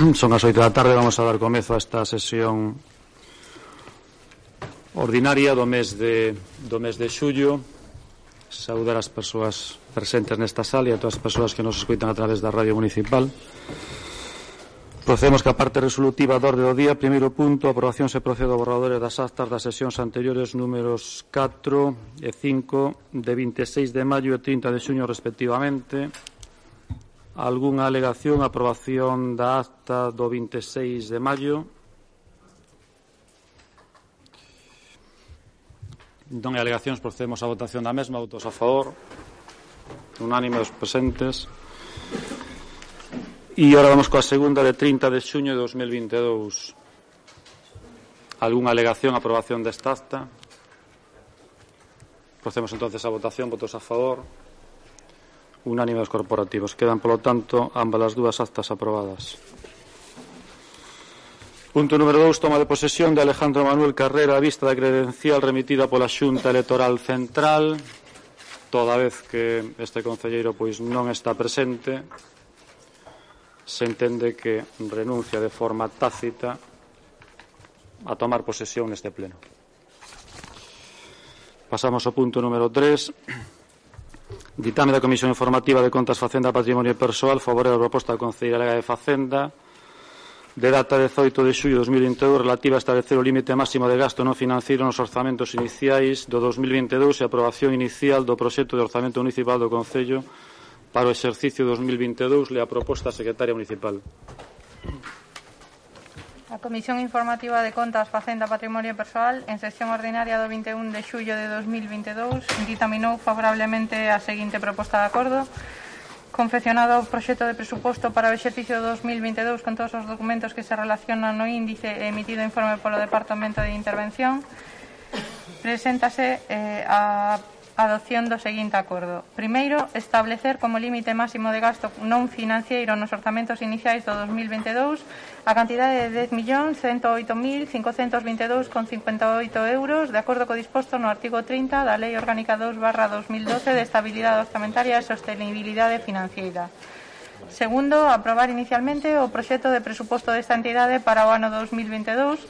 Son as oito da tarde, vamos a dar comezo a esta sesión ordinaria do mes de, do mes de xullo. Saudar as persoas presentes nesta sala e a todas as persoas que nos escuitan a través da Radio Municipal. Procedemos que a parte resolutiva do orde do día. Primeiro punto, aprobación se procede ao borradores das actas das sesións anteriores números 4 e 5 de 26 de maio e 30 de xuño respectivamente Algúnha alegación, aprobación da acta do 26 de maio? Non hai alegacións, procedemos á votación da mesma. Votos a favor. Unánime dos presentes. E agora vamos coa segunda de 30 de xuño de 2022. Algúnha alegación, aprobación desta acta? Procedemos entonces á votación. Votos a favor unánime dos corporativos. Quedan, polo tanto, ambas as dúas actas aprobadas. Punto número 2, toma de posesión de Alejandro Manuel Carrera a vista da credencial remitida pola Xunta Electoral Central, toda vez que este concelleiro pois non está presente, se entende que renuncia de forma tácita a tomar posesión neste pleno. Pasamos ao punto número 3 Ditame da Comisión Informativa de Contas Facenda Patrimonio Persoal favorece a proposta da Concellería de Facenda de data 18 de xullo de 2022 relativa a establecer o límite máximo de gasto non financeiro nos orzamentos iniciais do 2022 e a aprobación inicial do proxecto de orzamento municipal do Concello para o exercicio 2022 le a proposta secretaria municipal. A Comisión Informativa de Contas, Facenda, Patrimonio Persoal, en sesión ordinaria do 21 de xullo de 2022, ditaminou favorablemente a seguinte proposta de acordo. Confeccionado o proxecto de presuposto para o exercicio 2022 con todos os documentos que se relacionan no índice emitido informe polo Departamento de Intervención, preséntase eh, a adopción do seguinte acordo. Primeiro, establecer como límite máximo de gasto non financiero nos orzamentos iniciais do 2022 a cantidade de 10.108.522,58 euros de acordo co disposto no artigo 30 da Lei Orgánica 2 barra 2012 de Estabilidade Orzamentaria e Sostenibilidade Financiera. Segundo, aprobar inicialmente o proxecto de presuposto desta entidade para o ano 2022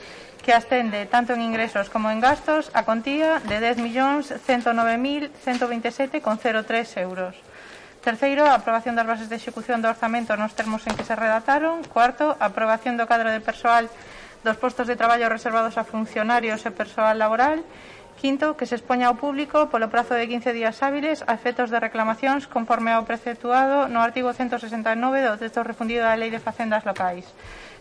que ascende tanto en ingresos como en gastos a contía de 10.109.127,03 euros. Terceiro, a aprobación das bases de execución do orzamento nos termos en que se redataron. Cuarto, a aprobación do cadro de persoal dos postos de traballo reservados a funcionarios e persoal laboral. Quinto, que se expoña ao público polo prazo de 15 días hábiles a efectos de reclamacións conforme ao preceptuado no artigo 169 do texto refundido da Lei de Facendas Locais.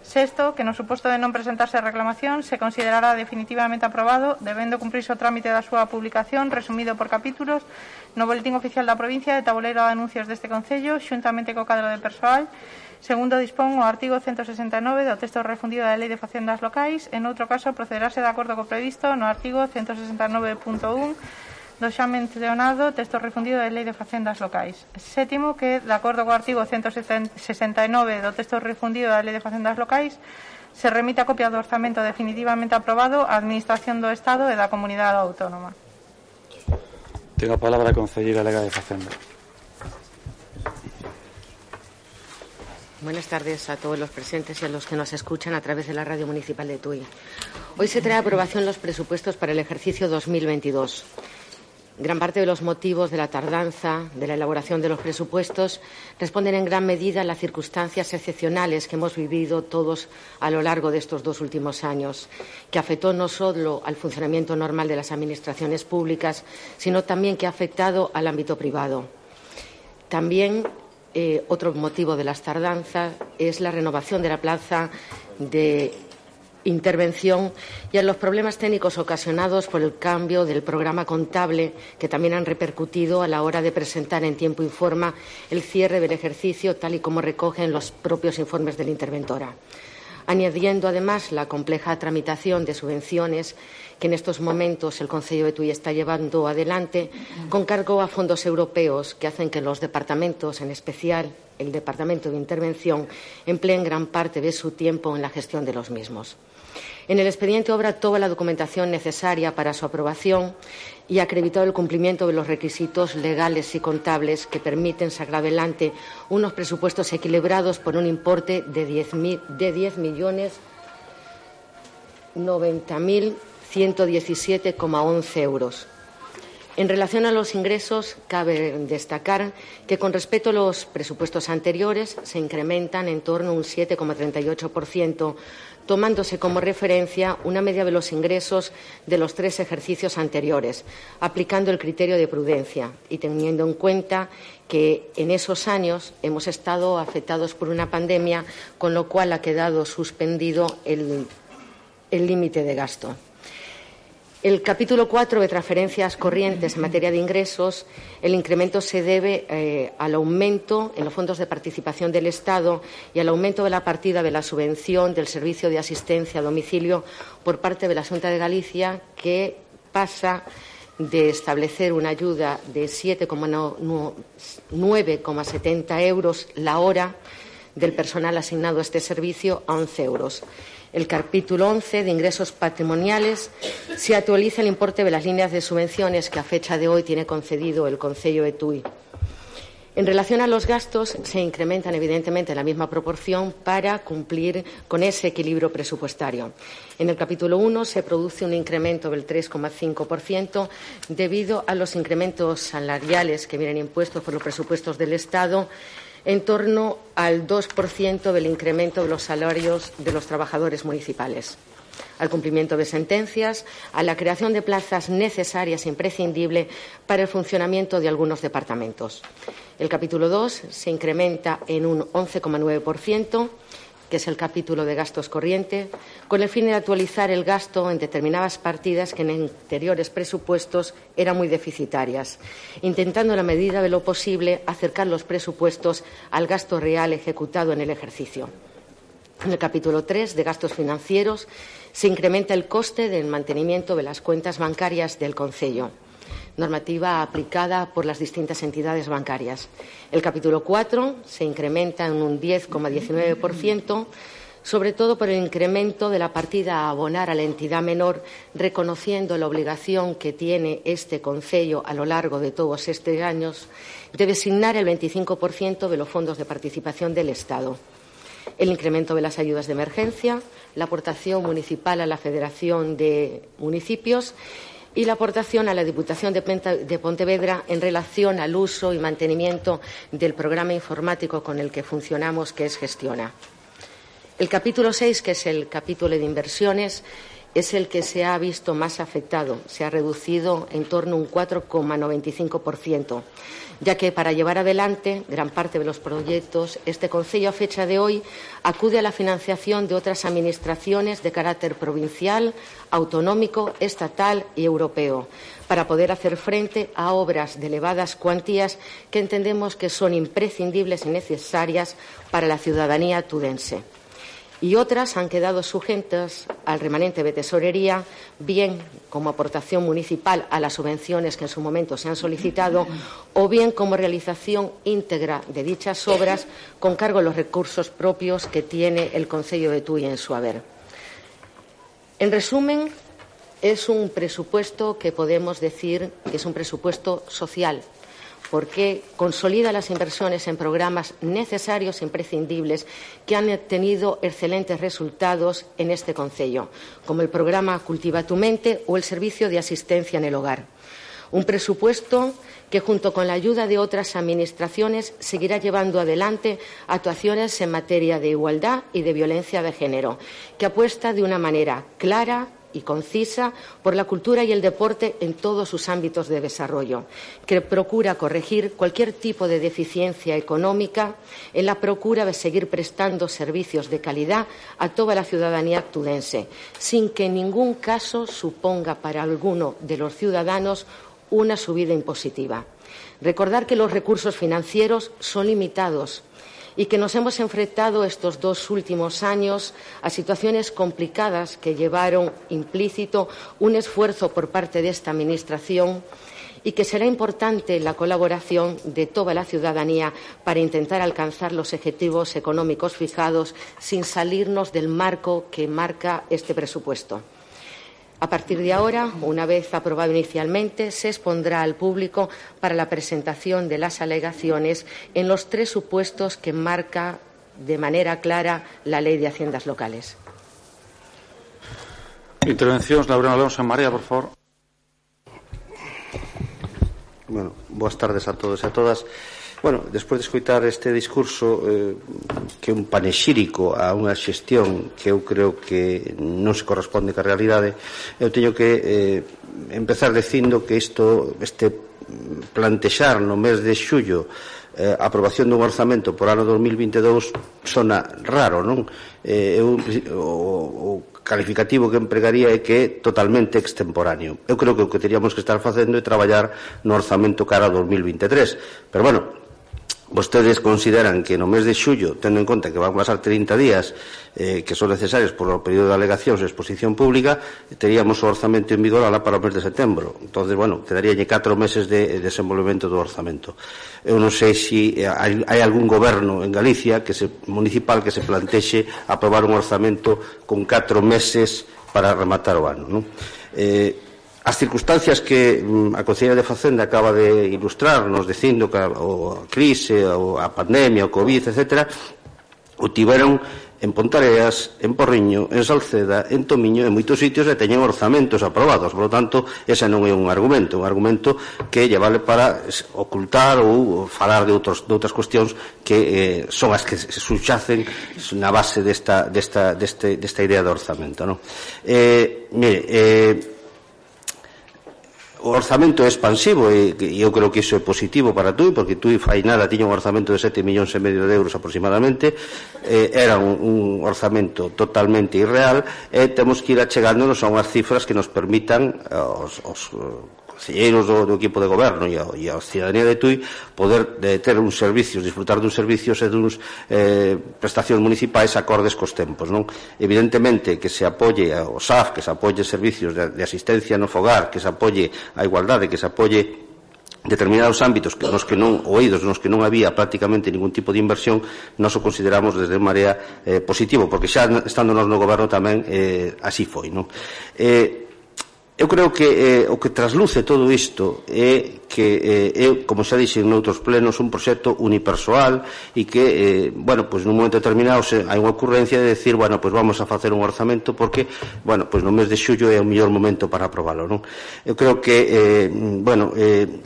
Sexto, que no suposto de non presentarse a reclamación se considerará definitivamente aprobado, debendo cumprirse o trámite da súa publicación resumido por capítulos no Boletín Oficial da Provincia de Tabuleiro de Anuncios deste Concello, xuntamente co cadro de persoal, Segundo, dispón o artigo 169 do texto refundido da Lei de Facendas Locais. En outro caso, procederase de acordo co previsto no artigo 169.1 do xa mencionado texto refundido da Lei de Facendas Locais. Sétimo, que, de acordo co artigo 169 do texto refundido da Lei de Facendas Locais, se remite a copia do orzamento definitivamente aprobado á Administración do Estado e da Comunidade Autónoma. Tengo a palabra a Concelleira Lega de Facenda. Buenas tardes a todos los presentes y a los que nos escuchan a través de la radio municipal de Tuy. Hoy se trae a aprobación los presupuestos para el ejercicio 2022. Gran parte de los motivos de la tardanza de la elaboración de los presupuestos responden en gran medida a las circunstancias excepcionales que hemos vivido todos a lo largo de estos dos últimos años, que afectó no solo al funcionamiento normal de las administraciones públicas, sino también que ha afectado al ámbito privado. También eh, otro motivo de las tardanzas es la renovación de la plaza de intervención y a los problemas técnicos ocasionados por el cambio del programa contable que también han repercutido a la hora de presentar en tiempo y forma el cierre del ejercicio tal y como recogen los propios informes de la interventora añadiendo además la compleja tramitación de subvenciones que en estos momentos el Consejo de Tui está llevando adelante con cargo a fondos europeos que hacen que los departamentos, en especial el Departamento de Intervención, empleen gran parte de su tiempo en la gestión de los mismos. En el expediente obra toda la documentación necesaria para su aprobación y acreditado el cumplimiento de los requisitos legales y contables que permiten sacar adelante unos presupuestos equilibrados por un importe de 10, de 10 millones 90.117,11 euros. En relación a los ingresos, cabe destacar que con respecto a los presupuestos anteriores se incrementan en torno a un 7,38%, tomándose como referencia una media de los ingresos de los tres ejercicios anteriores, aplicando el criterio de prudencia y teniendo en cuenta que en esos años hemos estado afectados por una pandemia, con lo cual ha quedado suspendido el límite de gasto. El capítulo 4 de transferencias corrientes en materia de ingresos, el incremento se debe eh, al aumento en los fondos de participación del Estado y al aumento de la partida de la subvención del servicio de asistencia a domicilio por parte de la Junta de Galicia, que pasa de establecer una ayuda de 7,9,70 euros la hora del personal asignado a este servicio a 11 euros el capítulo 11 de ingresos patrimoniales se actualiza el importe de las líneas de subvenciones que a fecha de hoy tiene concedido el Concello de Tui. En relación a los gastos, se incrementan evidentemente en la misma proporción para cumplir con ese equilibrio presupuestario. En el capítulo 1 se produce un incremento del 3,5% debido a los incrementos salariales que vienen impuestos por los presupuestos del Estado en torno al 2% del incremento de los salarios de los trabajadores municipales al cumplimiento de sentencias, a la creación de plazas necesarias e imprescindibles para el funcionamiento de algunos departamentos. El capítulo 2 se incrementa en un 11,9% que es el capítulo de gastos corrientes, con el fin de actualizar el gasto en determinadas partidas que en anteriores presupuestos eran muy deficitarias, intentando en la medida de lo posible acercar los presupuestos al gasto real ejecutado en el ejercicio. En el capítulo 3 de gastos financieros se incrementa el coste del mantenimiento de las cuentas bancarias del Concello normativa aplicada por las distintas entidades bancarias. El capítulo 4 se incrementa en un 10,19%, sobre todo por el incremento de la partida a abonar a la entidad menor, reconociendo la obligación que tiene este Concello a lo largo de todos estos años de designar el 25% de los fondos de participación del Estado. El incremento de las ayudas de emergencia, la aportación municipal a la Federación de Municipios y la aportación a la Diputación de Pontevedra en relación al uso y mantenimiento del programa informático con el que funcionamos, que es Gestiona. El capítulo 6, que es el capítulo de inversiones, es el que se ha visto más afectado. Se ha reducido en torno a un 4,95% ya que para llevar adelante gran parte de los proyectos, este Concello a fecha de hoy acude a la financiación de otras administraciones de carácter provincial, autonómico, estatal y europeo, para poder hacer frente a obras de elevadas cuantías que entendemos que son imprescindibles y necesarias para la ciudadanía tudense y otras han quedado sujetas al remanente de tesorería, bien como aportación municipal a las subvenciones que en su momento se han solicitado, o bien como realización íntegra de dichas obras con cargo a los recursos propios que tiene el Concello de Tui en su haber. En resumen, es un presupuesto que podemos decir que es un presupuesto social, porque consolida las inversiones en programas necesarios e imprescindibles que han tenido excelentes resultados en este Concello, como el programa Cultiva tu mente o el servicio de asistencia en el hogar. Un presupuesto que, junto con la ayuda de otras administraciones, seguirá llevando adelante actuaciones en materia de igualdad y de violencia de género, que apuesta de una manera clara, y concisa por la cultura y el deporte en todos sus ámbitos de desarrollo, que procura corregir cualquier tipo de deficiencia económica en la procura de seguir prestando servicios de calidad a toda la ciudadanía actudense, sin que en ningún caso suponga para alguno de los ciudadanos una subida impositiva. Recordar que los recursos financieros son limitados y que nos hemos enfrentado estos dos últimos años a situaciones complicadas que llevaron implícito un esfuerzo por parte de esta Administración y que será importante la colaboración de toda la ciudadanía para intentar alcanzar los objetivos económicos fijados sin salirnos del marco que marca este presupuesto. A partir de ahora, una vez aprobado inicialmente, se expondrá al público para la presentación de las alegaciones en los tres supuestos que marca de manera clara la Ley de Haciendas Locales. Intervencións, Laura Alonso María, por favor. Bueno, boas tardes a todos e a todas. Bueno, despois de escoitar este discurso eh, que é un panexírico a unha xestión que eu creo que non se corresponde ca realidade, eu teño que eh, empezar dicindo que isto este plantexar no mes de xullo eh, a aprobación dun orzamento por ano 2022 sona raro, non? Eh, eu, o, o calificativo que empregaría é que é totalmente extemporáneo. Eu creo que o que teríamos que estar facendo é traballar no orzamento cara a 2023. Pero, bueno, Vostedes consideran que no mes de xullo, tendo en conta que van pasar 30 días eh, que son necesarios por o período de alegacións e exposición pública, teríamos o orzamento en vigor para o mes de setembro. Entón, bueno, quedaríalle 4 meses de desenvolvemento do orzamento. Eu non sei se si eh, hai, hai algún goberno en Galicia que se, municipal que se plantexe aprobar un orzamento con 4 meses para rematar o ano. Non? Eh, As circunstancias que mm, a Consellería de Facenda acaba de ilustrarnos dicindo que a, a crise, a pandemia, o Covid, etc., o tiveron en Pontareas, en Porriño, en Salceda, en Tomiño, en moitos sitios e teñen orzamentos aprobados. Por lo tanto, ese non é un argumento, un argumento que lle vale para ocultar ou falar de outros, de outras cuestións que eh, son as que se suxacen na base desta, desta, deste, desta idea de orzamento. Non? Eh, mire, eh, o orzamento é expansivo e, e eu creo que iso é positivo para TUI porque TUI fai nada tiña un orzamento de 7 millóns e medio de euros aproximadamente eh, era un, un orzamento totalmente irreal e temos que ir achegándonos a unhas cifras que nos permitan eh, os, os conselleiros do, do equipo de goberno e a, e a cidadanía de Tui poder de ter uns servicios, disfrutar duns servicios e duns eh, prestacións municipais acordes cos tempos, non? Evidentemente que se apoie o SAF, que se apoie servicios de, de asistencia no fogar, que se apoie a igualdade, que se apoie determinados ámbitos que nos que non oídos nos que non había prácticamente ningún tipo de inversión nos o consideramos desde Marea eh, positivo porque xa estando nos no goberno tamén eh, así foi non? Eh, Eu creo que eh, o que trasluce todo isto é que eh, é, como xa dixen noutros plenos, un proxecto unipersoal e que, eh, bueno, pois nun momento determinado se, hai unha ocurrencia de decir, bueno, pois vamos a facer un orzamento porque, bueno, pois no mes de xullo é o mellor momento para aprobalo, non? Eu creo que, eh, bueno, eh,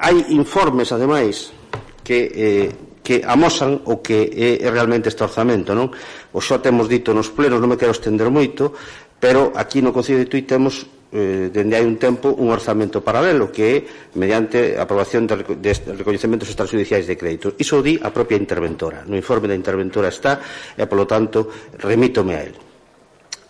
hai informes, ademais, que eh, que amosan o que é realmente este orzamento, non? O xa temos dito nos plenos, non me quero estender moito, Pero aquí no Concello de Tui temos eh, dende hai un tempo un orzamento paralelo que é mediante aprobación de, de recoñecementos extrajudiciais de créditos. Iso o di a propia interventora. No informe da interventora está e, polo tanto, remítome a él.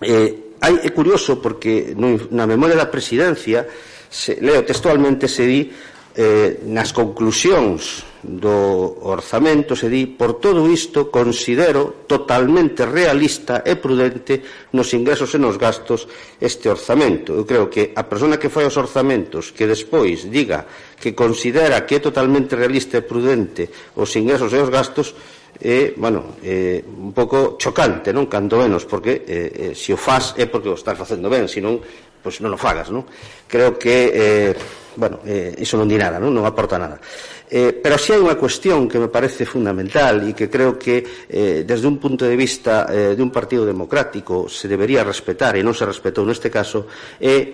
Eh, hai, é curioso porque no, na memoria da presidencia se, leo textualmente se di eh, nas conclusións do orzamento se di por todo isto considero totalmente realista e prudente nos ingresos e nos gastos este orzamento. Eu creo que a persona que fai os orzamentos que despois diga que considera que é totalmente realista e prudente os ingresos e os gastos é, bueno, é un pouco chocante, non? Cando menos, porque eh, eh se o faz é porque o estás facendo ben, senón pois non o fagas, non? Creo que, eh, bueno, eh, iso non di nada, non, non aporta nada. Eh, pero si hai unha cuestión que me parece fundamental e que creo que eh, desde un punto de vista eh, de un partido democrático se debería respetar e non se respetou neste caso é eh,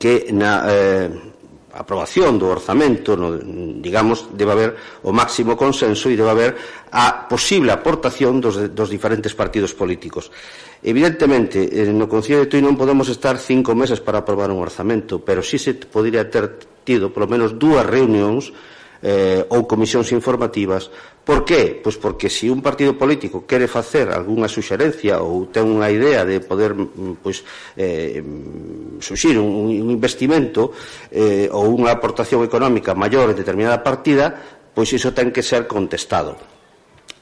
que na eh, aprobación do orzamento, no, digamos, debe haber o máximo consenso e debe haber a posible aportación dos, dos diferentes partidos políticos. Evidentemente, eh, no Concello de Tui non podemos estar cinco meses para aprobar un orzamento, pero sí se podría ter tido polo menos dúas reunións eh, ou comisións informativas. Por qué? Pois porque se un partido político quere facer algunha suxerencia ou ten unha idea de poder pois, eh, suxir un, un investimento eh, ou unha aportación económica maior en determinada partida, pois iso ten que ser contestado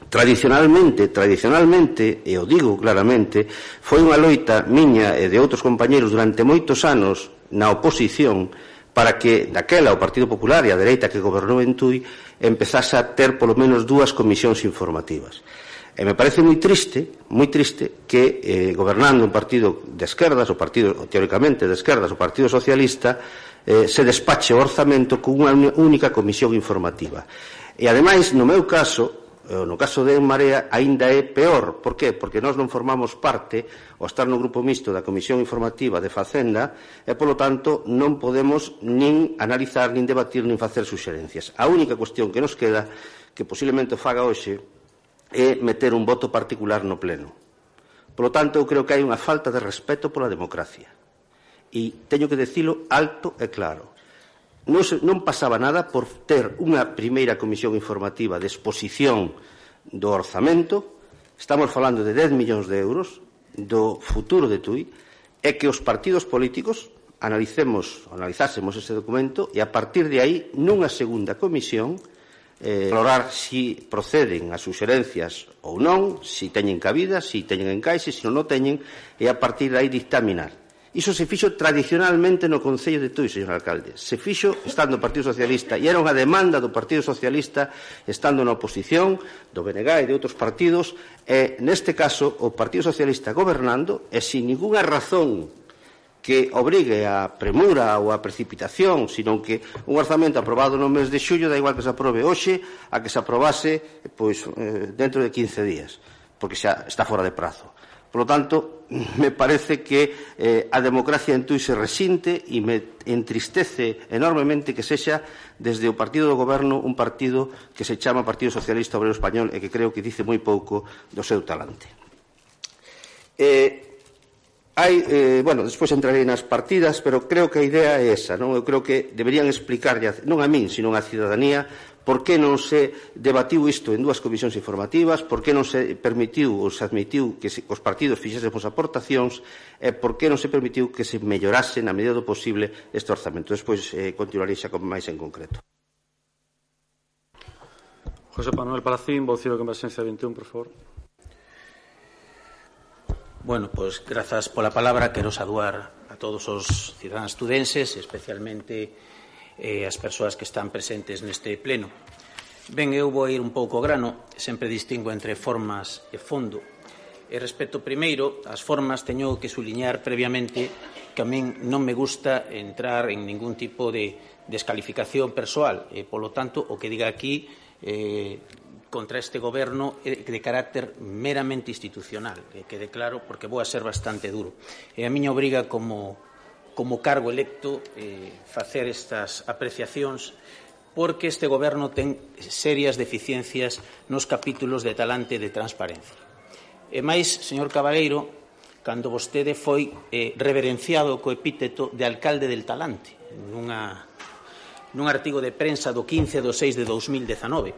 tradicionalmente, tradicionalmente, e o digo claramente, foi unha loita miña e de outros compañeiros durante moitos anos na oposición para que daquela o Partido Popular e a dereita que gobernou en Tui empezase a ter polo menos dúas comisións informativas. E me parece moi triste, moi triste que eh, gobernando un partido de esquerdas, o partido teóricamente de esquerdas, o Partido Socialista, eh, se despache o orzamento cunha única comisión informativa. E ademais, no meu caso, Eh, no caso de En Marea aínda é peor. Por qué? Porque nós non formamos parte, ao estar no grupo mixto da Comisión Informativa de Facenda, e, polo tanto, non podemos nin analizar, nin debatir, nin facer suxerencias. A única cuestión que nos queda, que posiblemente faga hoxe, é meter un voto particular no Pleno. Polo tanto, eu creo que hai unha falta de respeto pola democracia. E teño que decilo alto e claro non, se, non pasaba nada por ter unha primeira comisión informativa de exposición do orzamento, estamos falando de 10 millóns de euros, do futuro de TUI, é que os partidos políticos analicemos, analizásemos ese documento e a partir de aí, nunha segunda comisión, eh, valorar si proceden as suxerencias ou non, si teñen cabida, si teñen encaixe, se si non, non teñen, e a partir de aí dictaminar. Iso se fixo tradicionalmente no Concello de Tui, señor alcalde. Se fixo estando o Partido Socialista e era unha demanda do Partido Socialista estando na oposición do BNG e de outros partidos e neste caso o Partido Socialista gobernando e sin ninguna razón que obrigue a premura ou a precipitación, senón que un orzamento aprobado no mes de xullo da igual que se aprobe hoxe a que se aprobase pois, eh, dentro de 15 días, porque xa está fora de prazo. Por lo tanto, me parece que eh, a democracia en Tui se resinte e me entristece enormemente que sexa desde o partido do goberno un partido que se chama Partido Socialista Obrero Español e que creo que dice moi pouco do seu talante. Eh, hai, eh, bueno, despois entrarei nas partidas, pero creo que a idea é esa, non? Eu creo que deberían explicarlle, non a min, sino a cidadanía, por que non se debatiu isto en dúas comisións informativas, por que non se permitiu ou se admitiu que se, os partidos fixesen as aportacións e por que non se permitiu que se mellorase na medida do posible este orzamento. Despois eh, continuarei xa con máis en concreto. José Manuel Palacín, vocero de Convergencia 21, por favor. Bueno, pues grazas pola palabra. Quero saduar a todos os cidadáns estudenses, especialmente e as persoas que están presentes neste pleno. Ben, eu vou ir un pouco grano, sempre distingo entre formas e fondo. E respecto primeiro as formas, teño que suliñar previamente que a min non me gusta entrar en ningún tipo de descalificación persoal. E, polo tanto, o que diga aquí eh, contra este goberno é de carácter meramente institucional, que quede claro, porque vou a ser bastante duro. E a miña obriga como como cargo electo eh, facer estas apreciacións porque este goberno ten serias deficiencias nos capítulos de talante de transparencia. E máis, señor Cabaleiro, cando vostede foi eh, reverenciado co epíteto de alcalde del talante nunha, nun artigo de prensa do 15 do 6 de 2019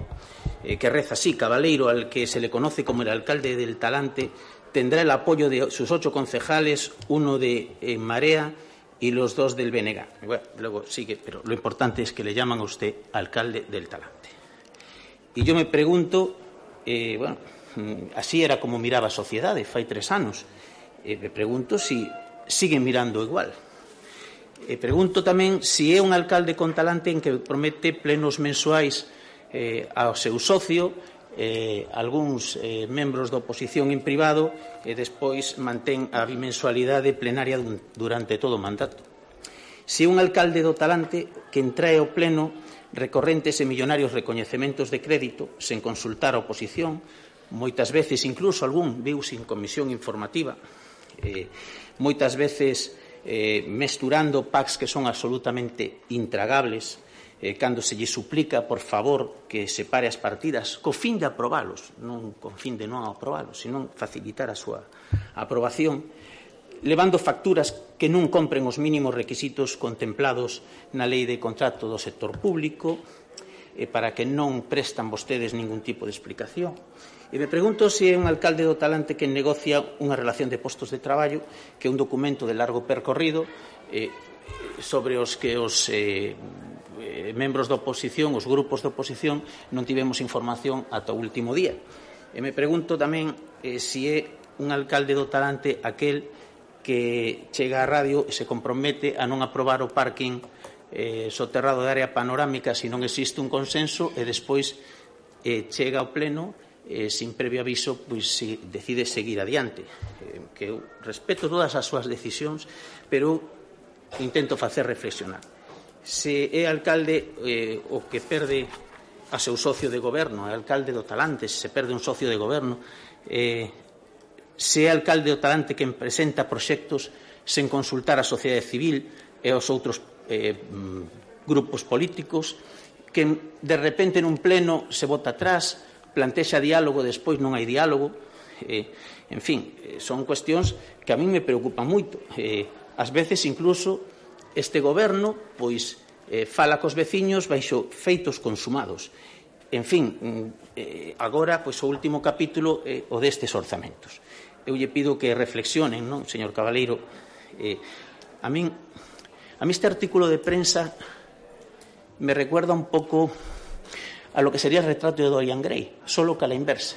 eh, que reza así, Cabaleiro, al que se le conoce como el alcalde del talante, tendrá el apoyo de sus ocho concejales, uno de eh, Marea, y los dos del BNG. Bueno, luego sigue, pero lo importante es que le llaman a usted alcalde del Talante. Y yo me pregunto, eh, bueno, mm, así era como miraba sociedades, fai tres anos. Eh, me pregunto si siguen mirando igual. E eh, pregunto tamén si é un alcalde con talante en que promete plenos mensuais eh, ao seu socio, eh, algúns eh, membros da oposición en privado e despois mantén a bimensualidade plenaria durante todo o mandato. Se un alcalde do Talante que entrae ao pleno recorrentes e millonarios recoñecementos de crédito sen consultar a oposición, moitas veces incluso algún viu sin comisión informativa, eh, moitas veces eh, mesturando packs que son absolutamente intragables, eh, cando se lle suplica, por favor, que separe as partidas co fin de aprobalos, non co fin de non aprobalos, senón facilitar a súa aprobación, levando facturas que non compren os mínimos requisitos contemplados na Lei de Contrato do Sector Público, e para que non prestan vostedes ningún tipo de explicación. E me pregunto se é un alcalde do Talante que negocia unha relación de postos de traballo que é un documento de largo percorrido eh, sobre os que os eh, Eh, membros da oposición, os grupos da oposición, non tivemos información ata o último día. E me pregunto tamén eh, se é un alcalde do Talante aquel que chega á radio e se compromete a non aprobar o parking eh, soterrado de área panorámica se non existe un consenso e despois eh, chega ao pleno eh, sin previo aviso pois se decide seguir adiante eh, que eu respeto todas as súas decisións pero intento facer reflexionar se é alcalde eh, o que perde a seu socio de goberno, é alcalde do Talante, se perde un socio de goberno, eh, se é alcalde do Talante quen presenta proxectos sen consultar a sociedade civil e aos outros eh, grupos políticos, que de repente nun pleno se vota atrás, plantexa diálogo, despois non hai diálogo, eh, en fin, eh, son cuestións que a mí me preocupan moito. Eh, ás veces incluso este goberno pois eh, fala cos veciños baixo feitos consumados. En fin, mm, eh, agora pois o último capítulo eh, o destes orzamentos. Eu lle pido que reflexionen, non, señor Cabaleiro, eh, a min a mí este artículo de prensa me recuerda un pouco a lo que sería el retrato de Dorian Gray, solo que a la inversa.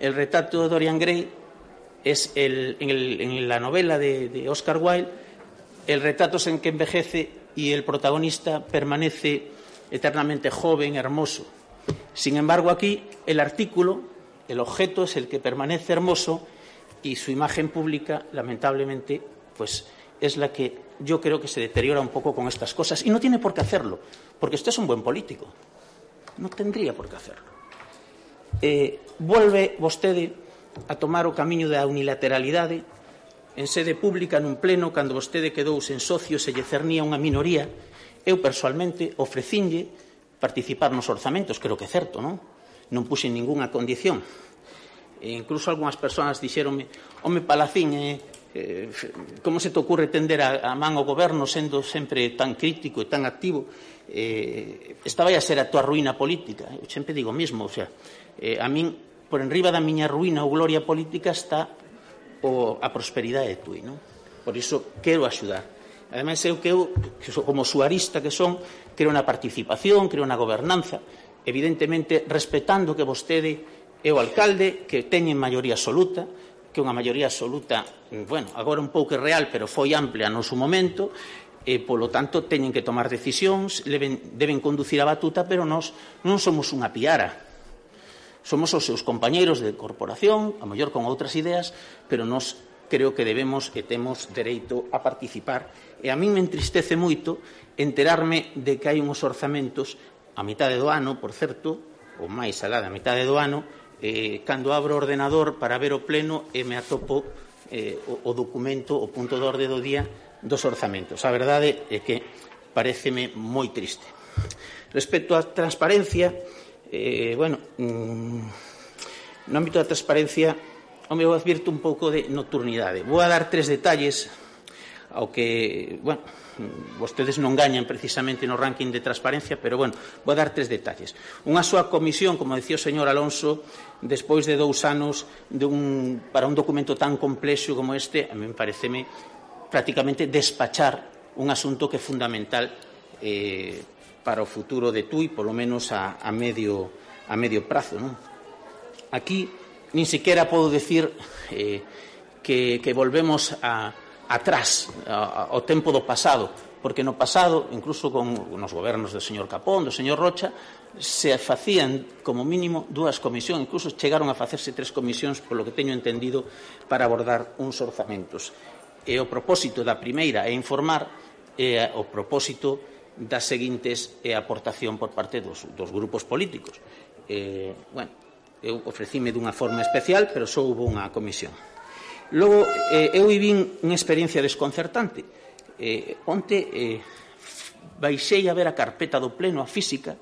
El retrato de Dorian Gray es el, en, el, en la novela de, de Oscar Wilde el retrato es en que envejece y el protagonista permanece eternamente joven, hermoso. Sin embargo, aquí el artículo, el objeto es el que permanece hermoso y su imagen pública, lamentablemente, pues es la que yo creo que se deteriora un poco con estas cosas. Y no tiene por qué hacerlo, porque usted es un buen político. Non tendría por que hacerlo. Eh, volve vostede a tomar o camiño da unilateralidade en sede pública nun pleno cando vostede quedou sen socios e lle cernía unha minoría, eu persoalmente ofrecinlle participar nos orzamentos, creo que é certo, non? Non puxen ningunha condición. E incluso algunhas persoas dixeronme, home Palacín, eh, eh, como se te ocurre tender a, a man ao goberno sendo sempre tan crítico e tan activo? Eh, esta vai a ser a tua ruína política. Eu sempre digo o mismo, o sea, eh, a min por enriba da miña ruína ou gloria política está o, a prosperidade de Tui. Non? Por iso quero axudar. Ademais, eu que eu, como suarista que son, creo na participación, creo na gobernanza, evidentemente respetando que vostede é o alcalde, que teñen maioría absoluta, que unha maioría absoluta, bueno, agora un pouco real, pero foi amplia no seu momento, e polo tanto teñen que tomar decisións, deben, deben conducir a batuta, pero nós non somos unha piara, Somos os seus compañeiros de corporación, a mellor con outras ideas, pero nos creo que debemos e temos dereito a participar. E a min me entristece moito enterarme de que hai uns orzamentos a mitade do ano, por certo, ou máis alá da mitade do ano, eh, cando abro o ordenador para ver o pleno e me atopo eh, o, o documento, o punto de orde do día dos orzamentos. A verdade é que pareceme moi triste. Respecto á transparencia, eh, bueno, mm, no ámbito da transparencia, o meu advirto un pouco de nocturnidade. Vou a dar tres detalles ao que, bueno, mm, vostedes non gañan precisamente no ranking de transparencia, pero, bueno, vou a dar tres detalles. Unha súa comisión, como decía o señor Alonso, despois de dous anos de un, para un documento tan complexo como este, a mí me pareceme prácticamente despachar un asunto que é fundamental eh, para o futuro de Tui, polo menos a, a, medio, a medio prazo. Non? Aquí nin siquiera podo decir eh, que, que volvemos a, atrás, ao tempo do pasado, porque no pasado, incluso con nos gobernos do señor Capón, do señor Rocha, se facían como mínimo dúas comisións, incluso chegaron a facerse tres comisións, polo que teño entendido, para abordar uns orzamentos. E o propósito da primeira é informar, e o propósito das seguintes e aportación por parte dos, dos grupos políticos. Eh, bueno, eu ofrecime dunha forma especial, pero só houve unha comisión. Logo, eh, eu vivín unha experiencia desconcertante. Eh, onte eh, baixei a ver a carpeta do pleno, a física,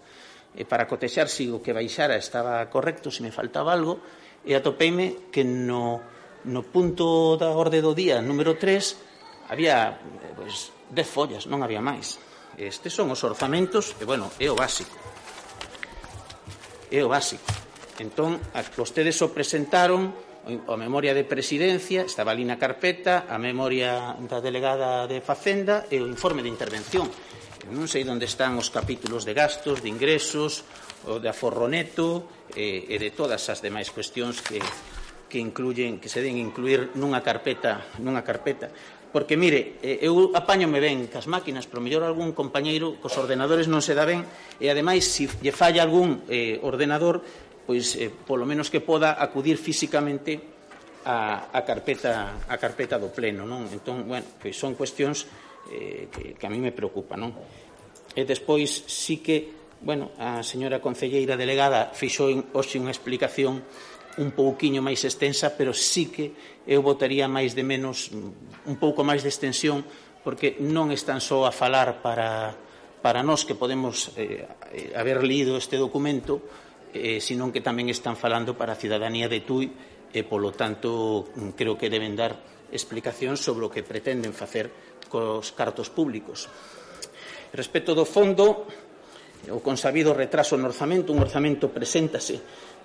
eh, para cotexar se si o que baixara estaba correcto, se me faltaba algo, e atopeime que no, no punto da orde do día número 3 había eh, pois, pues, 10 follas, non había máis. Estes son os orzamentos e, bueno, é o básico. É o básico. Entón, vostedes o presentaron a memoria de presidencia, estaba ali na carpeta, a memoria da delegada de Facenda e o informe de intervención. Eu non sei onde están os capítulos de gastos, de ingresos, o de aforro neto e, e de todas as demais cuestións que, que incluyen que se den incluir nunha carpeta, nunha carpeta. Porque, mire, eh, eu apáñome ben cas máquinas, pero mellor algún compañeiro cos ordenadores non se dá ben, e ademais, se lle falla algún eh, ordenador, pois eh, polo menos que poda acudir físicamente a, a, carpeta, a carpeta do pleno, non? Entón, bueno, pois son cuestións eh, que, que a mí me preocupa, non? E despois sí que, bueno, a señora concelleira delegada fixou hoxe unha explicación un pouquiño máis extensa, pero sí que eu votaría máis de menos mm, un pouco máis de extensión porque non están só a falar para, para nós que podemos eh, eh haber lido este documento, eh, senón que tamén están falando para a cidadanía de Tui e, polo tanto, mm, creo que deben dar explicación sobre o que pretenden facer cos cartos públicos. Respecto do fondo, o consabido retraso no orzamento, un orzamento preséntase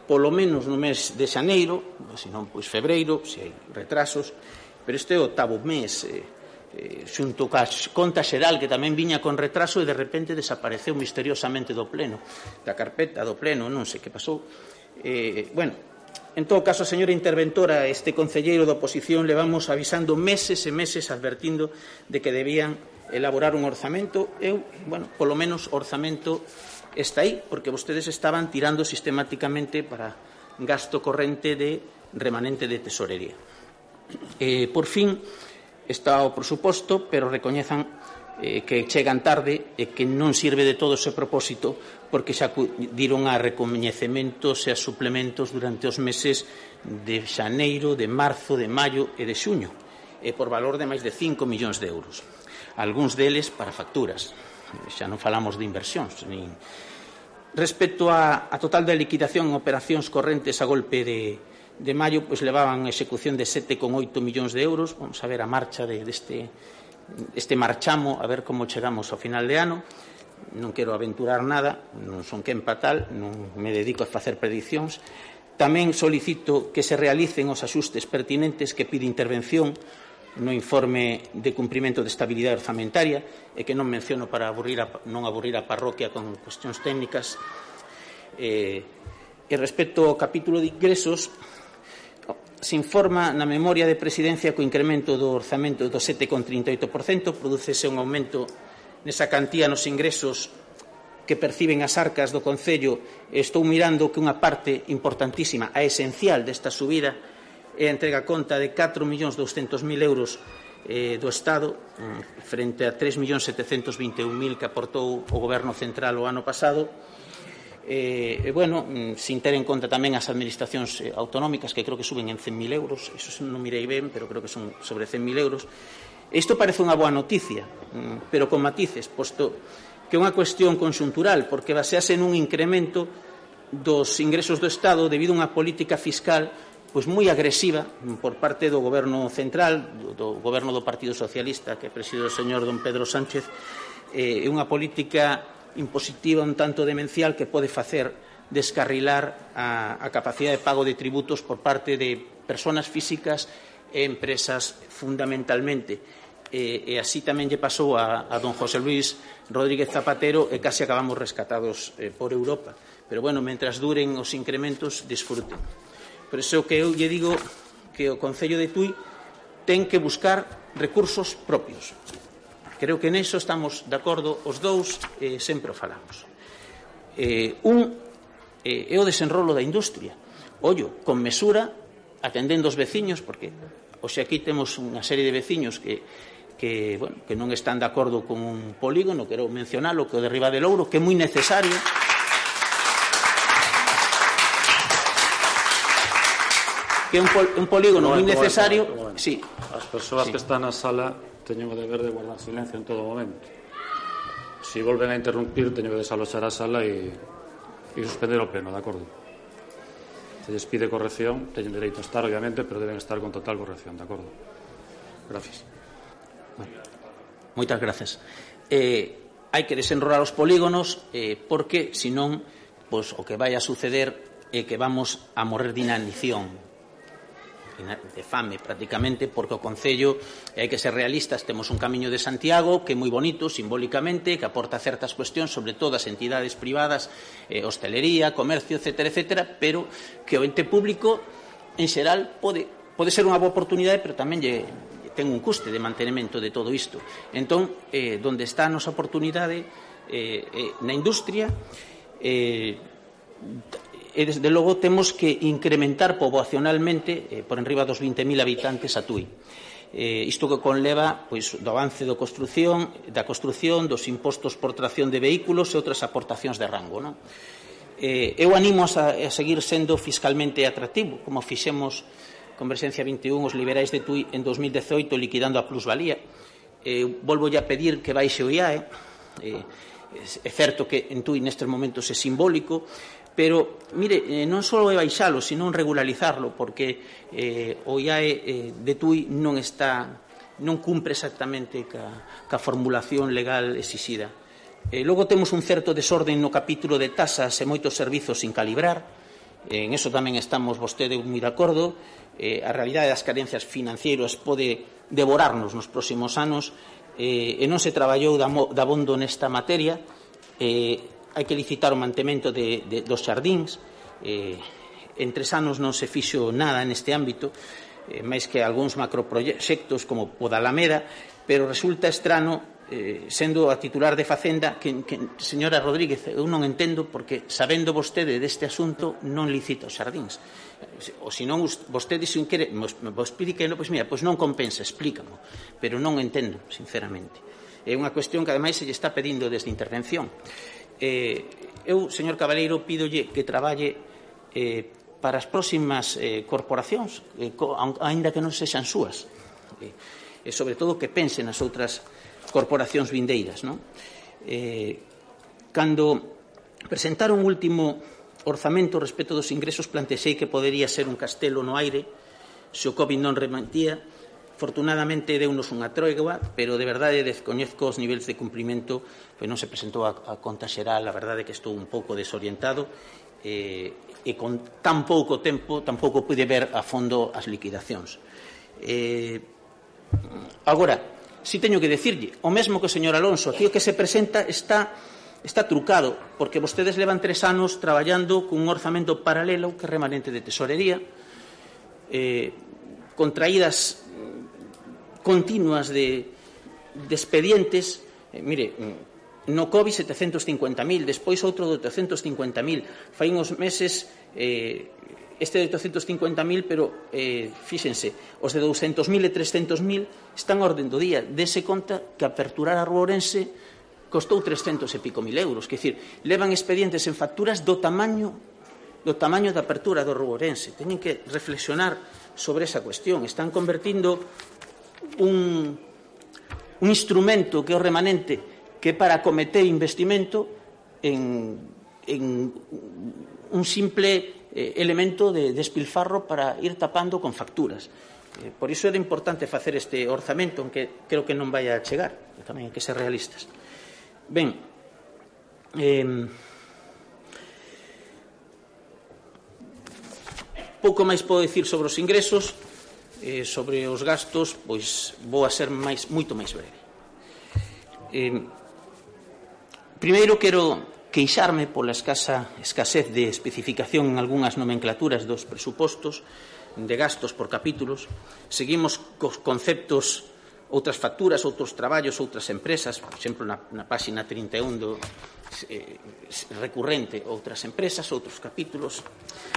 polo menos no mes de xaneiro, se non pois febreiro, se hai retrasos, pero este é o octavo mes eh, eh, xunto ca conta xeral que tamén viña con retraso e de repente desapareceu misteriosamente do pleno, da carpeta do pleno, non sei que pasou. Eh, bueno, En todo caso, señora interventora, este concelleiro da oposición levamos avisando meses e meses advertindo de que debían elaborar un orzamento, eu, bueno, polo menos orzamento está aí, porque vostedes estaban tirando sistemáticamente para gasto corrente de remanente de tesorería. Eh, por fin, está o presuposto, pero recoñezan eh, que chegan tarde e que non sirve de todo ese propósito porque xa diron a recoñecementos e a suplementos durante os meses de xaneiro, de marzo, de maio e de xuño, e por valor de máis de 5 millóns de euros. Algúns deles para facturas xa non falamos de inversións nin... respecto a, a total de liquidación en operacións correntes a golpe de, de maio pois levaban a execución de 7,8 millóns de euros. Vamos a ver a marcha de, deste de este marchamo a ver como chegamos ao final de ano. Non quero aventurar nada non son quen patal non me dedico a facer predicións tamén solicito que se realicen os axustes pertinentes que pide intervención no informe de cumprimento de estabilidade orzamentaria e que non menciono para aburrir a, non aburrir a parroquia con cuestións técnicas eh, e respecto ao capítulo de ingresos se informa na memoria de presidencia co incremento do orzamento do 7,38%, producese un aumento nesa cantía nos ingresos que perciben as arcas do Concello. Estou mirando que unha parte importantísima, a esencial desta subida, e entrega conta de 4.200.000 euros eh, do Estado mm, frente a 3.721.000 que aportou o Goberno Central o ano pasado. Eh, e bueno, mm, sin ter en conta tamén as administracións eh, autonómicas que creo que suben en 100.000 euros eso non mirei ben, pero creo que son sobre 100.000 euros. Isto parece unha boa noticia mm, pero con matices, posto que é unha cuestión conxuntural porque basease nun incremento dos ingresos do Estado debido a unha política fiscal pois moi agresiva por parte do goberno central, do, do goberno do Partido Socialista que preside o señor don Pedro Sánchez, eh, é eh, unha política impositiva un tanto demencial que pode facer descarrilar a, a capacidade de pago de tributos por parte de persoas físicas e empresas fundamentalmente. E, e así tamén lle pasou a, a don José Luis Rodríguez Zapatero e case acabamos rescatados eh, por Europa. Pero, bueno, mentras duren os incrementos, disfruten. Por iso que eu lle digo que o Concello de Tui ten que buscar recursos propios. Creo que neso estamos de acordo os dous, eh, sempre o falamos. Eh, un eh, é o desenrolo da industria. Ollo, con mesura, atendendo os veciños, porque hoxe aquí temos unha serie de veciños que que, bueno, que non están de acordo con un polígono, quero mencionalo, que o de Riba de Louro, que é moi necesario. que é un, pol, un polígono moi necesario. Momento, sí. As persoas sí. que están na sala teñen o deber de guardar silencio en todo momento. Se si volven a interrumpir, teño que desaloxar a sala e, e suspender o pleno, de acordo? Se lles pide corrección, teñen dereito a estar, obviamente, pero deben estar con total corrección, de acordo? Gracias. Bueno, moitas gracias. Eh, hai que desenrolar os polígonos eh, porque, senón, pois, o que vai a suceder é que vamos a morrer de inanición de fame prácticamente porque o Concello hai que ser realistas temos un camiño de Santiago que é moi bonito simbólicamente que aporta certas cuestións sobre todo as entidades privadas eh, hostelería, comercio, etc, etc pero que o ente público en xeral pode, pode ser unha boa oportunidade pero tamén lle, ten un custe de mantenimento de todo isto. Entón, eh, donde está a nosa oportunidade eh, eh, na industria eh, e desde logo temos que incrementar poboacionalmente eh, por enriba dos 20.000 habitantes a Tui. Eh, isto que conleva pois, do avance do construción, da construción, dos impostos por tracción de vehículos e outras aportacións de rango. Non? Eh, eu animo a, a seguir sendo fiscalmente atractivo, como fixemos con 21 os liberais de Tui en 2018 liquidando a plusvalía. Eh, volvo a pedir que baixe o IAE, eh, é certo que en Tui neste momento é simbólico, Pero, mire, eh, non só é baixalo, senón regularizarlo, porque eh, o IAE eh, de TUI non está non cumpre exactamente ca, ca formulación legal exixida. Eh, logo temos un certo desorden no capítulo de tasas e moitos servizos sin calibrar. eh, en eso tamén estamos vostede moi de acordo. eh, a realidade das carencias financeiras pode devorarnos nos próximos anos eh, e non se traballou da, da bondo nesta materia. eh, hai que licitar o mantemento de, de, dos xardíns, eh, en tres anos non se fixo nada neste ámbito, eh, máis que algúns macroproxectos como Podalameda, pero resulta estrano eh, sendo a titular de Facenda que, que, señora Rodríguez, eu non entendo porque sabendo vostede deste asunto non licita os xardíns ou se non vostede se quere vos, vos pide que non, pois mira, pois non compensa explícamo, pero non entendo sinceramente. É unha cuestión que ademais se lle está pedindo desde intervención. Eh, eu, señor Cabaleiro, pídolle que traballe eh, para as próximas eh, corporacións, eh, co, aínda que non sexan súas. Eh, e, sobre todo, que pense nas outras corporacións vindeiras. Non? Eh, cando presentaron o último orzamento respecto dos ingresos, plantexei que podería ser un castelo no aire se o COVID non rementía, Fortunadamente deunos unha tregua, pero de verdade descoñezco os niveis de cumprimento, pois non se presentou a, a conta xeral, a verdade que estou un pouco desorientado eh, e con tan pouco tempo tampouco pude ver a fondo as liquidacións. Eh, agora, si teño que decirlle, o mesmo que o señor Alonso, aquí o que se presenta está está trucado, porque vostedes levan tres anos traballando cun orzamento paralelo que é remanente de tesorería, eh, contraídas continuas de, de expedientes. Eh, mire, mm, no COVID 750.000, despois outro de 850.000. Fai uns meses eh, este de 850.000, pero eh, fíxense, os de 200.000 e 300.000 están a orden do día. Dese conta que aperturar a Rúa costou 300 e pico mil euros. Quer dicir, levan expedientes en facturas do tamaño do tamaño da apertura do Rúa Teñen que reflexionar sobre esa cuestión. Están convertindo un, un instrumento que é o remanente que é para cometer investimento en, en un simple eh, elemento de despilfarro para ir tapando con facturas. Eh, por iso era importante facer este orzamento, aunque creo que non vai a chegar, tamén hai que ser realistas. Ben, eh, pouco máis podo dicir sobre os ingresos, eh, sobre os gastos, pois vou a ser máis, moito máis breve. Eh, primeiro quero queixarme pola escasa escasez de especificación en algunhas nomenclaturas dos presupostos de gastos por capítulos. Seguimos cos conceptos outras facturas, outros traballos, outras empresas, por exemplo, na, na página 31 do eh, recurrente, outras empresas, outros capítulos.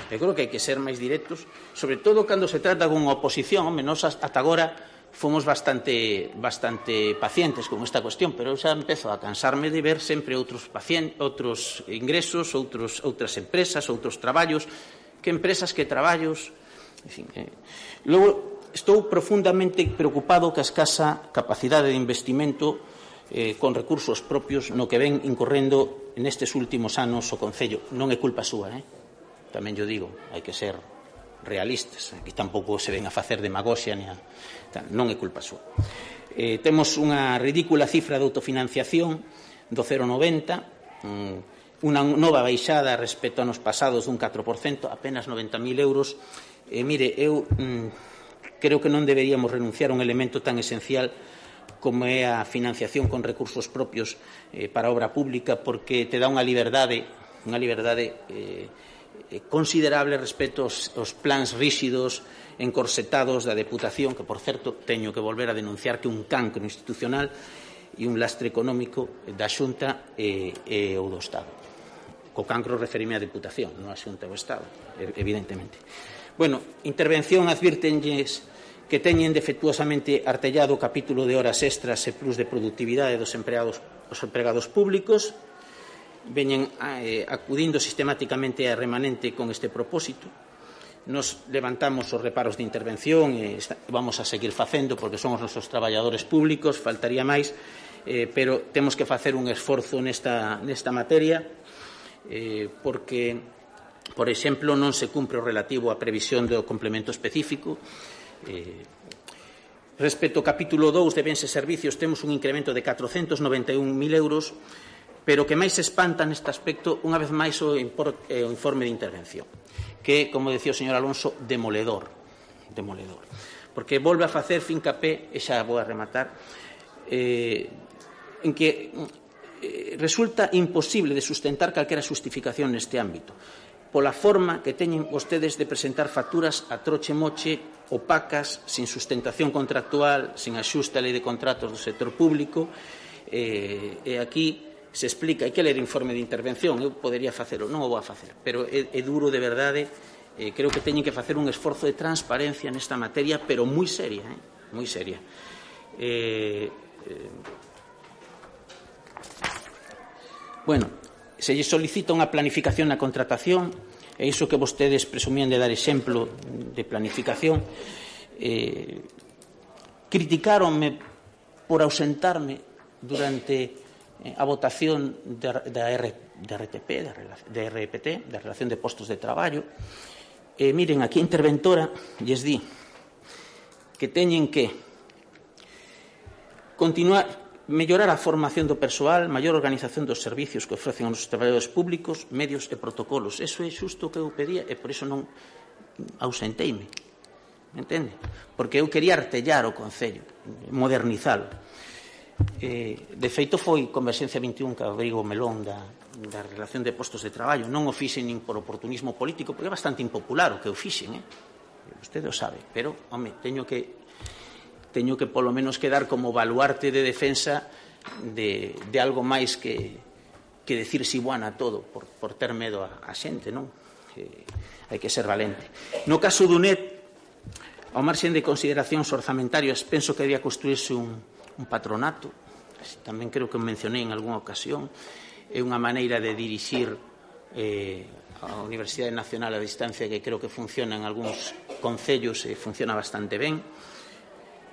Eu creo que hai que ser máis directos, sobre todo cando se trata dunha oposición, home, nós ata agora fomos bastante bastante pacientes con esta cuestión, pero eu xa empezo a cansarme de ver sempre outros pacientes, outros ingresos, outros outras empresas, outros traballos, que empresas, que traballos, en fin. Eh. Logo Estou profundamente preocupado que a escasa capacidade de investimento eh, con recursos propios no que ven incorrendo nestes últimos anos o Concello. Non é culpa súa, eh? tamén yo digo, hai que ser realistas, aquí eh? tampouco se ven a facer demagoxia ni a... non é culpa súa. Eh, temos unha ridícula cifra de autofinanciación do 0,90, mm, unha nova baixada respecto aos pasados dun 4%, apenas 90.000 euros. E eh, mire, eu mm, creo que non deberíamos renunciar a un elemento tan esencial como é a financiación con recursos propios eh, para a obra pública porque te dá unha liberdade unha liberdade eh, eh considerable respecto aos, aos plans ríxidos encorsetados da Deputación, que, por certo, teño que volver a denunciar que un cancro institucional e un lastre económico da Xunta e, e ou do Estado. Co cancro referime á Deputación, non á Xunta ou Estado, evidentemente. Bueno, intervención advirtenlles que teñen defectuosamente artellado o capítulo de horas extras e plus de productividade dos empregados, os empregados públicos, veñen eh, acudindo sistemáticamente a remanente con este propósito. Nos levantamos os reparos de intervención e está, vamos a seguir facendo porque son os nosos traballadores públicos, faltaría máis, eh, pero temos que facer un esforzo nesta, nesta materia eh, porque, por exemplo, non se cumpre o relativo á previsión do complemento específico, Eh, respecto ao capítulo 2 de bens e servicios, temos un incremento de 491.000 euros, pero que máis se espanta neste aspecto, unha vez máis, o, eh, o informe de intervención, que, como decía o señor Alonso, demoledor. demoledor porque volve a facer fincapé, e xa vou a rematar, eh, en que eh, resulta imposible de sustentar calquera xustificación neste ámbito pola forma que teñen vostedes de presentar facturas a troche moche, opacas, sin sustentación contractual, sin axuste a lei de contratos do sector público, eh, e aquí se explica, hai que ler informe de intervención, eu podería facelo, non o vou a facer, pero é, é duro de verdade, eh, creo que teñen que facer un esforzo de transparencia nesta materia, pero moi seria, eh, moi seria. Eh, eh, bueno, se lle solicita unha planificación na contratación, e iso que vostedes presumían de dar exemplo de planificación, eh, criticaronme por ausentarme durante eh, a votación da, da, R, da RTP, da, da RPT, da Relación de Postos de Traballo. E miren, aquí a interventora lles di que teñen que continuar mellorar a formación do persoal, maior organización dos servicios que ofrecen aos traballadores públicos, medios e protocolos. Eso é xusto o que eu pedía e por iso non ausenteime. Entende? Porque eu quería artellar o Concello, modernizalo. Eh, de feito, foi Converxencia 21 que abrigo o melón da, da relación de postos de traballo. Non o fixen nin por oportunismo político, porque é bastante impopular o que o fixen, eh? Usted o sabe, pero, home, teño que teño que polo menos quedar como baluarte de defensa de, de algo máis que, que decir si buana todo por, por ter medo a, a xente, non? Que hai que ser valente. No caso do NET, ao marxen de consideracións orzamentarias, penso que debía construirse un, un patronato, tamén creo que mencionei en algunha ocasión, é unha maneira de dirixir eh, a Universidade Nacional a distancia que creo que funciona en algúns concellos e funciona bastante ben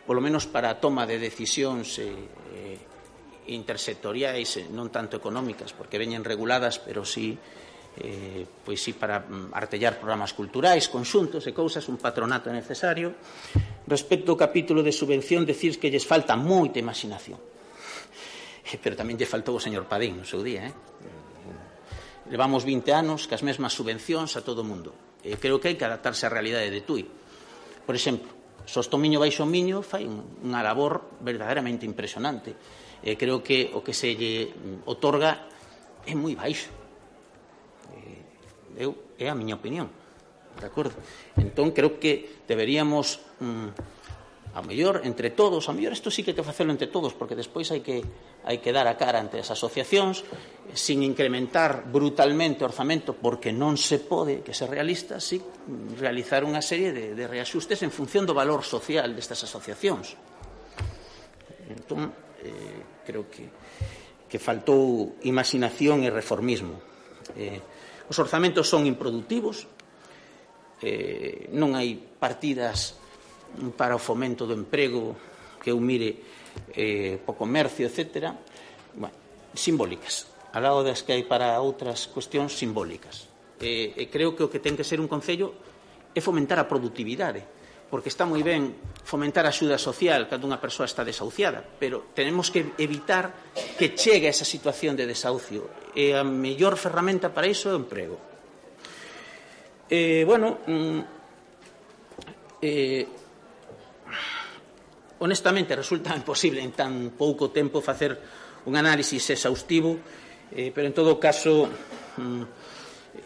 polo menos para a toma de decisións eh, eh intersectoriais, eh, non tanto económicas, porque veñen reguladas, pero sí eh, pois sí para mm, artellar programas culturais, conxuntos e cousas, un patronato necesario. Respecto ao capítulo de subvención, decir que lles falta moita imaginación. Pero tamén lle faltou o señor Padín no seu día, eh? Levamos 20 anos cas mesmas subvencións a todo o mundo. E creo que hai que adaptarse á realidade de Tui. Por exemplo, Sosto Miño baixo Miño fai unha labor verdadeiramente impresionante. Eh, creo que o que se lle otorga é moi baixo. Eh, eu, é a miña opinión. De acordo? Entón, creo que deberíamos mm, A mellor entre todos, a mellor isto sí que hai que facelo entre todos porque despois hai que hai que dar a cara ante as asociacións eh, sin incrementar brutalmente o orzamento porque non se pode que se realista, sí realizar unha serie de, de reaxustes en función do valor social destas asociacións. Entón, eh, creo que que faltou imaginación e reformismo. Eh, os orzamentos son improductivos, eh, non hai partidas para o fomento do emprego que eu mire eh, po comercio, etc. Bueno, simbólicas, al lado das que hai para outras cuestións simbólicas. Eh, e creo que o que ten que ser un Concello é fomentar a productividade, porque está moi ben fomentar a axuda social cando unha persoa está desahuciada, pero tenemos que evitar que chegue a esa situación de desahucio. E a mellor ferramenta para iso é o emprego. Eh, bueno, mm, eh, honestamente resulta imposible en tan pouco tempo facer un análisis exhaustivo, eh, pero en todo caso mm,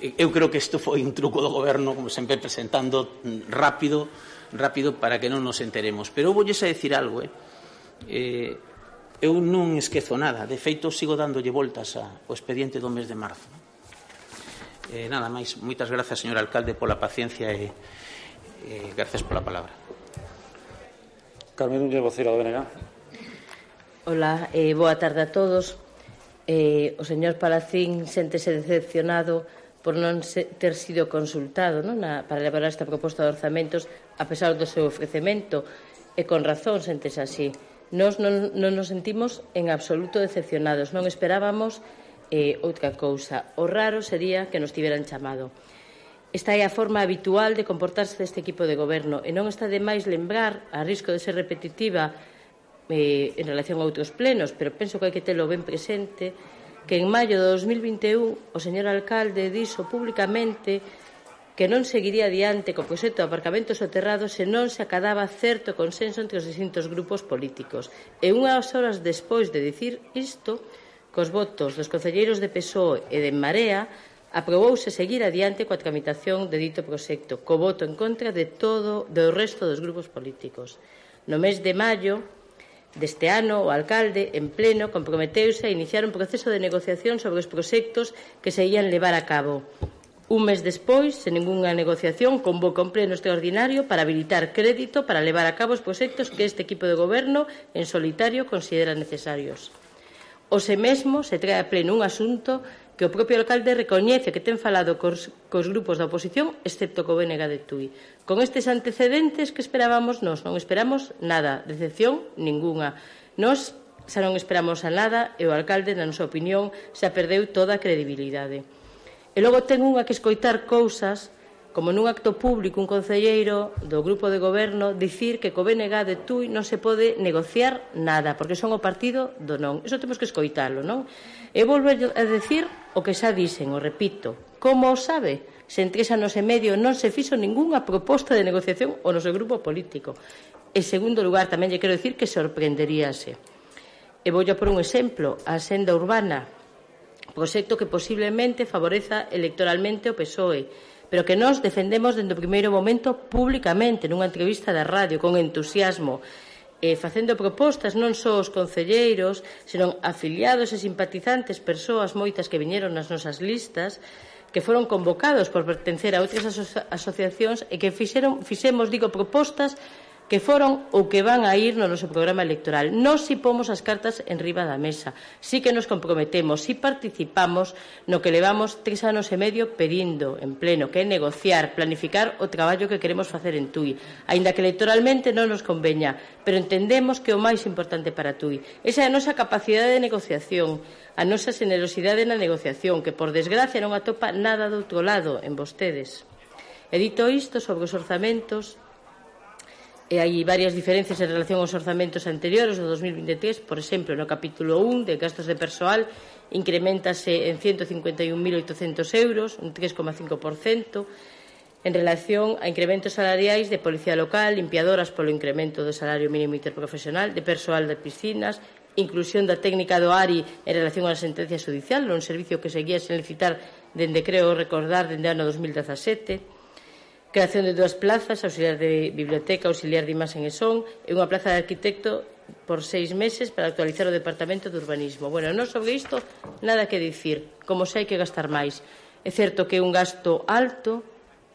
eu creo que isto foi un truco do goberno, como sempre presentando rápido, rápido para que non nos enteremos. Pero eu voulles a decir algo, eh? eh eu non esquezo nada, de feito sigo dándolle voltas ao expediente do mes de marzo. Eh, nada máis, moitas grazas, señor alcalde, pola paciencia e eh, grazas pola palabra. Carmen Núñez, voceira do BNG. Ola, eh, boa tarde a todos. Eh, o señor Palacín séntese decepcionado por non se, ter sido consultado non? Na, para elaborar esta proposta de orzamentos a pesar do seu ofrecemento e con razón séntese así. Nos non, non nos sentimos en absoluto decepcionados, non esperábamos eh, outra cousa. O raro sería que nos tiveran chamado. Esta é a forma habitual de comportarse deste equipo de goberno e non está de máis lembrar, a risco de ser repetitiva eh, en relación a outros plenos, pero penso que hai que telo ben presente, que en maio de 2021 o señor alcalde dixo públicamente que non seguiría adiante co proxecto de aparcamento soterrado se non se acadaba certo consenso entre os distintos grupos políticos. E unhas horas despois de dicir isto, cos votos dos concelleiros de PSOE e de Marea, aprobouse seguir adiante coa tramitación de dito proxecto, co voto en contra de todo do resto dos grupos políticos. No mes de maio deste ano, o alcalde, en pleno, comprometeuse a iniciar un proceso de negociación sobre os proxectos que se ian levar a cabo. Un mes despois, sen ningunha negociación, convoca un pleno extraordinario para habilitar crédito para levar a cabo os proxectos que este equipo de goberno en solitario considera necesarios. O se mesmo se trae a pleno un asunto que o propio alcalde recoñece que ten falado cos, cos grupos da oposición, excepto co BNG de Tui. Con estes antecedentes que esperábamos nos, non esperamos nada, decepción ningunha. Nos xa non esperamos a nada e o alcalde, na nosa opinión, xa perdeu toda a credibilidade. E logo ten unha que escoitar cousas como nun acto público un concelleiro do grupo de goberno dicir que co BNG de Tui non se pode negociar nada, porque son o partido do non. Eso temos que escoitalo, non? E volver a decir O que xa dixen, o repito. Como o sabe? Se en tres anos e medio non se fixo ningunha proposta de negociación o noso grupo político. E segundo lugar, tamén lle quero dicir que sorprenderíase. E vou por un exemplo, a senda urbana, proxecto que posiblemente favoreza electoralmente o PSOE, pero que nós defendemos dende o primeiro momento públicamente nunha entrevista da radio con entusiasmo eh, facendo propostas non só os concelleiros, senón afiliados e simpatizantes, persoas moitas que viñeron nas nosas listas, que foron convocados por pertencer a outras aso asociacións e que fixeron, fixemos, digo, propostas que foron ou que van a ir no noso programa electoral. Nos si pomos as cartas en riba da mesa, si que nos comprometemos, si participamos no que levamos tres anos e medio pedindo en pleno, que é negociar, planificar o traballo que queremos facer en TUI, aínda que electoralmente non nos conveña, pero entendemos que é o máis importante para TUI. Esa é a nosa capacidade de negociación, a nosa generosidade na negociación, que por desgracia non atopa nada do outro lado en vostedes. E dito isto sobre os orzamentos, e hai varias diferencias en relación aos orzamentos anteriores do 2023, por exemplo, no capítulo 1 de gastos de persoal incrementase en 151.800 euros, un 3,5%, en relación a incrementos salariais de policía local, limpiadoras polo incremento do salario mínimo interprofesional, de persoal de piscinas, inclusión da técnica do ARI en relación á sentencia judicial, un servicio que seguía sen licitar dende, creo recordar, dende ano 2017, Creación de dúas plazas, auxiliar de biblioteca, auxiliar de imaxen e son, e unha plaza de arquitecto por seis meses para actualizar o Departamento de Urbanismo. Bueno, non sobre isto nada que dicir, como sei que gastar máis. É certo que é un gasto alto,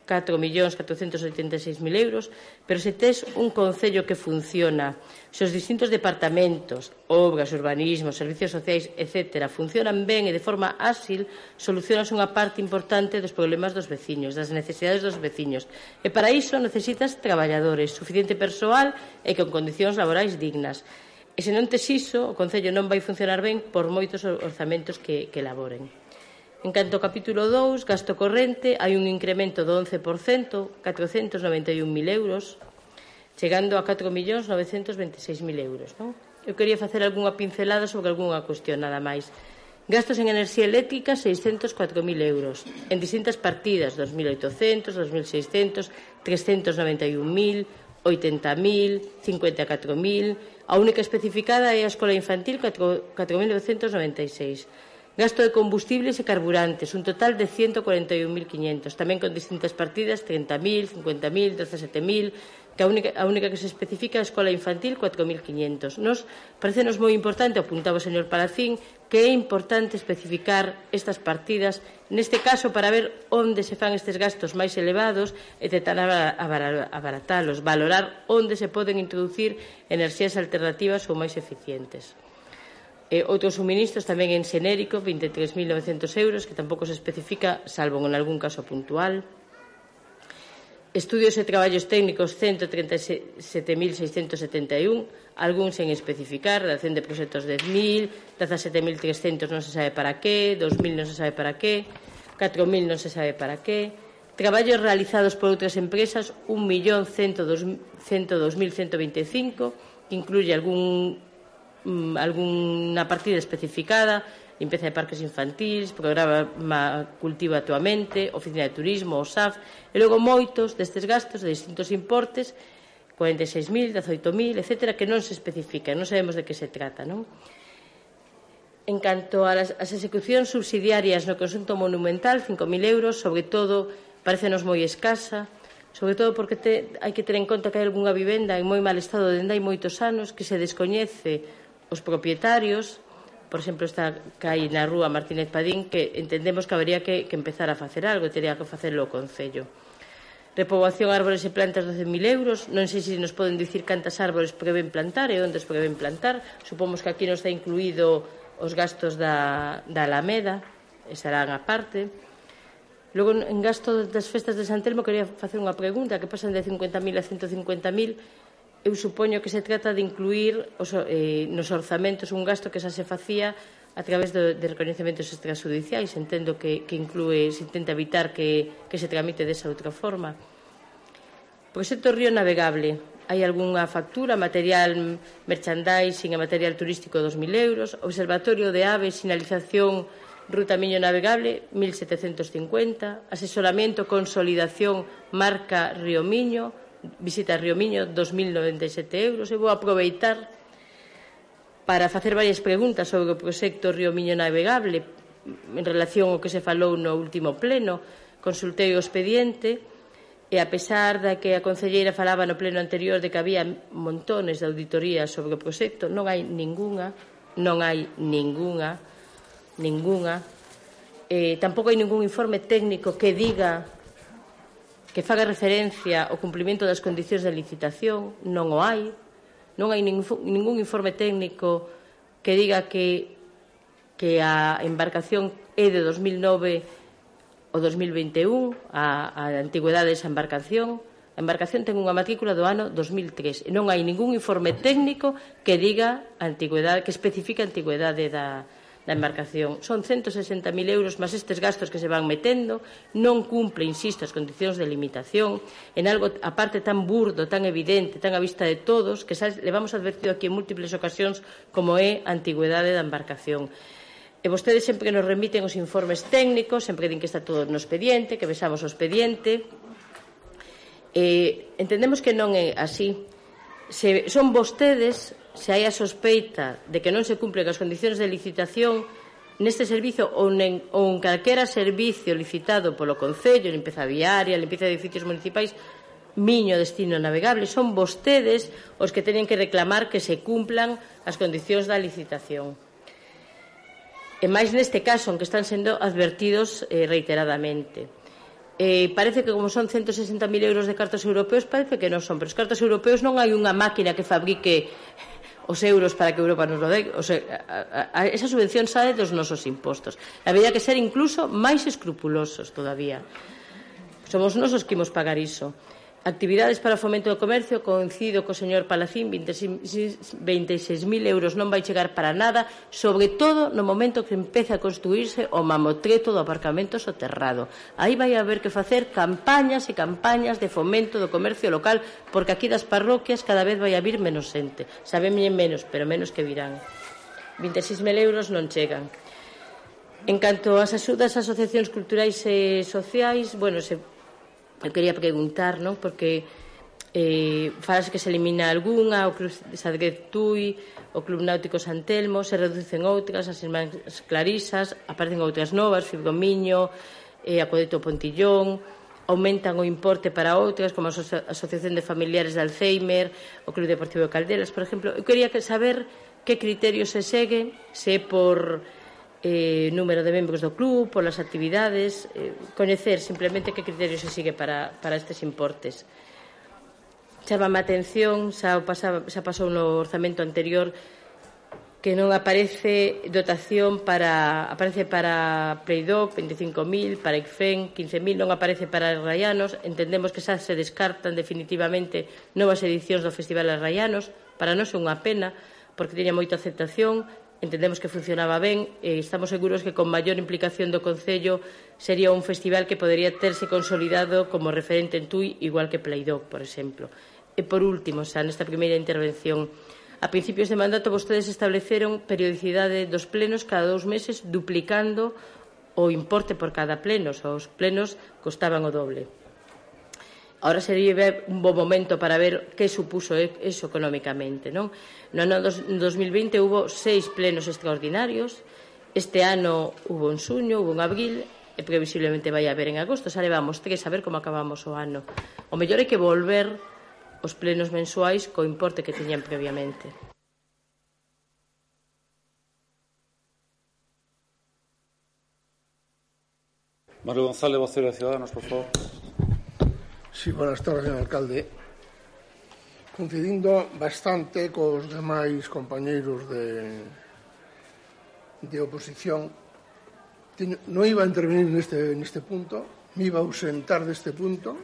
4.486.000 euros, pero se tes un Concello que funciona, se os distintos departamentos, obras, urbanismo, servicios sociais, etc., funcionan ben e de forma áxil, solucionas unha parte importante dos problemas dos veciños, das necesidades dos veciños. E para iso necesitas traballadores, suficiente persoal e con condicións laborais dignas. E se non tes iso, o Concello non vai funcionar ben por moitos orzamentos que, que elaboren. En canto ao capítulo 2, gasto corrente, hai un incremento do 11%, 491.000 euros, chegando a 4.926.000 euros. Non? Eu quería facer algunha pincelada sobre algunha cuestión nada máis. Gastos en enerxía eléctrica, 604.000 euros, en distintas partidas, 2.800, 2.600, 391.000, 80.000, 54.000, a única especificada é a escola infantil, 4.996 Gasto de combustibles e carburantes, un total de 141.500, tamén con distintas partidas, 30.000, 50.000, 17.000, que a única, a única que se especifica é a escola infantil, 4.500. Nos parecenos moi importante, apuntaba o señor Palacín, que é importante especificar estas partidas, neste caso para ver onde se fan estes gastos máis elevados e tentar abaratalos, valorar onde se poden introducir enerxías alternativas ou máis eficientes. Eh, outros suministros tamén en xenérico, 23.900 euros, que tampouco se especifica, salvo en algún caso puntual. Estudios e traballos técnicos, 137.671, algúns sen especificar, redacción de proxectos 10.000, 17.300 non se sabe para qué, 2.000 non se sabe para qué, 4.000 non se sabe para qué, traballos realizados por outras empresas, 1.102.125, que incluye algún mm, partida especificada, limpeza de parques infantis, programa Cultiva a tua mente, Oficina de Turismo, o SAF, e logo moitos destes gastos de distintos importes 46.000, 18.000, etcétera, que non se especifica, non sabemos de que se trata, non? En canto ás execucións subsidiarias no consunto monumental, 5.000 euros, sobre todo, parecenos moi escasa, sobre todo porque te, hai que ter en conta que hai algunha vivenda en moi mal estado dende hai moitos anos que se descoñece os propietarios, por exemplo, está cai na rúa Martínez Padín, que entendemos que habería que, que empezar a facer algo, teria que facelo o Concello. Repoboación árbores e plantas 12.000 euros, non sei se nos poden dicir cantas árbores prevén plantar e onde os prevén plantar. Supomos que aquí nos está incluído os gastos da, da Alameda, estarán a parte. Logo, en gasto das festas de San Telmo, quería facer unha pregunta, que pasan de 50.000 a 150.000 eu supoño que se trata de incluir os, eh, nos orzamentos un gasto que xa se facía a través do, de reconhecementos extrajudiciais. Entendo que, que inclúe, se intenta evitar que, que se tramite desa outra forma. Proxecto Río Navegable. Hai algunha factura, material merchandising e material turístico 2.000 euros. Observatorio de aves, sinalización, ruta miño navegable, 1.750. Asesoramiento, consolidación, marca Río Miño, visita a Río Miño, 2.097 euros. E vou aproveitar para facer varias preguntas sobre o proxecto Río Miño Navegable en relación ao que se falou no último pleno. Consultei o expediente e, a pesar da que a concelleira falaba no pleno anterior de que había montones de auditorías sobre o proxecto, non hai ningunha, non hai ningunha, ningunha. Eh, tampouco hai ningún informe técnico que diga que faga referencia ao cumplimento das condicións de licitación, non o hai. Non hai ningún informe técnico que diga que, que a embarcación é de 2009 ou 2021, a, a antigüedade desa embarcación. A embarcación ten unha matrícula do ano 2003 e non hai ningún informe técnico que diga a antigüedade, que especifica a antigüedade da, da embarcación. Son 160.000 euros máis estes gastos que se van metendo, non cumple, insisto, as condicións de limitación, en algo aparte tan burdo, tan evidente, tan a vista de todos, que xa levamos advertido aquí en múltiples ocasións como é a antigüedade da embarcación. E vostedes sempre que nos remiten os informes técnicos, sempre que din que está todo no expediente, que besamos o expediente, eh, entendemos que non é así. Se son vostedes se hai a sospeita de que non se cumplen as condicións de licitación neste servicio ou en, ou en calquera servicio licitado polo Concello, limpeza viaria, limpeza de edificios municipais, miño destino navegable, son vostedes os que teñen que reclamar que se cumplan as condicións da licitación. E máis neste caso, en que están sendo advertidos eh, reiteradamente. Eh, parece que como son 160.000 euros de cartos europeos, parece que non son, pero os cartos europeos non hai unha máquina que fabrique os euros para que Europa nos lo dé. O sea, a, a, esa subvención sae dos nosos impostos. Habería que ser incluso máis escrupulosos todavía. Somos nosos que imos pagar iso. Actividades para o fomento do comercio coincido co señor Palacín 26.000 26 euros non vai chegar para nada sobre todo no momento que empece a construirse o mamotreto do aparcamento soterrado. Aí vai haber que facer campañas e campañas de fomento do comercio local porque aquí das parroquias cada vez vai a vir menos xente. Saben menos, pero menos que virán. 26.000 euros non chegan. En canto ás axudas ás asociacións culturais e sociais, bueno, se Eu quería preguntar, non? Porque eh, falas que se elimina algunha, o Club de Sadguez Tui, o Club Náutico Santelmo, se reducen outras, as Irmáns Clarisas, aparecen outras novas, Fibromiño, eh, Acodeto Pontillón, aumentan o importe para outras, como a Asociación de Familiares de Alzheimer, o Club Deportivo de Calderas, por exemplo. Eu quería que saber que criterios se seguen, se por eh, número de membros do club, polas actividades, eh, coñecer simplemente que criterios se sigue para, para estes importes. Chama a atención, xa, pasaba, xa pasou no orzamento anterior, que non aparece dotación para aparece para Pleidoc 25.000, para ICFEN 15.000, non aparece para Rayanos, Entendemos que xa se descartan definitivamente novas edicións do Festival Arraianos. Para nós é unha pena, porque tiña moita aceptación, entendemos que funcionaba ben e estamos seguros que con maior implicación do Concello sería un festival que podería terse consolidado como referente en Tui, igual que Playdoc, por exemplo. E por último, xa nesta primeira intervención, a principios de mandato vostedes estableceron periodicidade dos plenos cada dous meses duplicando o importe por cada pleno, os plenos costaban o doble. Ahora sería un bo momento para ver que supuso eso económicamente. Non? No ano 2020 hubo seis plenos extraordinarios, este ano hubo en suño, hubo en abril, e previsiblemente vai haber en agosto. Xa levamos tres a ver como acabamos o ano. O mellor é que volver os plenos mensuais co importe que teñan previamente. Mario González, vocero de Ciudadanos, por favor. Sí, buenas tardes, señor alcalde. Coincidindo bastante cos demais compañeiros de, de oposición, teño, non iba a intervenir neste, neste punto, me iba a ausentar deste punto,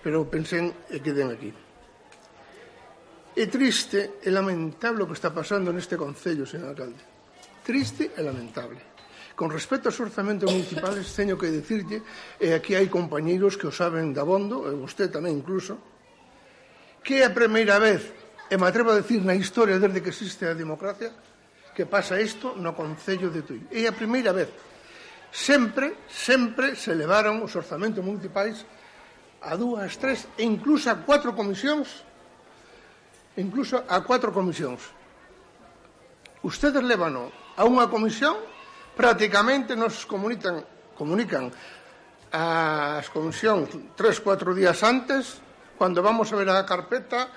pero pensei e queden aquí. É triste e lamentable o que está pasando neste Concello, señor alcalde. Triste e lamentable. Con respecto aos orzamentos municipales, teño que dicirlle, e aquí hai compañeiros que o saben dabondo, e vosté tamén incluso, que é a primeira vez, e me atrevo a dicir na historia desde que existe a democracia, que pasa isto no Concello de Tui. É a primeira vez. Sempre, sempre se levaron os orzamentos municipais a dúas, tres e incluso a cuatro comisións incluso a cuatro comisións. Ustedes levano a unha comisión prácticamente nos comunican, comunican as comisións tres, cuatro días antes, cando vamos a ver a carpeta,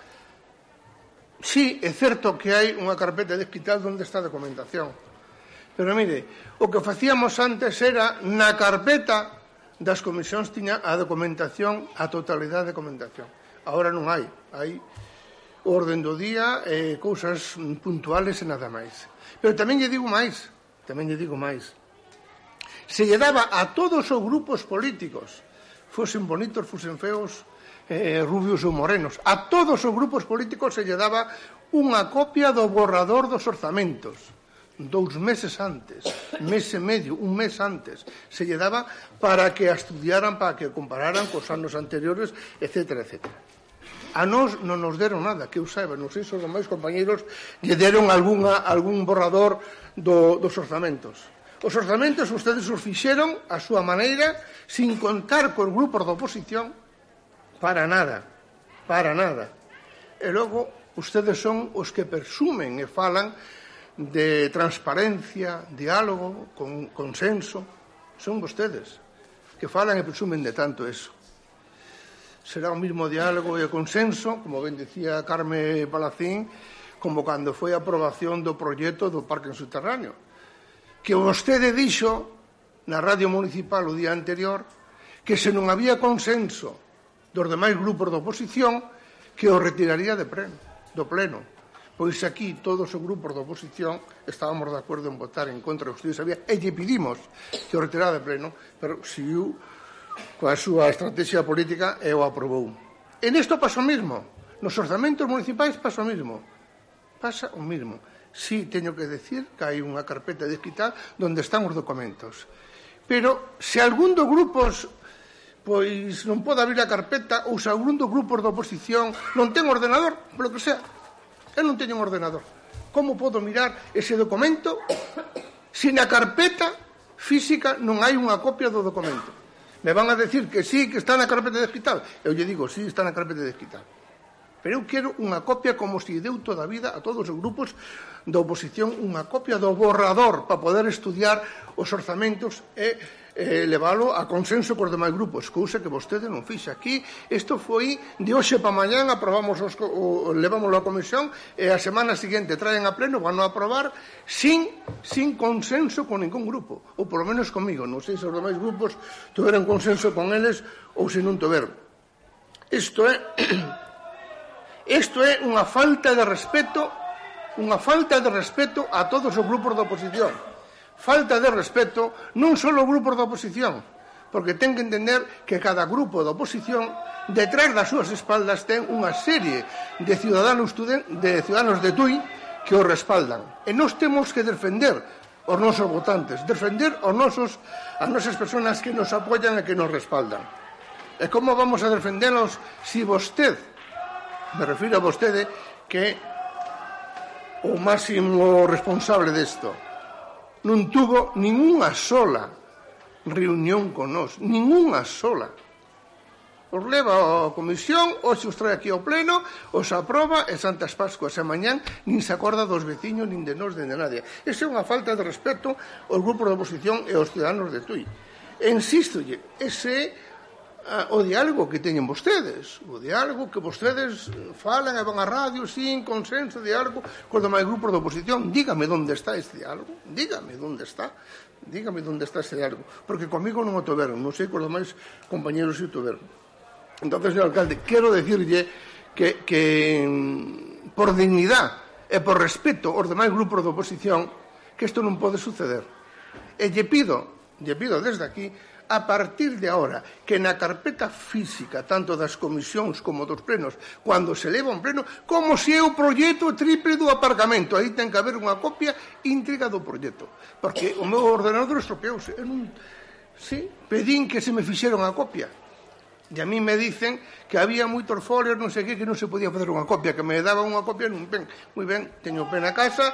sí, é certo que hai unha carpeta de hospital onde está a documentación. Pero mire, o que facíamos antes era na carpeta das comisións tiña a documentación, a totalidade de documentación. Agora non hai, hai orden do día e cousas puntuales e nada máis. Pero tamén lle digo máis, Tamén lle digo máis. Se lle daba a todos os grupos políticos, fosen bonitos, fosen feos, eh, rubios ou morenos, a todos os grupos políticos se lle daba unha copia do borrador dos orzamentos dous meses antes, mes e medio, un mes antes, se lle daba para que a estudiaran, para que compararan cos anos anteriores, etc. etcétera. etcétera. A nós non nos deron nada, que eu saiba, non sei se os demais compañeros lle deron algunha, algún borrador do, dos orzamentos. Os orzamentos ustedes os fixeron a súa maneira sin contar cos grupos da oposición para nada, para nada. E logo ustedes son os que presumen e falan de transparencia, diálogo, con consenso, son vostedes que falan e presumen de tanto eso será o mismo diálogo e consenso, como ben decía Carme Palacín, como cando foi a aprobación do proxecto do Parque Subterráneo, que vostede dixo na radio municipal o día anterior que se non había consenso dos demais grupos da oposición que o retiraría de pleno, do pleno. Pois aquí todos os grupos da oposición estábamos de acordo en votar en contra, os que sabía, e lle pedimos que o retirara de pleno, pero se si coa súa estrategia política e o aprobou. E nisto pasa o mismo. Nos orzamentos municipais pasa o mismo. Pasa o mismo. Sí, teño que decir que hai unha carpeta de digital onde están os documentos. Pero se algún dos grupos pois non pode abrir a carpeta ou se algún dos grupos da oposición non ten ordenador, polo que sea. Eu non teño un ordenador. Como podo mirar ese documento se na carpeta física non hai unha copia do documento? me van a decir que sí, que está na carpeta de digital. Eu lle digo, sí, está na carpeta de digital. Pero eu quero unha copia como se deu toda a vida a todos os grupos da oposición unha copia do borrador para poder estudiar os orzamentos e eh, leválo a consenso cos demais grupos, cousa que vostede non fixe aquí. Isto foi de hoxe para mañán, aprobamos os, o, levámoslo á comisión e a semana seguinte traen a pleno, van a aprobar sin, sin consenso con ningún grupo, ou polo menos comigo. Non sei se os demais grupos tuveran consenso con eles ou se non tuveron. Isto é isto é unha falta de respeto unha falta de respeto a todos os grupos da oposición falta de respeto non só os grupos da oposición, porque ten que entender que cada grupo da oposición detrás das súas espaldas ten unha serie de ciudadanos de ciudadanos de Tui que o respaldan. E nós temos que defender os nosos votantes, defender os nosos, as nosas persoas que nos apoian e que nos respaldan. E como vamos a defendelos si vosted, me refiro a vostede, que o máximo responsable desto, non tuvo ninguna sola reunión con nós, ninguna sola. Os leva a comisión, hoxe os trae aquí ao pleno, os aproba e Santas Pascuas e mañán nin se acorda dos veciños, nin de nós, nin de nadie. Esa é unha falta de respeto aos grupos de oposición e aos ciudadanos de Tui. E insistolle, ese é Ah, o diálogo que teñen vostedes, o diálogo que vostedes eh, falan e van a radio sin consenso, diálogo con os demais grupos da oposición. Dígame onde está este diálogo, dígame onde está, dígame onde está ese diálogo, porque comigo non o toveron, non sei con os demais compañeros se o toveron. Entonces, señor alcalde, quero decirlle que, que mm, por dignidade e por respeto aos demais grupos da oposición que isto non pode suceder. E lle pido, lle pido desde aquí a partir de ahora que na carpeta física tanto das comisións como dos plenos cando se leva un pleno como se é o proxecto triple do aparcamento aí ten que haber unha copia íntegra do proxecto porque o meu ordenador estropeouse. En un... Sí, pedín que se me fixeron a copia. E a mí me dicen que había moitos folios, non sei que, que non se podía facer unha copia, que me daban unha copia nun pen. Moi ben, teño pen a casa,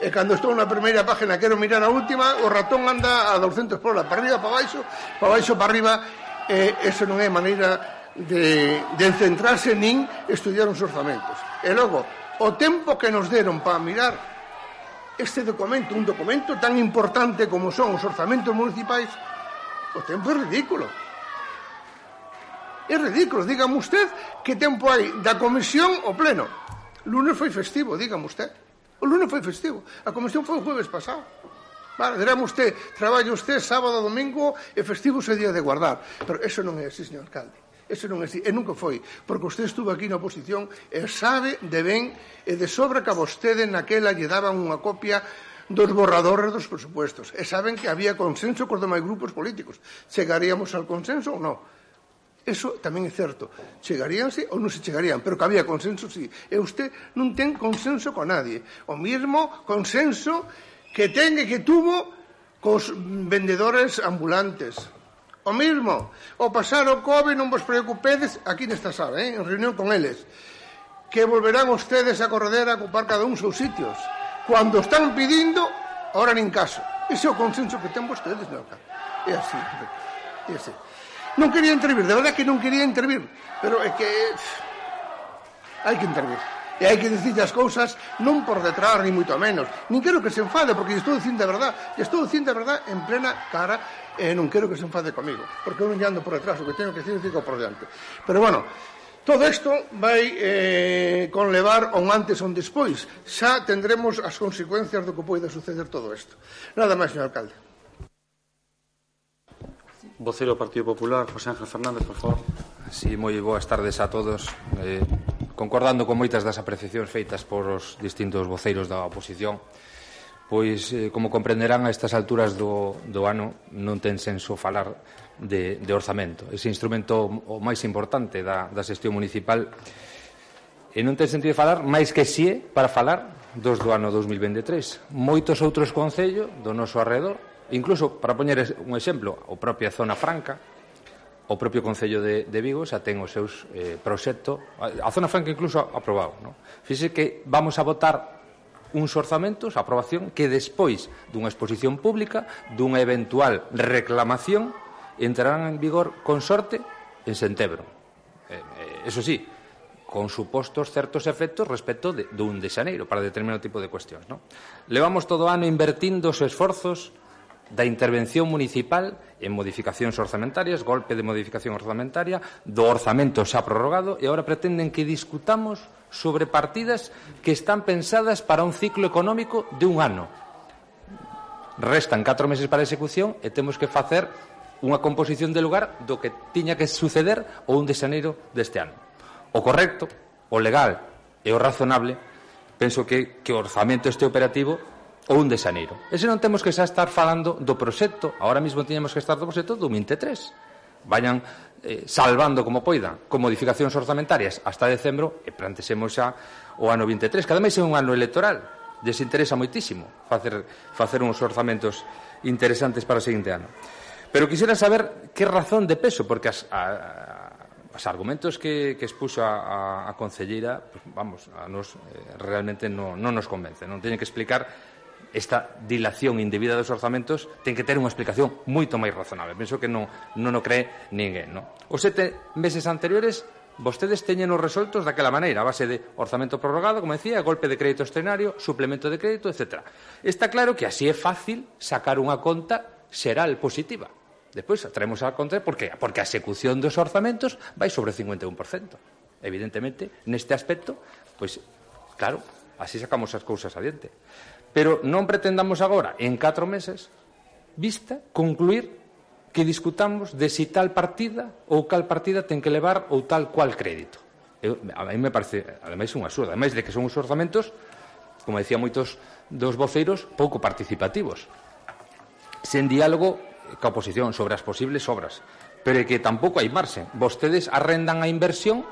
e cando estou na primeira página quero mirar a última, o ratón anda a 200 por hora, para arriba, para baixo, para baixo, para arriba, e eso non é maneira de, de centrarse nin estudiar os orzamentos. E logo, o tempo que nos deron para mirar este documento, un documento tan importante como son os orzamentos municipais, o tempo é ridículo. É ridículo, dígame usted que tempo hai da comisión o pleno. Lunes foi festivo, dígame usted. O lunes foi festivo. A comisión foi o jueves pasado. Vale, dirá usted, traballo usted sábado, domingo e festivo se día de guardar. Pero eso non é así, señor alcalde. Eso non é así, e nunca foi, porque usted estuvo aquí na oposición e sabe de ben e de sobra que a vostede naquela lle daban unha copia dos borradores dos presupuestos. E saben que había consenso cos demais grupos políticos. Chegaríamos al consenso ou non? Eso tamén é certo. Chegaríanse ou non se chegarían, pero que había consenso, sí. E usted non ten consenso con nadie. O mismo consenso que ten e que tuvo cos vendedores ambulantes. O mismo, o pasar o COVID non vos preocupedes aquí nesta sala, eh, en reunión con eles, que volverán ustedes a correr a ocupar cada un seus sitios. Cuando están pidindo, ahora nin caso. Ese é o consenso que ten vostedes, non? É así, é así. Non quería intervir, de verdad que non quería intervir, pero é que hai que intervir. E hai que dicir as cousas non por detrás, ni moito menos. Nin quero que se enfade, porque estou dicindo a verdad. E estou dicindo a verdad en plena cara eh, e non quero que se enfade comigo. Porque eu non ando por detrás, o que teño que dicir, digo por diante. Pero bueno, Todo isto vai eh, con levar un antes ou un despois. Xa tendremos as consecuencias do que poida suceder todo isto. Nada máis, señor alcalde. Vocero Partido Popular, José Ángel Fernández, por favor. Sí, moi boas tardes a todos. Eh, concordando con moitas das apreciacións feitas por os distintos voceiros da oposición, pois, eh, como comprenderán, a estas alturas do, do ano non ten senso falar de, de orzamento. Ese instrumento o máis importante da, da xestión municipal e non ten sentido falar máis que si para falar dos do ano 2023. Moitos outros concellos do noso arredor Incluso, para poñer un exemplo, a propia Zona Franca, o propio Concello de, de Vigo xa ten os seus eh, proxecto, a, a Zona Franca incluso aprobado. No? Fíxese que vamos a votar uns orzamentos, a aprobación, que despois dunha exposición pública, dunha eventual reclamación, entrarán en vigor con sorte en sentebro. Eh, eh, eso sí, con supostos certos efectos respecto de, dun de xaneiro para determinado tipo de cuestións. No? Levamos todo o ano invertindo os esforzos da intervención municipal en modificacións orzamentarias, golpe de modificación orzamentaria, do orzamento xa prorrogado e agora pretenden que discutamos sobre partidas que están pensadas para un ciclo económico de un ano. Restan catro meses para a execución e temos que facer unha composición de lugar do que tiña que suceder o 1 de xaneiro deste ano. O correcto, o legal e o razonable, penso que, que o orzamento este operativo ou 1 de xaneiro. E se non temos que xa estar falando do proxecto, ahora mesmo tiñamos que estar do proxecto do 23. Vayan eh, salvando como poidan, con modificacións orzamentarias hasta decembro e plantexemos xa o ano 23, que ademais é un ano electoral. Desinteresa moitísimo facer, facer uns orzamentos interesantes para o seguinte ano. Pero quisiera saber que razón de peso, porque as, a, a, as argumentos que, que expuso a, a, a concelleira, pues, vamos, a nos, eh, realmente no, non nos convence. Non teñen que explicar esta dilación indebida dos orzamentos ten que ter unha explicación moito máis razonable. Penso que non, non o cree ninguén. Non? Os sete meses anteriores vostedes teñen os resoltos daquela maneira, a base de orzamento prorrogado, como decía, golpe de crédito extraordinario, suplemento de crédito, etc. Está claro que así é fácil sacar unha conta xeral positiva. Despois traemos a conta, por que? Porque a execución dos orzamentos vai sobre 51%. Evidentemente, neste aspecto, pois, claro, así sacamos as cousas adiante. Pero non pretendamos agora, en 4 meses, vista, concluir que discutamos de si tal partida ou cal partida ten que levar ou tal cual crédito. Eu, a mí me parece, ademais, un absurdo. Ademais de que son os orzamentos, como decía moitos dos voceiros, pouco participativos. Sen diálogo ca oposición sobre as posibles obras. Pero é que tampouco hai marxe. Vostedes arrendan a inversión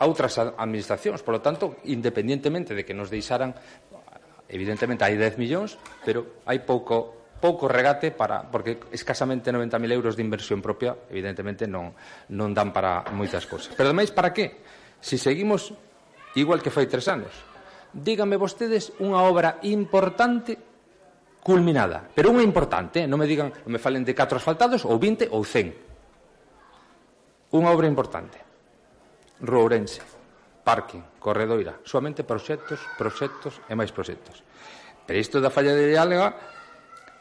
a outras administracións. Por lo tanto, independientemente de que nos deixaran Evidentemente hai 10 millóns, pero hai pouco pouco regate para porque escasamente 90.000 euros de inversión propia, evidentemente non non dan para moitas cousas. Pero ademais para que? Si seguimos igual que foi tres anos. Díganme vostedes unha obra importante culminada, pero unha importante, eh, non me digan, non me falen de 4 asfaltados ou 20 ou 100. Unha obra importante. Rourense parking, corredoira, soamente proxectos, proxectos e máis proxectos. Pero isto da falla de diálogo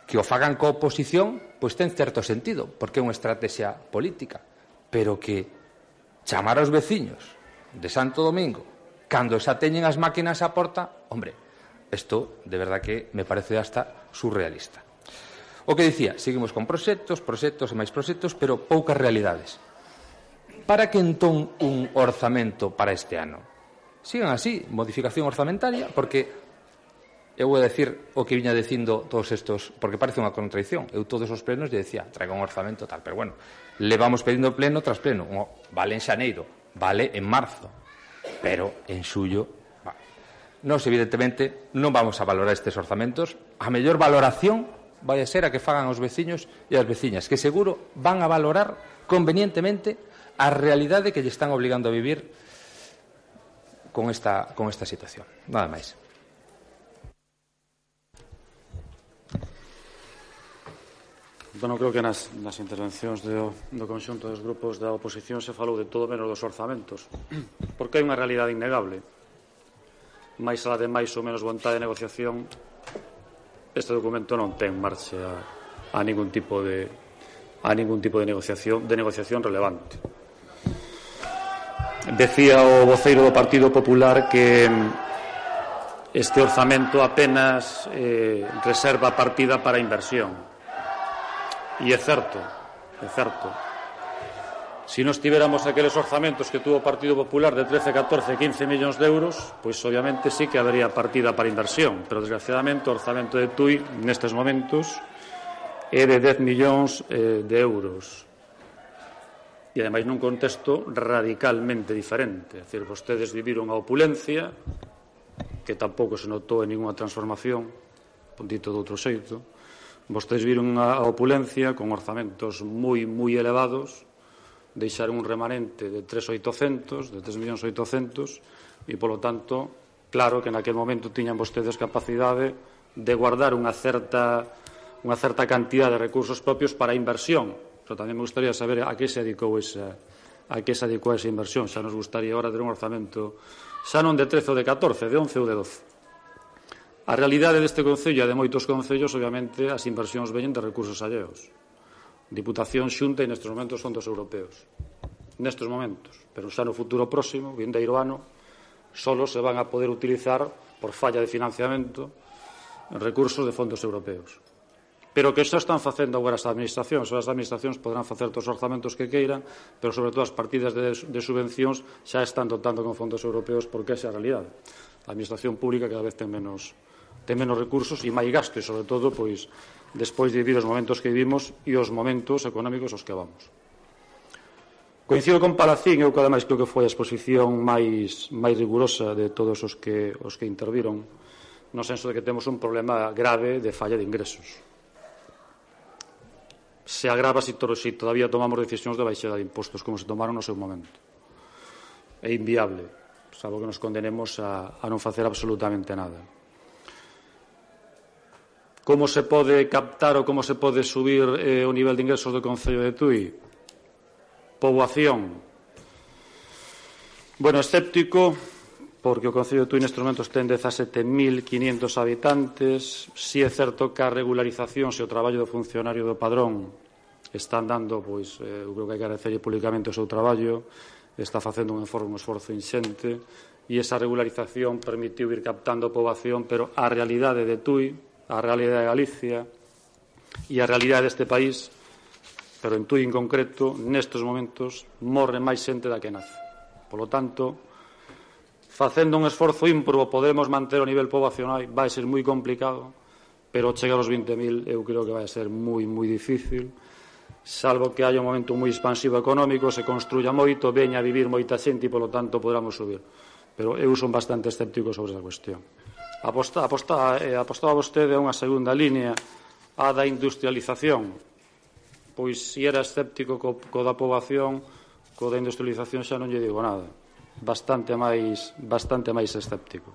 que o fagan coa oposición, pois ten certo sentido, porque é unha estrategia política, pero que chamar aos veciños de Santo Domingo cando xa teñen as máquinas á porta, hombre, isto de verdad que me parece hasta surrealista. O que dicía, seguimos con proxectos, proxectos e máis proxectos, pero poucas realidades para que entón un orzamento para este ano? Sigan así, modificación orzamentaria, porque eu vou decir o que viña dicindo todos estos, porque parece unha contradición. Eu todos os plenos lle decía, traiga un orzamento tal, pero bueno, le vamos pedindo pleno tras pleno. Vale en xaneiro, vale en marzo, pero en xullo. Nos, evidentemente, non vamos a valorar estes orzamentos. A mellor valoración vai a ser a que fagan os veciños e as veciñas, que seguro van a valorar convenientemente a realidade que lle están obligando a vivir con esta, con esta situación. Nada máis. Bueno, creo que nas, nas intervencións do, do conxunto dos grupos da oposición se falou de todo menos dos orzamentos, porque hai unha realidade innegable. Mais a de máis ou menos vontade de negociación, este documento non ten marcha a, a ningún tipo de a ningún tipo de negociación de negociación relevante. Decía o voceiro do Partido Popular que mm, este orzamento apenas eh, reserva partida para inversión. E é certo, é certo. Si nos tiveramos aqueles orzamentos que tuvo o Partido Popular de 13, 14, 15 millóns de euros, pois obviamente sí que habería partida para inversión, pero desgraciadamente o orzamento de TUI nestes momentos é de 10 millóns eh, de euros e ademais nun contexto radicalmente diferente. É dicir, vostedes viviron a opulencia, que tampouco se notou en ninguna transformación, dito de outro xeito. Vostedes viron a opulencia con orzamentos moi, moi elevados, deixaron un remanente de 3.800, de 3.800.000, e, polo tanto, claro que naquel momento tiñan vostedes capacidade de guardar unha certa, unha certa cantidad de recursos propios para a inversión, Pero tamén me gustaría saber a que se dedicou esa, a que se dedicou esa inversión. Xa nos gustaría ahora ter un orzamento xa non de 13 ou de 14, de 11 ou de 12. A realidade deste Concello e de moitos Concellos, obviamente, as inversións veñen de recursos alleos. Diputación xunta e nestes momentos fondos europeos. Nestes momentos, pero xa no futuro próximo, vindeiro ano, solo se van a poder utilizar, por falla de financiamento, recursos de fondos europeos pero que xa están facendo agora as administracións. As administracións podrán facer todos os orzamentos que queiran, pero sobre todo as partidas de, de subvencións xa están dotando con fondos europeos porque esa é a realidade. A administración pública cada vez ten menos, ten menos recursos e máis gasto, e sobre todo, pois, despois de vivir os momentos que vivimos e os momentos económicos os que vamos. Coincido con Palacín, eu cada máis creo que foi a exposición máis, máis rigurosa de todos os que, os que interviron, no senso de que temos un problema grave de falla de ingresos se agrava se, se todavía tomamos decisións de baixada de impostos como se tomaron no seu momento. É inviable, salvo que nos condenemos a, a non facer absolutamente nada. Como se pode captar ou como se pode subir eh, o nivel de ingresos do Concello de Tui? Poboación. Bueno, escéptico, porque o Concello de Tui nestes momentos ten 17.500 habitantes. Si é certo que a regularización se o traballo do funcionario do padrón están dando, pois, eh, eu creo que hai que agradecerlle públicamente o seu traballo, está facendo un esforzo, un esforzo inxente, e esa regularización permitiu ir captando poboación, pero a realidade de Tui, a realidade de Galicia e a realidade deste país, pero en Tui en concreto, nestes momentos, morre máis xente da que nace. Por lo tanto, facendo un esforzo ímprobo podemos manter o nivel poboacional, vai ser moi complicado, pero chegar aos 20.000 eu creo que vai ser moi, moi difícil, salvo que haya un momento moi expansivo económico, se construya moito, veña a vivir moita xente e, polo tanto, podamos subir. Pero eu son bastante escéptico sobre esa cuestión. Aposta, aposta, eh, apostaba vostede a unha segunda línea, a da industrialización. Pois, se era escéptico co, co da poboación, co da industrialización xa non lle digo nada bastante máis bastante máis escéptico.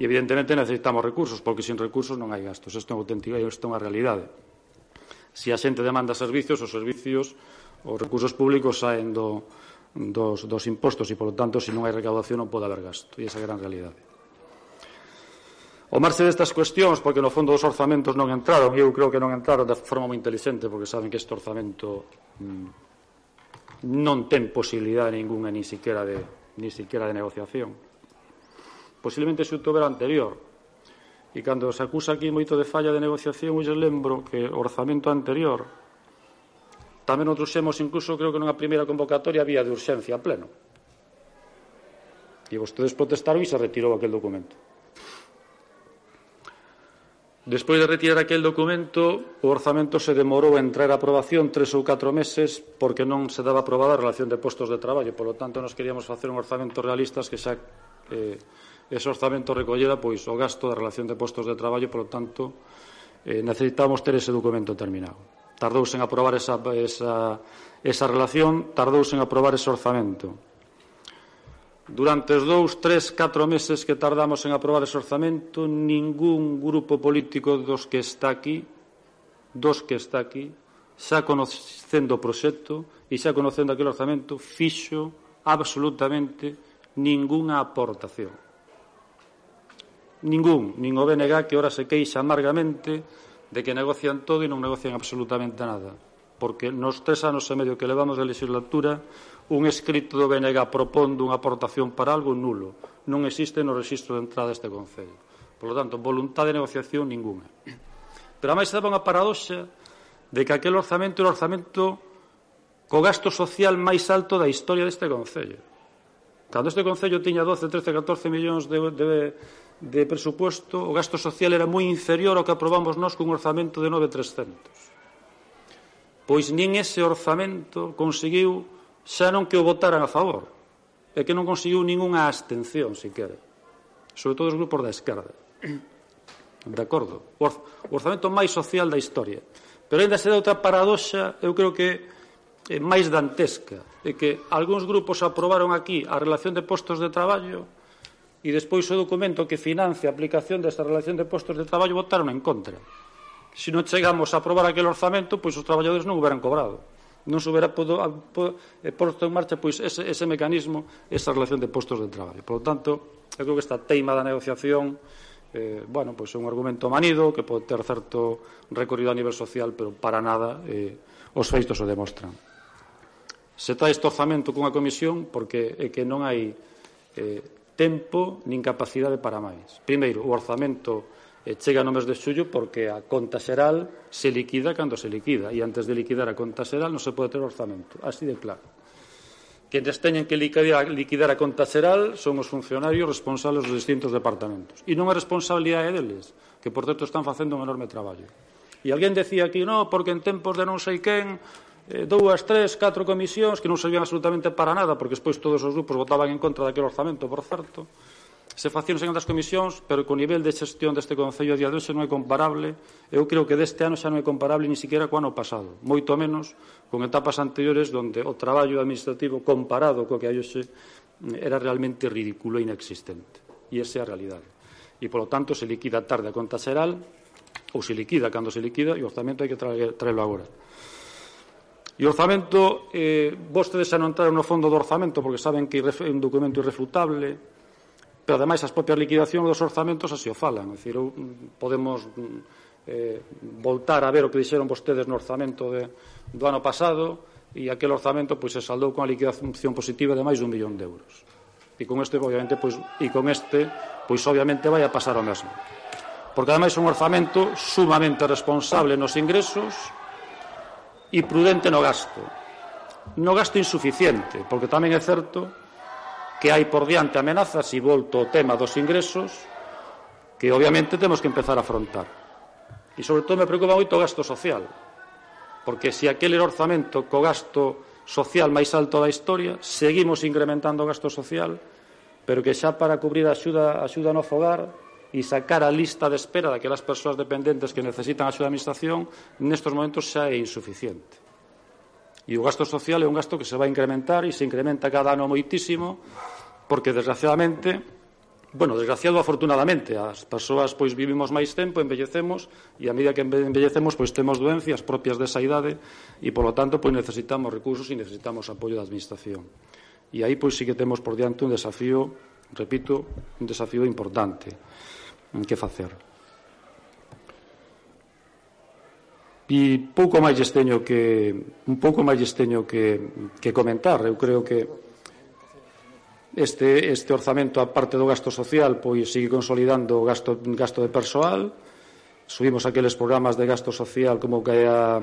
E evidentemente necesitamos recursos, porque sin recursos non hai gastos. Isto é auténtica, isto é unha realidade. Se a xente demanda servicios, os servicios, os recursos públicos saen do, dos, dos impostos e, polo tanto, se non hai recaudación non pode haber gasto. E esa é a gran realidade. O marxe destas cuestións, porque no fondo dos orzamentos non entraron, e eu creo que non entraron de forma moi inteligente, porque saben que este orzamento mm, non ten posibilidade ninguna, ni siquiera de, ni siquiera de negociación. Posiblemente se outubro anterior. E cando se acusa aquí moito de falla de negociación, eu lembro que o orzamento anterior tamén o trouxemos incluso, creo que nunha primeira convocatoria había de urxencia pleno. E vostedes protestaron e se retirou aquel documento. Despois de retirar aquel documento, o orzamento se demorou en entrar a aprobación tres ou catro meses porque non se daba aprobada a relación de postos de traballo. Por lo tanto, nos queríamos facer un orzamento realista que xa eh, ese orzamento recollera pois o gasto da relación de postos de traballo, por lo tanto, eh, necesitamos ter ese documento terminado. Tardouse en aprobar esa, esa, esa relación, tardouse en aprobar ese orzamento. Durante os dous, tres, catro meses que tardamos en aprobar ese orzamento, ningún grupo político dos que está aquí, dos que está aquí, xa conocendo o proxecto e xa conocendo aquele orzamento, fixo absolutamente ningunha aportación. Ningún, nin o BNG que ora se queixa amargamente de que negocian todo e non negocian absolutamente nada. Porque nos tres anos e medio que levamos de legislatura un escrito do BNG propondo unha aportación para algo nulo. Non existe no registro de entrada deste Concello. Por lo tanto, voluntade de negociación ninguna. Pero ademais daba unha paradoxa de que aquel orzamento era o orzamento co gasto social máis alto da historia deste Concello. Cando este Concello tiña 12, 13, 14 millóns de, de, de presupuesto, o gasto social era moi inferior ao que aprobamos nós cun orzamento de 9.300. Pois nin ese orzamento conseguiu xa non que o votaran a favor, é que non conseguiu ningunha abstención, siquera, sobre todo os grupos da esquerda. De acordo? O orzamento máis social da historia. Pero ainda se dá outra paradoxa, eu creo que é máis dantesca, é que algúns grupos aprobaron aquí a relación de postos de traballo e despois o documento que financia a aplicación desta relación de postos de traballo votaron en contra. Se non chegamos a aprobar aquel orzamento, pois os traballadores non hubieran cobrado non se houbera podo, podo, eh, posto en marcha pois ese, ese mecanismo, esa relación de postos de traballo. Por lo tanto, eu creo que esta teima da negociación eh, bueno, pois é un argumento manido que pode ter certo recorrido a nivel social, pero para nada eh, os feitos o demostran. Se trae este orzamento cunha comisión porque é que non hai eh, tempo nin capacidade para máis. Primeiro, o orzamento e chega no mes de xullo porque a conta xeral se liquida cando se liquida e antes de liquidar a conta xeral non se pode ter orzamento, así de claro. Quenes teñen que liquidar, liquidar a conta xeral son os funcionarios responsables dos distintos departamentos. E non é responsabilidade deles, que, por certo, están facendo un enorme traballo. E alguén decía aquí, no, porque en tempos de non sei quen, eh, dúas, tres, catro comisións que non servían absolutamente para nada, porque despois todos os grupos votaban en contra daquele orzamento, por certo se facíronse en outras comisións, pero co nivel de xestión deste Concello a día de hoxe non é comparable. Eu creo que deste ano xa non é comparable ni siquiera co ano pasado, moito menos con etapas anteriores onde o traballo administrativo comparado co que hai hoxe mm, era realmente ridículo e inexistente. E esa é a realidade. E, polo tanto, se liquida tarde a conta xeral ou se liquida cando se liquida e o orzamento hai que traerlo traelo agora. E o orzamento, eh, vostedes xa non entraron no fondo do orzamento porque saben que é un documento irrefutable, pero ademais as propias liquidacións dos orzamentos así o falan, é dicir, mm, podemos mm, eh, voltar a ver o que dixeron vostedes no orzamento de, do ano pasado e aquel orzamento pois se saldou con a liquidación positiva de máis dun millón de euros. E con este obviamente pois e con este pois obviamente vai a pasar o mesmo. Porque ademais é un orzamento sumamente responsable nos ingresos e prudente no gasto. No gasto insuficiente, porque tamén é certo que hai por diante amenazas e volto o tema dos ingresos que obviamente temos que empezar a afrontar. E sobre todo me preocupa moito o gasto social, porque se aquel era orzamento co gasto social máis alto da historia, seguimos incrementando o gasto social, pero que xa para cubrir a axuda, a axuda no fogar e sacar a lista de espera daquelas persoas dependentes que necesitan a súa administración, nestos momentos xa é insuficiente. E o gasto social é un gasto que se vai incrementar e se incrementa cada ano moitísimo porque, desgraciadamente, bueno, desgraciado afortunadamente, as persoas pois vivimos máis tempo, envellecemos e a medida que envellecemos pois temos doencias propias desa idade e polo tanto pois necesitamos recursos e necesitamos apoio da administración. E aí pois sí que temos por diante un desafío, repito, un desafío importante mm, que facer. E pouco máis lles teño que un pouco máis lles teño que, que comentar. Eu creo que este, este orzamento, a parte do gasto social, pois sigue consolidando o gasto, gasto de persoal. Subimos aqueles programas de gasto social como que a, a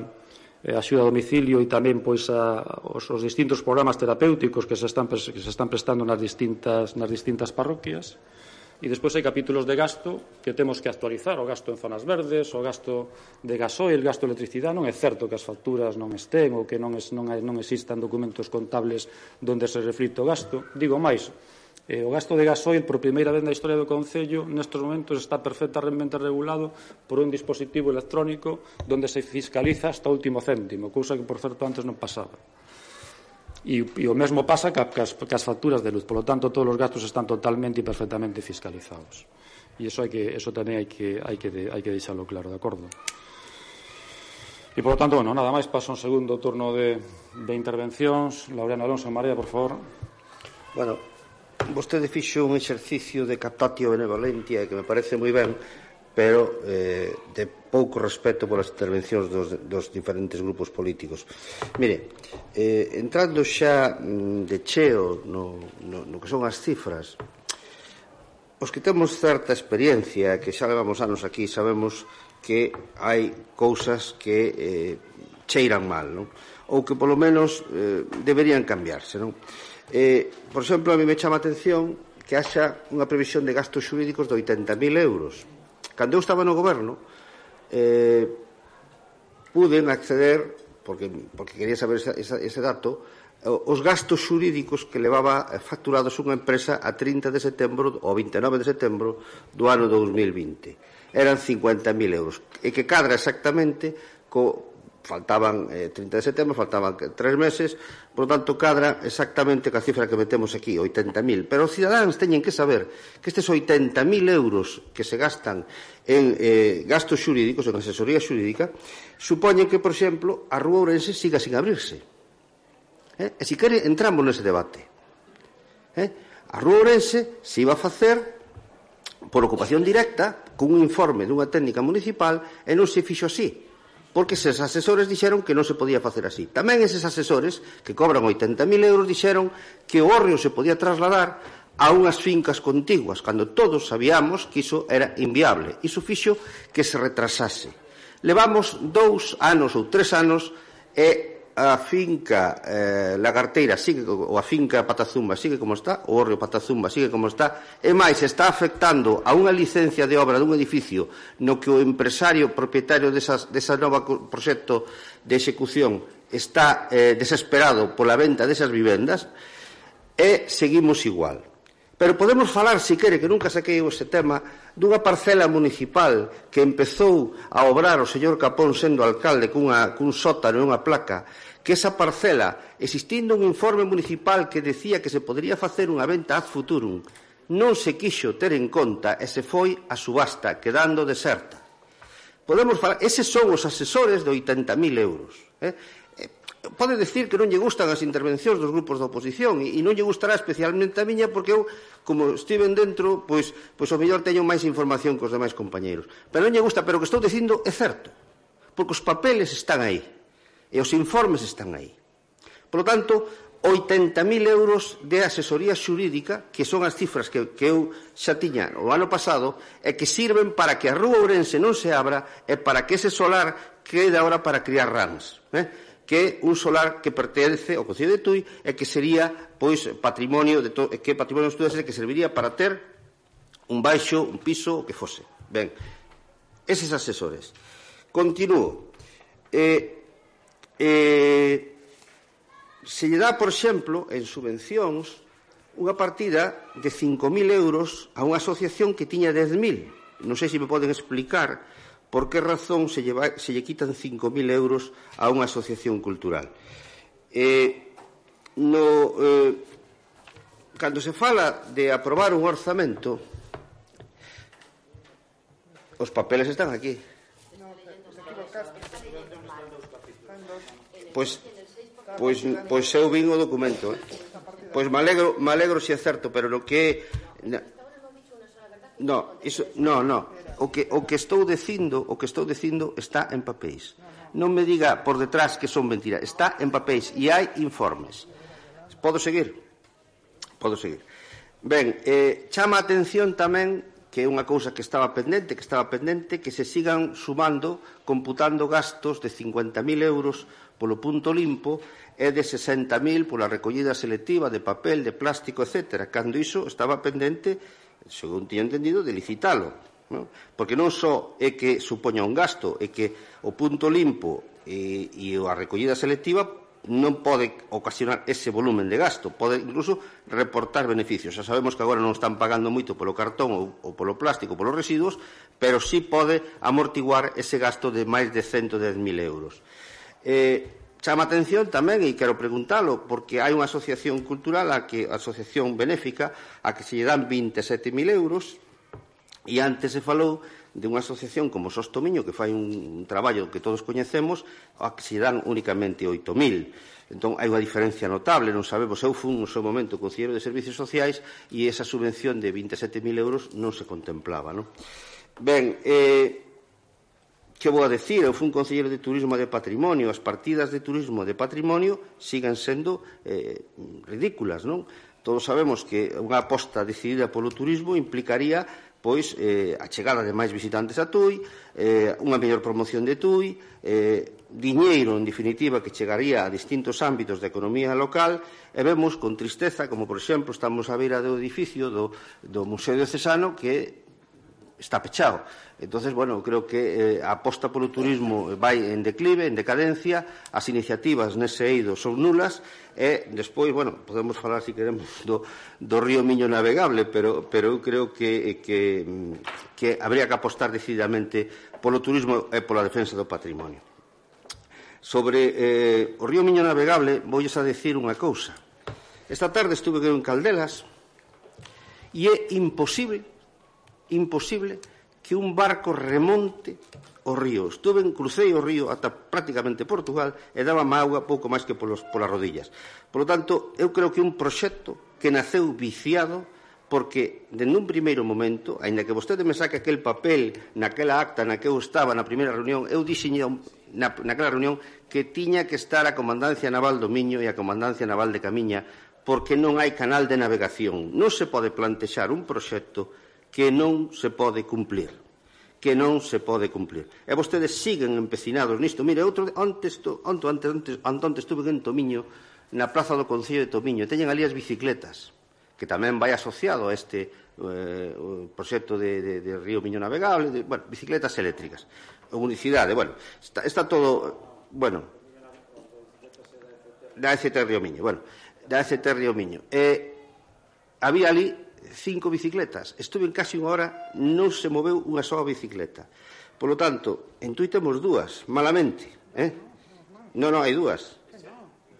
eh, axuda a domicilio e tamén pois a, os, os distintos programas terapéuticos que se están que se están prestando nas distintas nas distintas parroquias. E despois hai capítulos de gasto que temos que actualizar, o gasto en zonas verdes, o gasto de gasoil, gasto de electricidade. Non é certo que as facturas non estén ou que non, es, non, non existan documentos contables onde se reflite o gasto. Digo máis, eh, o gasto de gasoil por primeira vez na historia do Concello nestes momentos está perfectamente regulado por un dispositivo electrónico donde se fiscaliza hasta o último céntimo, cousa que, por certo, antes non pasaba e, e o mesmo pasa que as, que as facturas de luz. Por lo tanto, todos os gastos están totalmente e perfectamente fiscalizados. E eso, hai que, eso tamén hai que, hai que, de, hai que deixarlo claro, de acordo? E, por lo tanto, bueno, nada máis, paso un segundo turno de, de intervencións. Laureano Alonso, María, por favor. Bueno, vostede fixo un exercicio de captatio benevolentia que me parece moi ben, pero eh, de pouco respeto polas intervencións dos, dos diferentes grupos políticos. Mire, eh, entrando xa mm, de cheo no, no, no que son as cifras, os que temos certa experiencia, que xa levamos anos aquí, sabemos que hai cousas que eh, cheiran mal, non? ou que polo menos eh, deberían cambiarse. Non? Eh, por exemplo, a mí me chama a atención que haxa unha previsión de gastos xurídicos de 80.000 euros Cando eu estaba no goberno, eh, pude acceder, porque, porque quería saber esa, esa, ese dato, eh, os gastos xurídicos que levaba eh, facturados unha empresa a 30 de setembro ou 29 de setembro do ano 2020. Eran 50.000 euros, e que cadra exactamente co, faltaban eh, 30 de setembro, faltaban tres meses, por lo tanto cadra exactamente ca cifra que metemos aquí, 80.000. Pero os cidadáns teñen que saber que estes 80.000 euros que se gastan en eh, gastos xurídicos, en asesoría xurídica, supoñen que, por exemplo, a Rúa Ourense siga sin abrirse. Eh? E se quere, entramos nese debate. Eh? A Rúa Ourense se iba a facer por ocupación directa cun informe dunha técnica municipal e non se fixo así porque eses asesores dixeron que non se podía facer así. Tamén eses asesores, que cobran 80.000 euros, dixeron que o hórreo se podía trasladar a unhas fincas contiguas, cando todos sabíamos que iso era inviable. Iso fixo que se retrasase. Levamos dous anos ou tres anos e a finca eh, Lagarteira sigue, ou a finca Patazumba sigue como está, o Orrio Patazumba sigue como está, e máis está afectando a unha licencia de obra dun edificio no que o empresario propietario desas, desa nova proxecto de execución está eh, desesperado pola venta desas vivendas, e seguimos igual. Pero podemos falar, se si quere, que nunca saquei este tema, dunha parcela municipal que empezou a obrar o señor Capón sendo alcalde cunha, cun sótano e unha placa, que esa parcela, existindo un informe municipal que decía que se podría facer unha venta ad futurum, non se quixo ter en conta e se foi a subasta, quedando deserta. Podemos falar, eses son os asesores de 80.000 euros. Eh? pode decir que non lle gustan as intervencións dos grupos da oposición e, e non lle gustará especialmente a miña porque eu, como estiven dentro, pois, pois o mellor teño máis información que os demais compañeiros. Pero non lle gusta, pero o que estou dicindo é certo, porque os papeles están aí e os informes están aí. Por lo tanto, 80.000 euros de asesoría xurídica, que son as cifras que, que eu xa tiña o ano pasado, e que sirven para que a Rúa Ourense non se abra e para que ese solar quede agora para criar rams. Eh? que un solar que pertence ao Concello de Tui e que sería pois patrimonio de to, que patrimonio estudantes que serviría para ter un baixo, un piso, o que fose. Ben, eses asesores. Continúo. Eh, eh, se lle dá, por exemplo, en subvencións, unha partida de 5.000 euros a unha asociación que tiña 10.000. Non sei se me poden explicar por que razón se lle, va, se lle quitan 5.000 euros a unha asociación cultural. Eh, no, eh, cando se fala de aprobar un orzamento, os papeles están aquí. Pois, pois, pois eu vin o documento. Eh? Pois me alegro, me alegro se é certo, pero no que... No, iso, no, no, o que, o que estou dicindo, o que estou dicindo está en papéis. Non me diga por detrás que son mentiras, está en papéis e hai informes. Podo seguir? Podo seguir. Ben, eh, chama a atención tamén que é unha cousa que estaba pendente, que estaba pendente, que se sigan sumando, computando gastos de 50.000 euros polo punto limpo e de 60.000 pola recollida selectiva de papel, de plástico, etc., cando iso estaba pendente, según tiño entendido, de licitalo. Non? Porque non só é que supoña un gasto, é que o punto limpo e, e a recollida selectiva non pode ocasionar ese volumen de gasto, pode incluso reportar beneficios. Xa sabemos que agora non están pagando moito polo cartón ou, ou polo plástico, polos residuos, pero sí pode amortiguar ese gasto de máis de 110.000 euros. Eh, chama atención tamén, e quero preguntalo, porque hai unha asociación cultural, a que a asociación benéfica, a que se lle dan 27.000 euros, E antes se falou de unha asociación como Sostomiño, que fai un traballo que todos coñecemos, a que se dan únicamente 8.000. Entón, hai unha diferencia notable, non sabemos. Eu fun no seu momento concelleiro de Servicios Sociais e esa subvención de 27.000 euros non se contemplaba. Non? Ben, eh, que vou a decir? Eu fui un concelleiro de turismo de patrimonio. As partidas de turismo de patrimonio sigan sendo eh, ridículas, non? Todos sabemos que unha aposta decidida polo turismo implicaría pois eh, a chegada de máis visitantes a Tui, eh, unha mellor promoción de Tui, eh, diñeiro, en definitiva, que chegaría a distintos ámbitos da economía local, e vemos con tristeza, como por exemplo estamos a beira do edificio do, do Museo de Cesano, que está pechado. Entonces, bueno, creo que eh, a aposta polo turismo vai en declive, en decadencia, as iniciativas nese eido son nulas, E despois, bueno, podemos falar se si queremos do, do río Miño navegable, pero, pero eu creo que, que, que habría que apostar decididamente polo turismo e pola defensa do patrimonio. Sobre eh, o río Miño navegable, voulles a decir unha cousa. Esta tarde estuve en Caldelas e é imposible, imposible que un barco remonte o río. Estuve en, crucei o río ata prácticamente Portugal e daba má auga pouco máis que polos, polas rodillas. Por lo tanto, eu creo que un proxecto que naceu viciado porque dende un primeiro momento, aínda que vostede me saque aquel papel naquela acta na que eu estaba na primeira reunión, eu dixiña na, naquela reunión que tiña que estar a Comandancia Naval do Miño e a Comandancia Naval de Camiña porque non hai canal de navegación. Non se pode plantexar un proxecto que non se pode cumplir que non se pode cumplir. E vostedes siguen empecinados nisto. Mire, outro antes, onto, antes, antes, antes, estuve en Tomiño, na plaza do Concello de Tomiño, e teñen ali as bicicletas, que tamén vai asociado a este eh, proxecto de, de, de Río Miño Navegable, de, bueno, bicicletas eléctricas. O unicidade, bueno, está, está todo, bueno, da ECT Río Miño, bueno, da ECT Río Miño. E eh, había ali cinco bicicletas. Estuve en casi unha hora, non se moveu unha soa bicicleta. Por lo tanto, en Tui temos dúas, malamente. Eh? Non, non, hai dúas.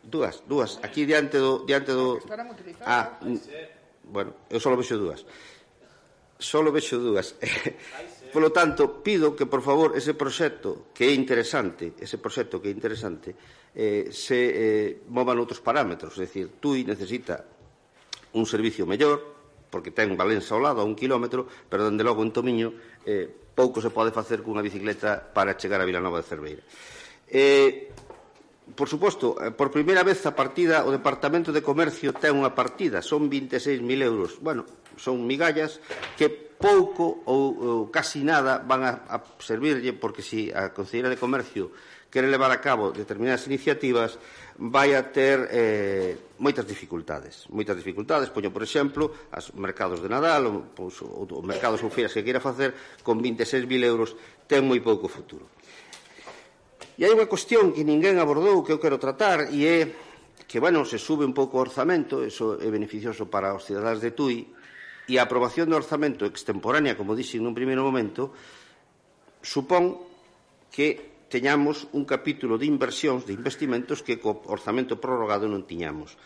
Dúas, dúas. Aquí diante do... Diante do... Ah, mm, bueno, eu só vexo dúas. Só vexo dúas. Por lo tanto, pido que, por favor, ese proxecto que é interesante, ese proxecto que é interesante, eh, se eh, movan outros parámetros. É dicir, TUI necesita un servicio mellor, porque ten Valença ao lado a un kilómetro, pero dende logo en Tomiño eh, pouco se pode facer cunha bicicleta para chegar a Vilanova de Cerveira. Eh, por suposto, eh, por primeira vez a partida, o Departamento de Comercio ten unha partida, son 26.000 euros. Bueno, son migallas que pouco ou, ou casi nada van a, a servirlle, porque se si a Conselleira de Comercio quere levar a cabo determinadas iniciativas vai a ter eh, moitas dificultades. Moitas dificultades, poño, por exemplo, as mercados de Nadal, ou, pois, ou, ou mercados ou feiras que queira facer con 26.000 euros ten moi pouco futuro. E hai unha cuestión que ninguén abordou que eu quero tratar e é que, bueno, se sube un pouco o orzamento, eso é beneficioso para os cidadáns de Tui, e a aprobación do orzamento extemporánea, como dixen nun primeiro momento, supón que teñamos un capítulo de inversións, de investimentos que co orzamento prorrogado non tiñamos.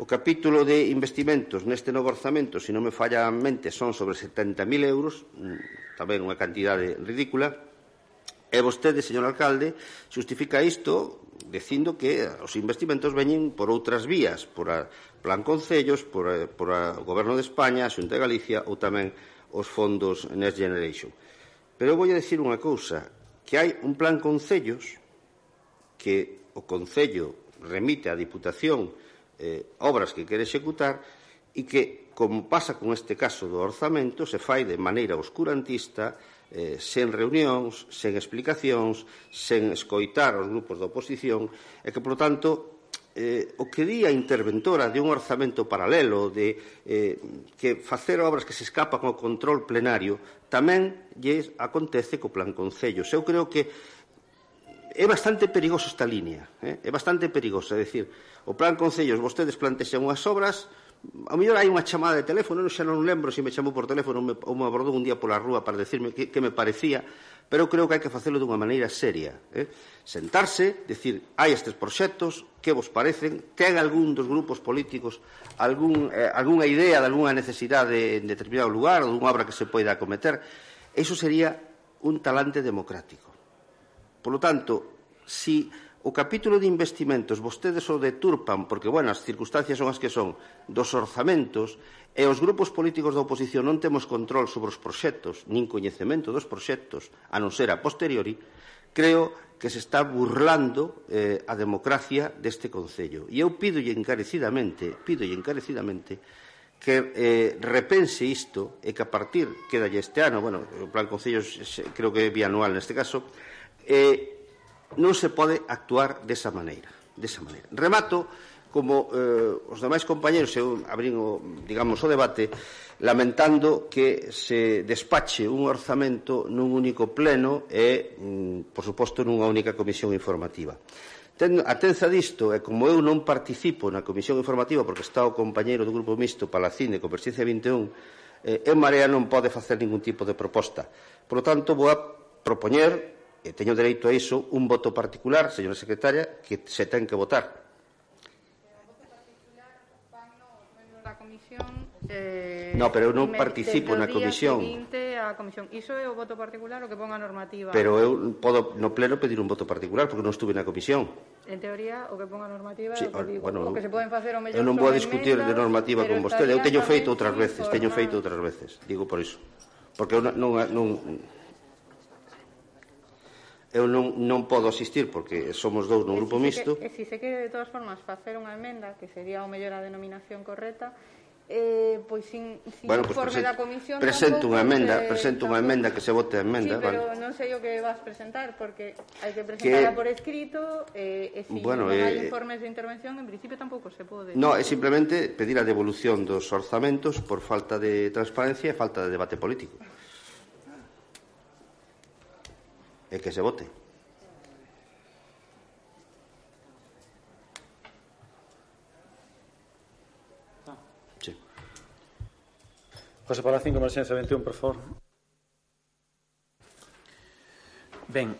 O capítulo de investimentos neste novo orzamento, se non me falla a mente, son sobre 70.000 euros, mm, tamén unha cantidade ridícula, E vostede, señor alcalde, xustifica isto dicindo que os investimentos veñen por outras vías, por a Plan Concellos, por, a, por a, o Goberno de España, a Xunta de Galicia ou tamén os fondos Next Generation. Pero eu vou a decir unha cousa, que hai un plan Concellos que o Concello remite á Diputación eh, obras que quere executar e que, como pasa con este caso do orzamento, se fai de maneira oscurantista, eh, sen reunións, sen explicacións, sen escoitar os grupos da oposición, e que, por tanto, eh, o que di a interventora de un orzamento paralelo de eh, que facer obras que se escapan ao control plenario tamén lle acontece co plan Concello. Eu creo que é bastante perigoso esta línea, eh? é bastante perigoso. é dicir, o plan Concellos vostedes plantexan unhas obras, A mellor hai unha chamada de teléfono, non xa non lembro se me chamou por teléfono ou me, ou me abordou un día pola rúa para decirme que, que me parecía, pero creo que hai que facelo dunha maneira seria. Eh? Sentarse, decir, hai estes proxectos, que vos parecen, ten algún dos grupos políticos algún, eh, algunha idea de algunha necesidade en determinado lugar ou dunha obra que se poida acometer. Eso sería un talante democrático. Por lo tanto, si O capítulo de investimentos vostedes o deturpan porque, bueno, as circunstancias son as que son dos orzamentos e os grupos políticos da oposición non temos control sobre os proxectos nin coñecemento dos proxectos a non ser a posteriori creo que se está burlando eh, a democracia deste Concello. E eu pídolle encarecidamente pídolle encarecidamente que eh, repense isto e que a partir que este ano bueno, o plan Concello creo que é bianual neste caso eh, non se pode actuar desa maneira. Desa maneira. Remato, como eh, os demais compañeros, eu abrín o, digamos, o debate, lamentando que se despache un orzamento nun único pleno e, mm, por suposto, nunha única comisión informativa. Ten, a tenza disto, e como eu non participo na comisión informativa porque está o compañeiro do Grupo Mixto Palacín de Converxencia 21, eh, en Marea non pode facer ningún tipo de proposta. Por lo tanto, vou a propoñer e teño dereito a iso, un voto particular, señora secretaria, que se ten que votar. Eh, no, pero eu non participo na comisión. A comisión. Iso é o voto particular o que ponga a normativa. Pero eu podo no pleno pedir un voto particular porque non estuve na comisión. En teoría, o que ponga a normativa sí, o, que digo, bueno, o que se poden facer o mellor Eu non vou a discutir de normativa con vostede. Eu teño feito outras veces, teño feito outras veces. Digo por iso. Porque eu non, non, non eu non, non podo asistir porque somos dous no grupo e si mixto. Que, e si se quere, de todas formas, facer unha emenda, que sería o mellor a denominación correcta, eh, pois sin, sin bueno, pues informe presento, da comisión presento unha emenda, se, presento unha emenda que se vote a emenda, sí, pero vale. non sei o que vas presentar porque hai que presentarla que, por escrito eh, e se si bueno, non eh, hai informes de intervención en principio tampouco se pode. No, é simplemente pedir a devolución dos orzamentos por falta de transparencia e falta de debate político. e que se vote. Sí. José Palacín, Comercianza 21, por favor. Ben,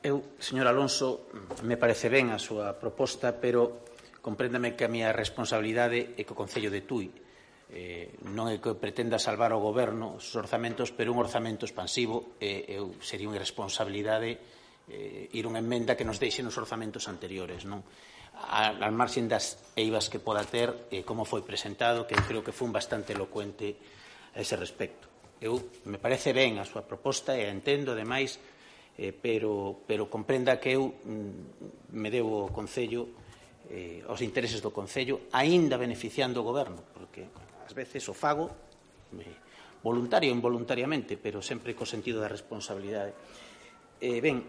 eu, señor Alonso, me parece ben a súa proposta, pero compréndame que a miña responsabilidade é que o Concello de Tui eh, non é que pretenda salvar o goberno os orzamentos, pero un orzamento expansivo eh, eu, sería unha irresponsabilidade eh, ir unha enmenda que nos deixe nos orzamentos anteriores, non? Al, al marxen das eivas que poda ter eh, como foi presentado, que eu creo que foi bastante elocuente a ese respecto. Eu me parece ben a súa proposta e a entendo, ademais, eh, pero, pero comprenda que eu mm, me debo o Concello eh, aos intereses do Concello, aínda beneficiando o Goberno, porque ás veces o fago me, voluntario ou involuntariamente, pero sempre co sentido da responsabilidade. Eh, ben,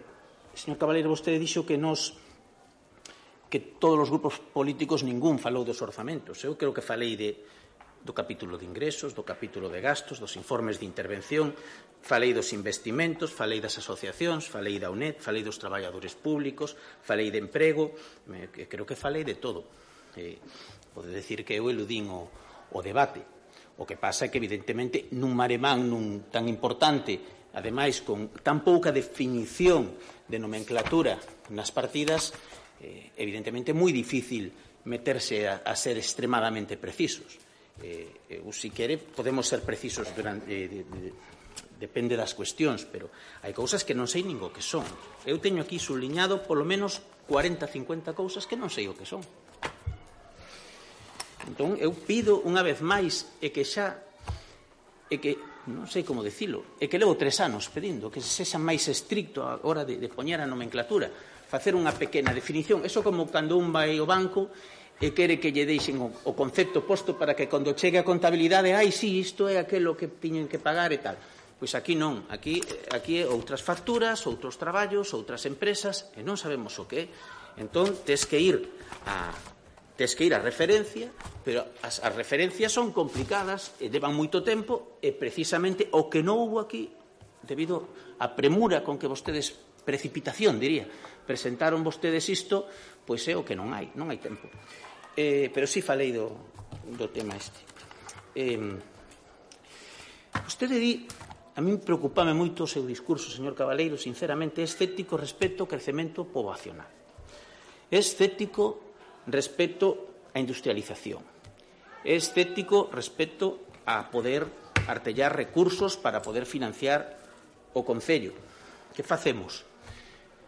señor Cabaleiro, vostede dixo que nos que todos os grupos políticos ningún falou dos orzamentos. Eu creo que falei de, do capítulo de ingresos, do capítulo de gastos, dos informes de intervención, falei dos investimentos, falei das asociacións, falei da UNED, falei dos traballadores públicos, falei de emprego, me, creo que falei de todo. Eh, pode decir que eu eludín o, o debate. O que pasa é que, evidentemente, nun maremán nun tan importante, ademais, con tan pouca definición de nomenclatura nas partidas, eh, evidentemente, moi difícil meterse a, a ser extremadamente precisos. Eh, eu, si quere, podemos ser precisos durante, eh, de, de, depende das cuestións, pero hai cousas que non sei ningo que son. Eu teño aquí subliñado polo menos 40, 50 cousas que non sei o que son. Entón, eu pido unha vez máis e que xa e que non sei como dicilo, e que levo tres anos pedindo que se sexa máis estricto a hora de, de poñer a nomenclatura, facer unha pequena definición. Eso como cando un vai ao banco e quere que lle deixen o, o concepto posto para que cando chegue a contabilidade, ai, sí, isto é aquelo que tiñen que pagar e tal. Pois aquí non, aquí, aquí é outras facturas, outros traballos, outras empresas, e non sabemos o que é. Entón, tes que ir a, tes que ir a referencia, pero as, as referencias son complicadas, e levan moito tempo, e precisamente o que non houve aquí, debido á premura con que vostedes, precipitación, diría, presentaron vostedes isto, pois é o que non hai, non hai tempo. Eh, pero sí falei do, do tema este. Eh, vostede di A min preocupame moito o seu discurso, señor Cabaleiro, sinceramente, é escéptico respecto ao crecemento poboacional. É escéptico respecto á industrialización. É escéptico respecto a poder artellar recursos para poder financiar o Concello. Que facemos?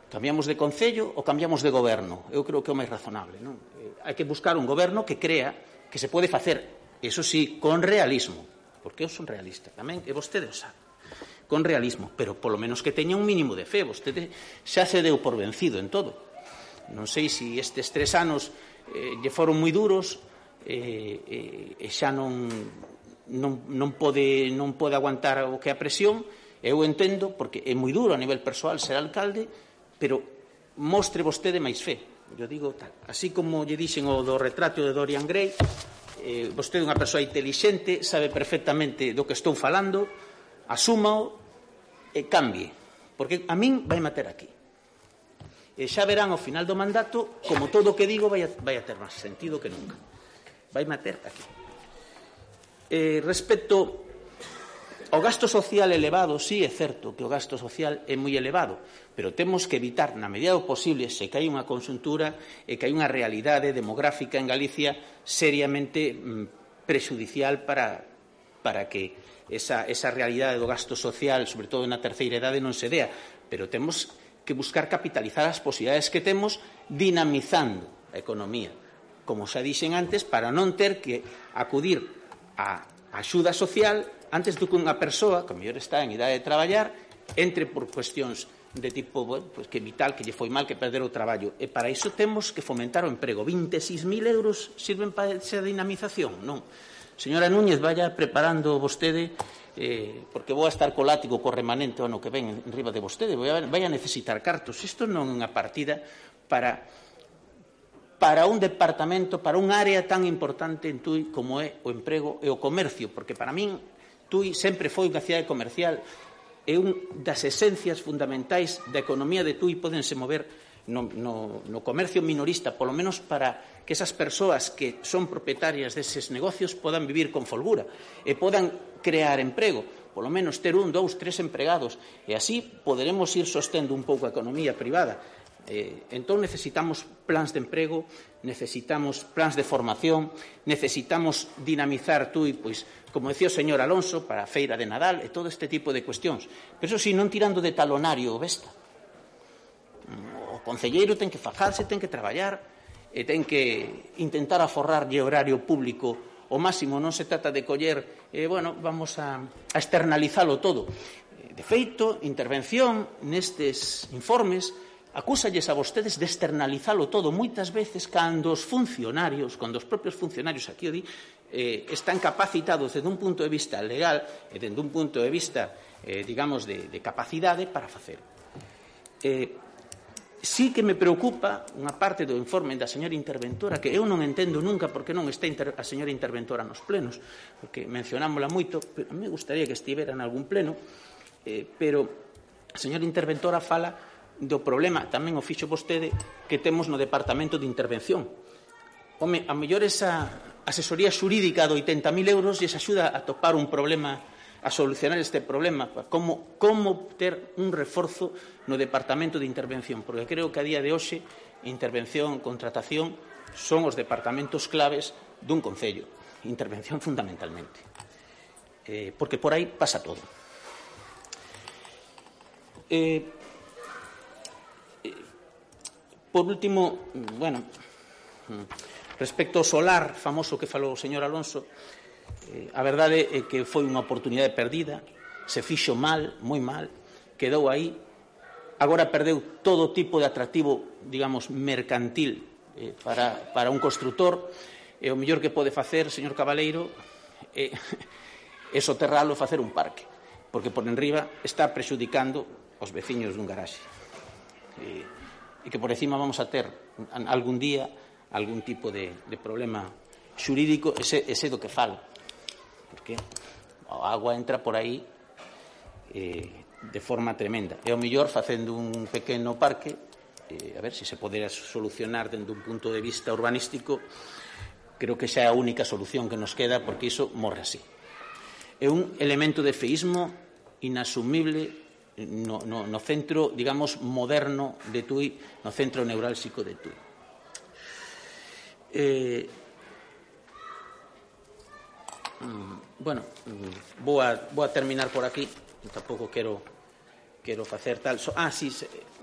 Cambiamos de Concello ou cambiamos de goberno? Eu creo que é o máis razonable. Non? Eh, hai que buscar un goberno que crea que se pode facer, eso sí, con realismo, porque eu son realista tamén, e vostede o sabe con realismo, pero polo menos que teña un mínimo de fe. Vostede xa se deu por vencido en todo. Non sei se si estes tres anos eh, lle foron moi duros eh, eh, e xa non, non, non, pode, non pode aguantar o que é a presión. Eu entendo porque é moi duro a nivel persoal ser alcalde pero mostre vostede máis fe. Eu digo tal. Así como lle dixen o do retrato de Dorian Gray eh, vostede é unha persoa inteligente sabe perfectamente do que estou falando asúmao e cambie porque a min vai mater aquí. E xa verán ao final do mandato, como todo o que digo, vai a, vai a ter máis sentido que nunca. Vai mater aquí. Eh, respecto ao gasto social elevado, sí é certo que o gasto social é moi elevado, pero temos que evitar, na medida do posible, se que hai unha consuntura e que hai unha realidade demográfica en Galicia seriamente mm, prexudicial para, para que esa, esa realidade do gasto social, sobre todo na terceira idade, non se dea. Pero temos que buscar capitalizar as posibilidades que temos dinamizando a economía, como xa dixen antes, para non ter que acudir a axuda social antes do que unha persoa, que mellor está en idade de traballar, entre por cuestións de tipo bueno, pues que vital, que lle foi mal, que perder o traballo. E para iso temos que fomentar o emprego. 26.000 euros sirven para esa dinamización? Non. Señora Núñez, vaya preparando vostede eh, porque vou a estar co látigo co remanente o ano que ven en riba de vostede, vou a, vai a necesitar cartos. Isto non é unha partida para para un departamento, para un área tan importante en Tui como é o emprego e o comercio, porque para min Tui sempre foi unha cidade comercial e un das esencias fundamentais da economía de Tui podense mover no, no, no comercio minorista, polo menos para que esas persoas que son propietarias deses negocios podan vivir con folgura e podan crear emprego, polo menos ter un, dous, tres empregados, e así poderemos ir sostendo un pouco a economía privada. Eh, entón necesitamos plans de emprego, necesitamos plans de formación, necesitamos dinamizar tú e, pois, como decía o señor Alonso, para a feira de Nadal e todo este tipo de cuestións. Pero eso si non tirando de talonario o Vesta o concelleiro ten que fajarse, ten que traballar e ten que intentar aforrarlle horario público o máximo, non se trata de coller, eh, bueno, vamos a, a externalizalo todo. Eh, de feito, intervención nestes informes acúsalles a vostedes de externalizalo todo moitas veces cando os funcionarios, cando os propios funcionarios aquí o di, eh, están capacitados desde un punto de vista legal e desde un punto de vista, eh, digamos, de, de capacidade para facer. Eh, Sí que me preocupa unha parte do informe da señora interventora que eu non entendo nunca porque non está a señora interventora nos plenos, porque mencionámola moito, pero me gustaría que estivera en algún pleno, eh, pero a señora interventora fala do problema, tamén o fixo vostede, que temos no Departamento de Intervención. Home, a mellor esa asesoría xurídica de 80.000 euros lles axuda a topar un problema a solucionar este problema, como, como ter un reforzo no Departamento de Intervención, porque creo que a día de hoxe intervención, contratación son os departamentos claves dun Concello, intervención fundamentalmente, eh, porque por aí pasa todo. Eh, eh, por último, bueno, respecto ao solar famoso que falou o señor Alonso, Eh, a verdade é que foi unha oportunidade perdida, se fixo mal, moi mal, quedou aí, agora perdeu todo tipo de atractivo, digamos, mercantil eh, para, para un constructor, e o mellor que pode facer, señor Cabaleiro, é, é soterralo e facer un parque, porque por enriba está prexudicando os veciños dun garaxe. E, e que por encima vamos a ter algún día algún tipo de, de problema xurídico, ese, ese do que falo porque a agua entra por aí eh, de forma tremenda. E o millor facendo un pequeno parque, eh, a ver se se podera solucionar dende un punto de vista urbanístico, creo que xa é a única solución que nos queda porque iso morre así. É un elemento de feísmo inasumible no, no, no centro, digamos, moderno de Tui, no centro neurálxico de Tui. Eh, mm, bueno, mm, vou a, vou a terminar por aquí. Tampouco quero quero facer tal. So, ah, sí,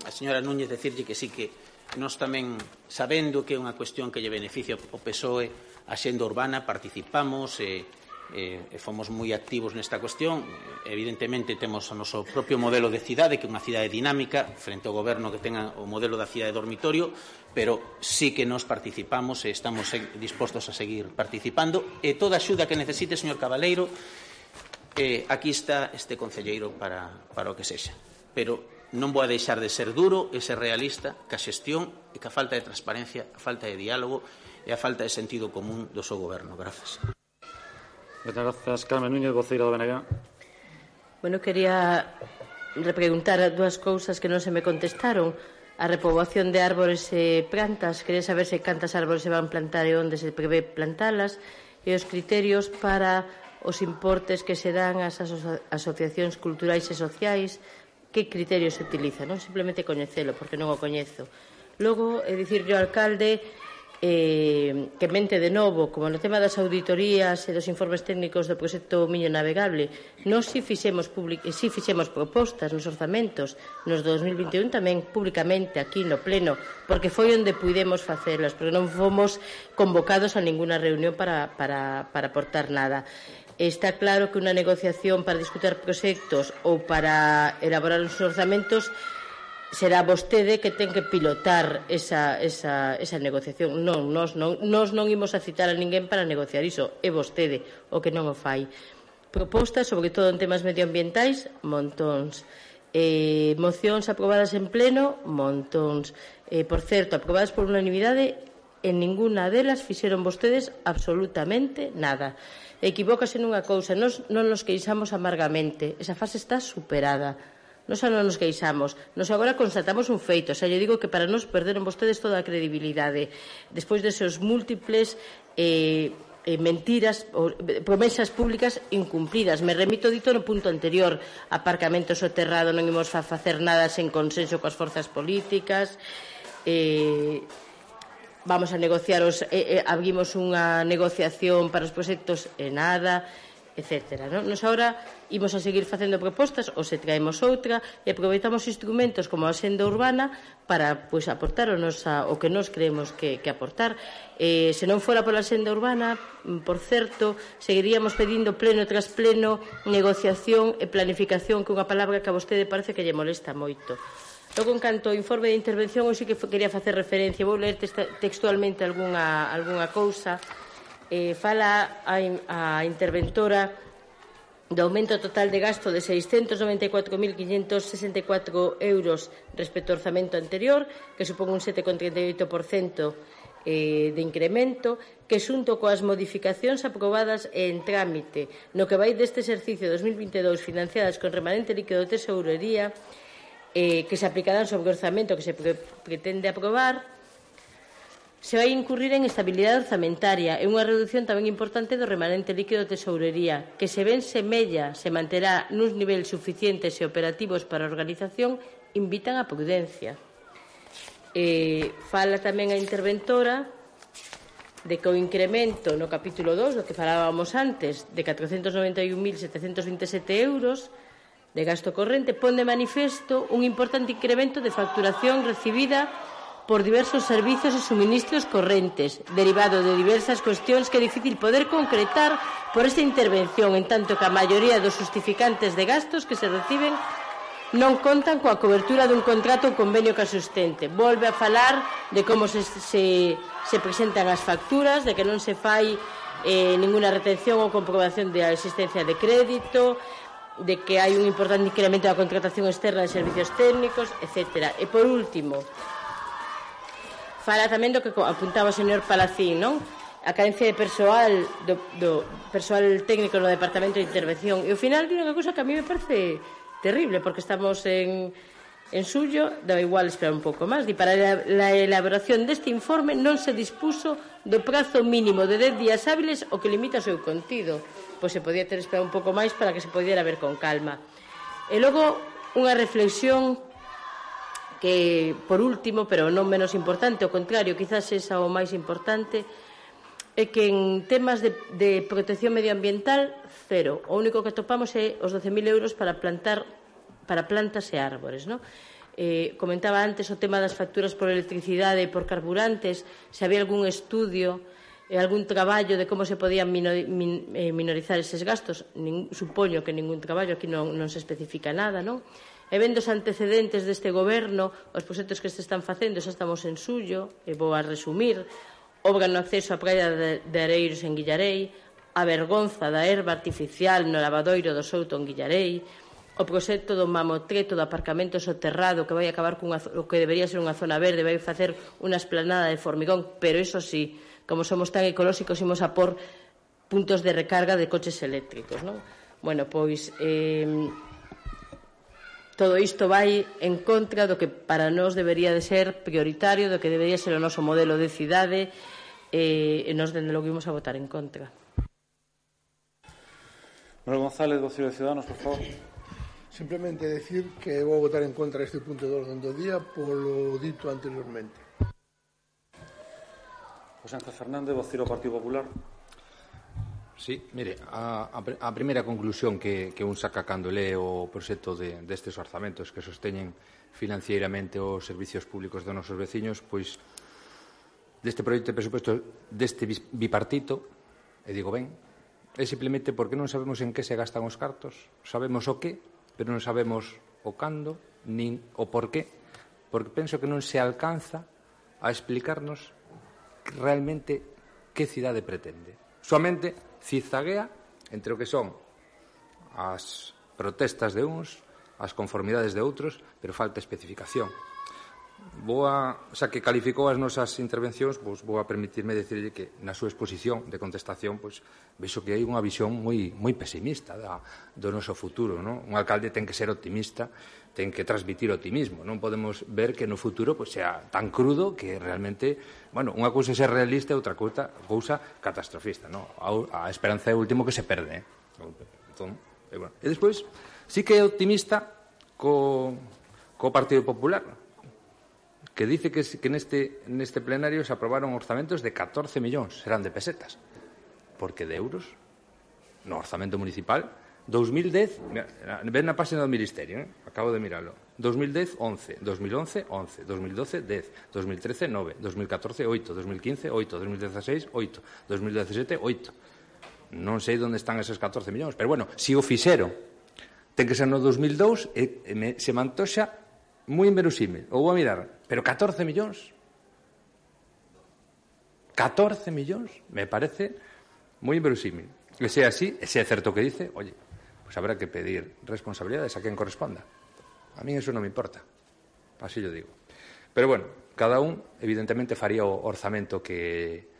a señora Núñez decirlle que sí que nós tamén, sabendo que é unha cuestión que lle beneficia o PSOE, a xenda urbana, participamos, eh, eh, e fomos moi activos nesta cuestión. Evidentemente temos o noso propio modelo de cidade, que é unha cidade dinámica, frente ao goberno que tenga o modelo da cidade dormitorio, pero sí que nos participamos e estamos dispostos a seguir participando. E toda a axuda que necesite, señor Cabaleiro, eh, aquí está este concelleiro para, para o que sexa. Pero non vou a deixar de ser duro e ser realista ca xestión e ca falta de transparencia, a falta de diálogo e a falta de sentido común do seu goberno. Grazas. Moitas grazas, Carmen Núñez, voceira do BNG. Bueno, quería repreguntar dúas cousas que non se me contestaron. A repoboación de árbores e plantas, quería saber se cantas árbores se van plantar e onde se prevé plantalas, e os criterios para os importes que se dan ás aso asociacións culturais e sociais, que criterios se utiliza, non simplemente coñecelo, porque non o coñezo. Logo, é dicir, yo alcalde eh, que mente de novo, como no tema das auditorías e dos informes técnicos do proxecto Miño Navegable, nós si fixemos, public, si fixemos propostas nos orzamentos nos 2021 tamén públicamente aquí no Pleno, porque foi onde puidemos facelas, porque non fomos convocados a ninguna reunión para, para, para aportar nada. Está claro que unha negociación para discutir proxectos ou para elaborar os orzamentos será vostede que ten que pilotar esa, esa, esa negociación. Non, nós non, nós non imos a citar a ninguén para negociar iso. É vostede o que non o fai. Propostas, sobre todo en temas medioambientais, montóns. Eh, mocións aprobadas en pleno, montóns. Eh, por certo, aprobadas por unanimidade, en ninguna delas fixeron vostedes absolutamente nada. Equivócase nunha cousa, nós non nos queixamos amargamente. Esa fase está superada Nos xa non nos queixamos. Nos agora constatamos un feito. Xa lle digo que para nos perderon vostedes toda a credibilidade. Despois deseos múltiples eh, eh, mentiras, ou, promesas públicas incumplidas. Me remito dito no punto anterior, aparcamento soterrado, non imos a facer nada sen consenso coas forzas políticas, eh, vamos a negociar, os, eh, eh, abrimos unha negociación para os proxectos e nada, etc. Non? Nos agora imos a seguir facendo propostas ou se traemos outra e aproveitamos instrumentos como a senda urbana para pois, aportar o, nosa, o que nos creemos que, que aportar. Eh, se non fora pola senda urbana, mm, por certo, seguiríamos pedindo pleno tras pleno negociación e planificación que unha palabra que a vostede parece que lle molesta moito. Logo, en canto ao informe de intervención, hoxe que quería facer referencia, vou ler textualmente algunha, algunha cousa. Eh, fala a, a interventora do aumento total de gasto de 694.564 euros respecto ao orzamento anterior, que supón un 7,38% eh, de incremento, que xunto coas modificacións aprobadas en trámite no que vai deste exercicio 2022 financiadas con remanente líquido de tesourería, eh, que se aplicarán sobre o orzamento que se pre pretende aprobar, Se vai incurrir en estabilidade orzamentaria e unha reducción tamén importante do remanente líquido de tesourería, que se ben semella se manterá nuns niveis suficientes e operativos para a organización, invitan a prudencia. E fala tamén a interventora de que o incremento no capítulo 2, do que falábamos antes, de 491.727 euros de gasto corrente, pon de manifesto un importante incremento de facturación recibida por diversos servizos e suministros correntes, derivado de diversas cuestións que é difícil poder concretar por esta intervención, en tanto que a maioría dos justificantes de gastos que se reciben non contan coa cobertura dun contrato ou convenio que a sustente. Volve a falar de como se, se, se presentan as facturas, de que non se fai eh, ninguna retención ou comprobación da existencia de crédito, de que hai un importante incremento da contratación externa de servicios técnicos, etc. E por último, fala tamén do que apuntaba o señor Palacín, non? a carencia de persoal do, do persoal técnico no Departamento de Intervención. E ao final unha cousa que a mí me parece terrible porque estamos en en suyo da igual esperar un pouco máis. E para la, la elaboración deste informe non se dispuso do prazo mínimo de 10 días hábiles o que limita o seu contido. Pois se podía ter esperado un pouco máis para que se podiera ver con calma. E logo unha reflexión que por último, pero non menos importante, ao contrario, quizás esa o máis importante, é que en temas de, de protección medioambiental, cero. O único que topamos é os 12.000 euros para plantar para plantas e árbores, non? Eh, comentaba antes o tema das facturas por electricidade e por carburantes, se había algún estudio e algún traballo de como se podían eh, minorizar eses gastos. Nin, supoño que ningún traballo, aquí non, non se especifica nada, non? E vendo os antecedentes deste goberno, os proxectos que se están facendo, xa estamos en suyo, e vou a resumir, obra no acceso á praia de Areiros en Guillarei, a vergonza da erva artificial no lavadoiro do Souto en Guillarei, o proxecto do mamotreto do aparcamento soterrado que vai acabar cunha, o que debería ser unha zona verde, vai facer unha esplanada de formigón, pero iso sí, como somos tan ecolóxicos, imos a por puntos de recarga de coches eléctricos, non? Bueno, pois eh, Todo isto vai en contra do que para nós debería de ser prioritario, do que debería ser o noso modelo de cidade, e, nós, dende logo, imos a votar en contra. Manuel González, vocero de Ciudadanos, por favor. Simplemente decir que vou votar en contra este punto de orden do día polo dito anteriormente. José Ángel Fernández, vocero do Partido Popular. Sí, mire, a, a primeira conclusión que, que un saca cando lee o proxecto de, destes orzamentos que sosteñen financieramente os servicios públicos dos nosos veciños, pois deste proxecto de presupuesto deste bipartito, e digo ben, é simplemente porque non sabemos en que se gastan os cartos, sabemos o que, pero non sabemos o cando, nin o porqué, porque penso que non se alcanza a explicarnos realmente que cidade pretende. Soamente zigzaguea entre o que son as protestas de uns, as conformidades de outros, pero falta especificación. Boa, xa que calificou as nosas intervencións, pois vou a permitirme decirlle que na súa exposición de contestación, pois vexo que hai unha visión moi moi pesimista da do noso futuro, non? Un alcalde ten que ser optimista, ten que transmitir optimismo, non podemos ver que no futuro pois sea tan crudo que realmente bueno, unha cousa é ser realista e outra cousa, cousa catastrofista, no? A, a esperanza é o último que se perde, eh? Entón, e, bueno. e despois, sí que é optimista co, co Partido Popular, que dice que, que neste, neste plenario se aprobaron orzamentos de 14 millóns, serán de pesetas, porque de euros, no orzamento municipal, 2010, ven na página do Ministerio, eh? acabo de miralo. 2010, 11, 2011, 11, 2012, 10, 2013, 9, 2014, 8, 2015, 8, 2016, 8, 2017, 8. Non sei onde están esos 14 millóns, pero bueno, se si o fixeron, ten que ser no 2002, e, e me, se mantoxa moi inverosímil. O vou a mirar, pero 14 millóns. 14 millóns me parece moi inverosímil. Que sea así, e se é certo que dice, oye, pues habrá que pedir responsabilidades a quen corresponda. A min eso non me importa. Así lo digo. Pero bueno, cada un evidentemente faría o orzamento que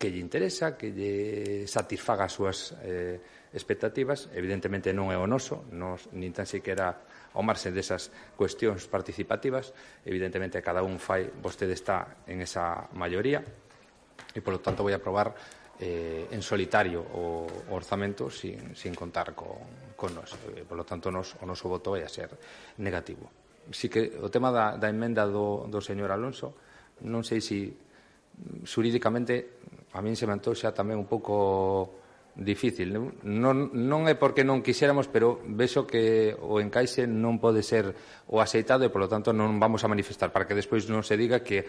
que lle interesa, que lle satisfaga as súas eh, expectativas. Evidentemente non é o noso, nos, nin tan sequera ao marxe desas cuestións participativas. Evidentemente, cada un fai, vostede está en esa maioría, e, polo tanto, vou aprobar eh, en solitario o, o orzamento sin, sin contar con, con nos. Eh, por lo tanto, nos, o noso voto vai a ser negativo. Si que o tema da, da enmenda do, do señor Alonso, non sei se si, mm, xurídicamente a min se me antoxa tamén un pouco difícil. Non, non é porque non quixéramos, pero vexo que o encaixe non pode ser o aceitado e, polo tanto, non vamos a manifestar para que despois non se diga que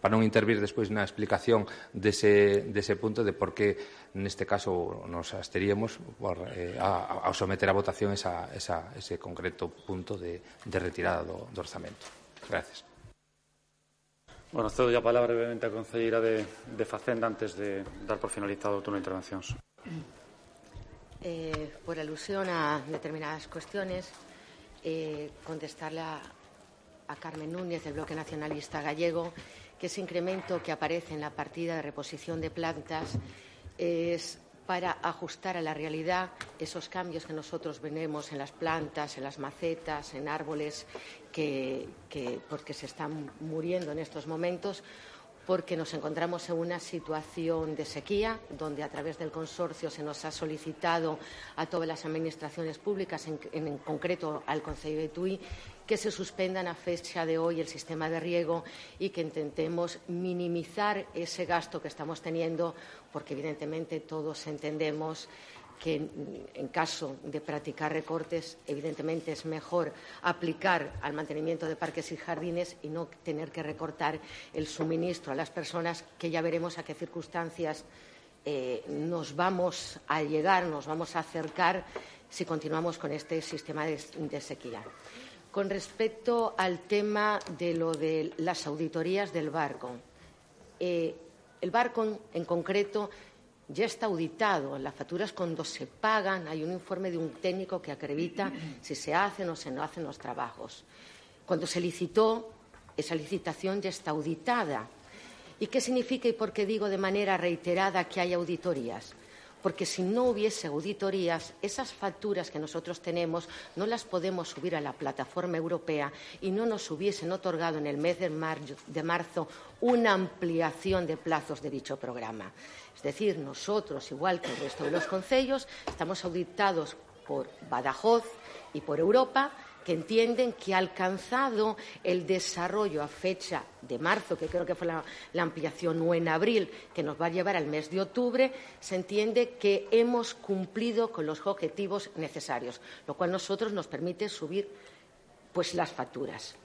para non intervir despois na explicación dese, dese punto de por que neste caso nos asteríamos por, eh, a, a someter a votación esa, esa, ese concreto punto de, de retirada do, do orzamento. Gracias. Bueno, cedo a palabra brevemente a Concelleira de, de Facenda antes de dar por finalizado o turno de intervencións. Eh, por alusión a determinadas cuestiones, eh, contestarle a, Carmen Núñez del Bloque Nacionalista Gallego que ese incremento que aparece en la partida de reposición de plantas es para ajustar a la realidad esos cambios que nosotros vemos en las plantas, en las macetas, en árboles que porque se están muriendo en estos momentos porque nos encontramos en una situación de sequía, donde a través del consorcio se nos ha solicitado a todas las administraciones públicas, en, concreto al Consejo de Tui, que se suspendan a fecha de hoy el sistema de riego y que intentemos minimizar ese gasto que estamos teniendo, porque evidentemente todos entendemos que en caso de practicar recortes, evidentemente es mejor aplicar al mantenimiento de parques y jardines y no tener que recortar el suministro a las personas, que ya veremos a qué circunstancias eh, nos vamos a llegar, nos vamos a acercar si continuamos con este sistema de, sequía. Con respecto al tema de lo de las auditorías del barco, eh, el barco en concreto ya está auditado. Las facturas cuando se pagan hay un informe de un técnico que acredita si se hacen o se no hacen los trabajos. Cuando se licitó, esa licitación ya está auditada. ¿Y qué significa y por qué digo de manera reiterada que hay auditorías? Porque si no hubiese auditorías, esas facturas que nosotros tenemos no las podemos subir a la plataforma europea y no nos hubiesen otorgado en el mes de, marzo una ampliación de plazos de dicho programa. Es decir, nosotros, igual que el resto de los concellos, estamos auditados por Badajoz y por Europa que entienden que ha alcanzado el desarrollo a fecha de marzo, que creo que fue la, ampliación, o en abril, que nos va a llevar al mes de octubre, se entiende que hemos cumplido con los objetivos necesarios, lo cual a nosotros nos permite subir pues, las facturas.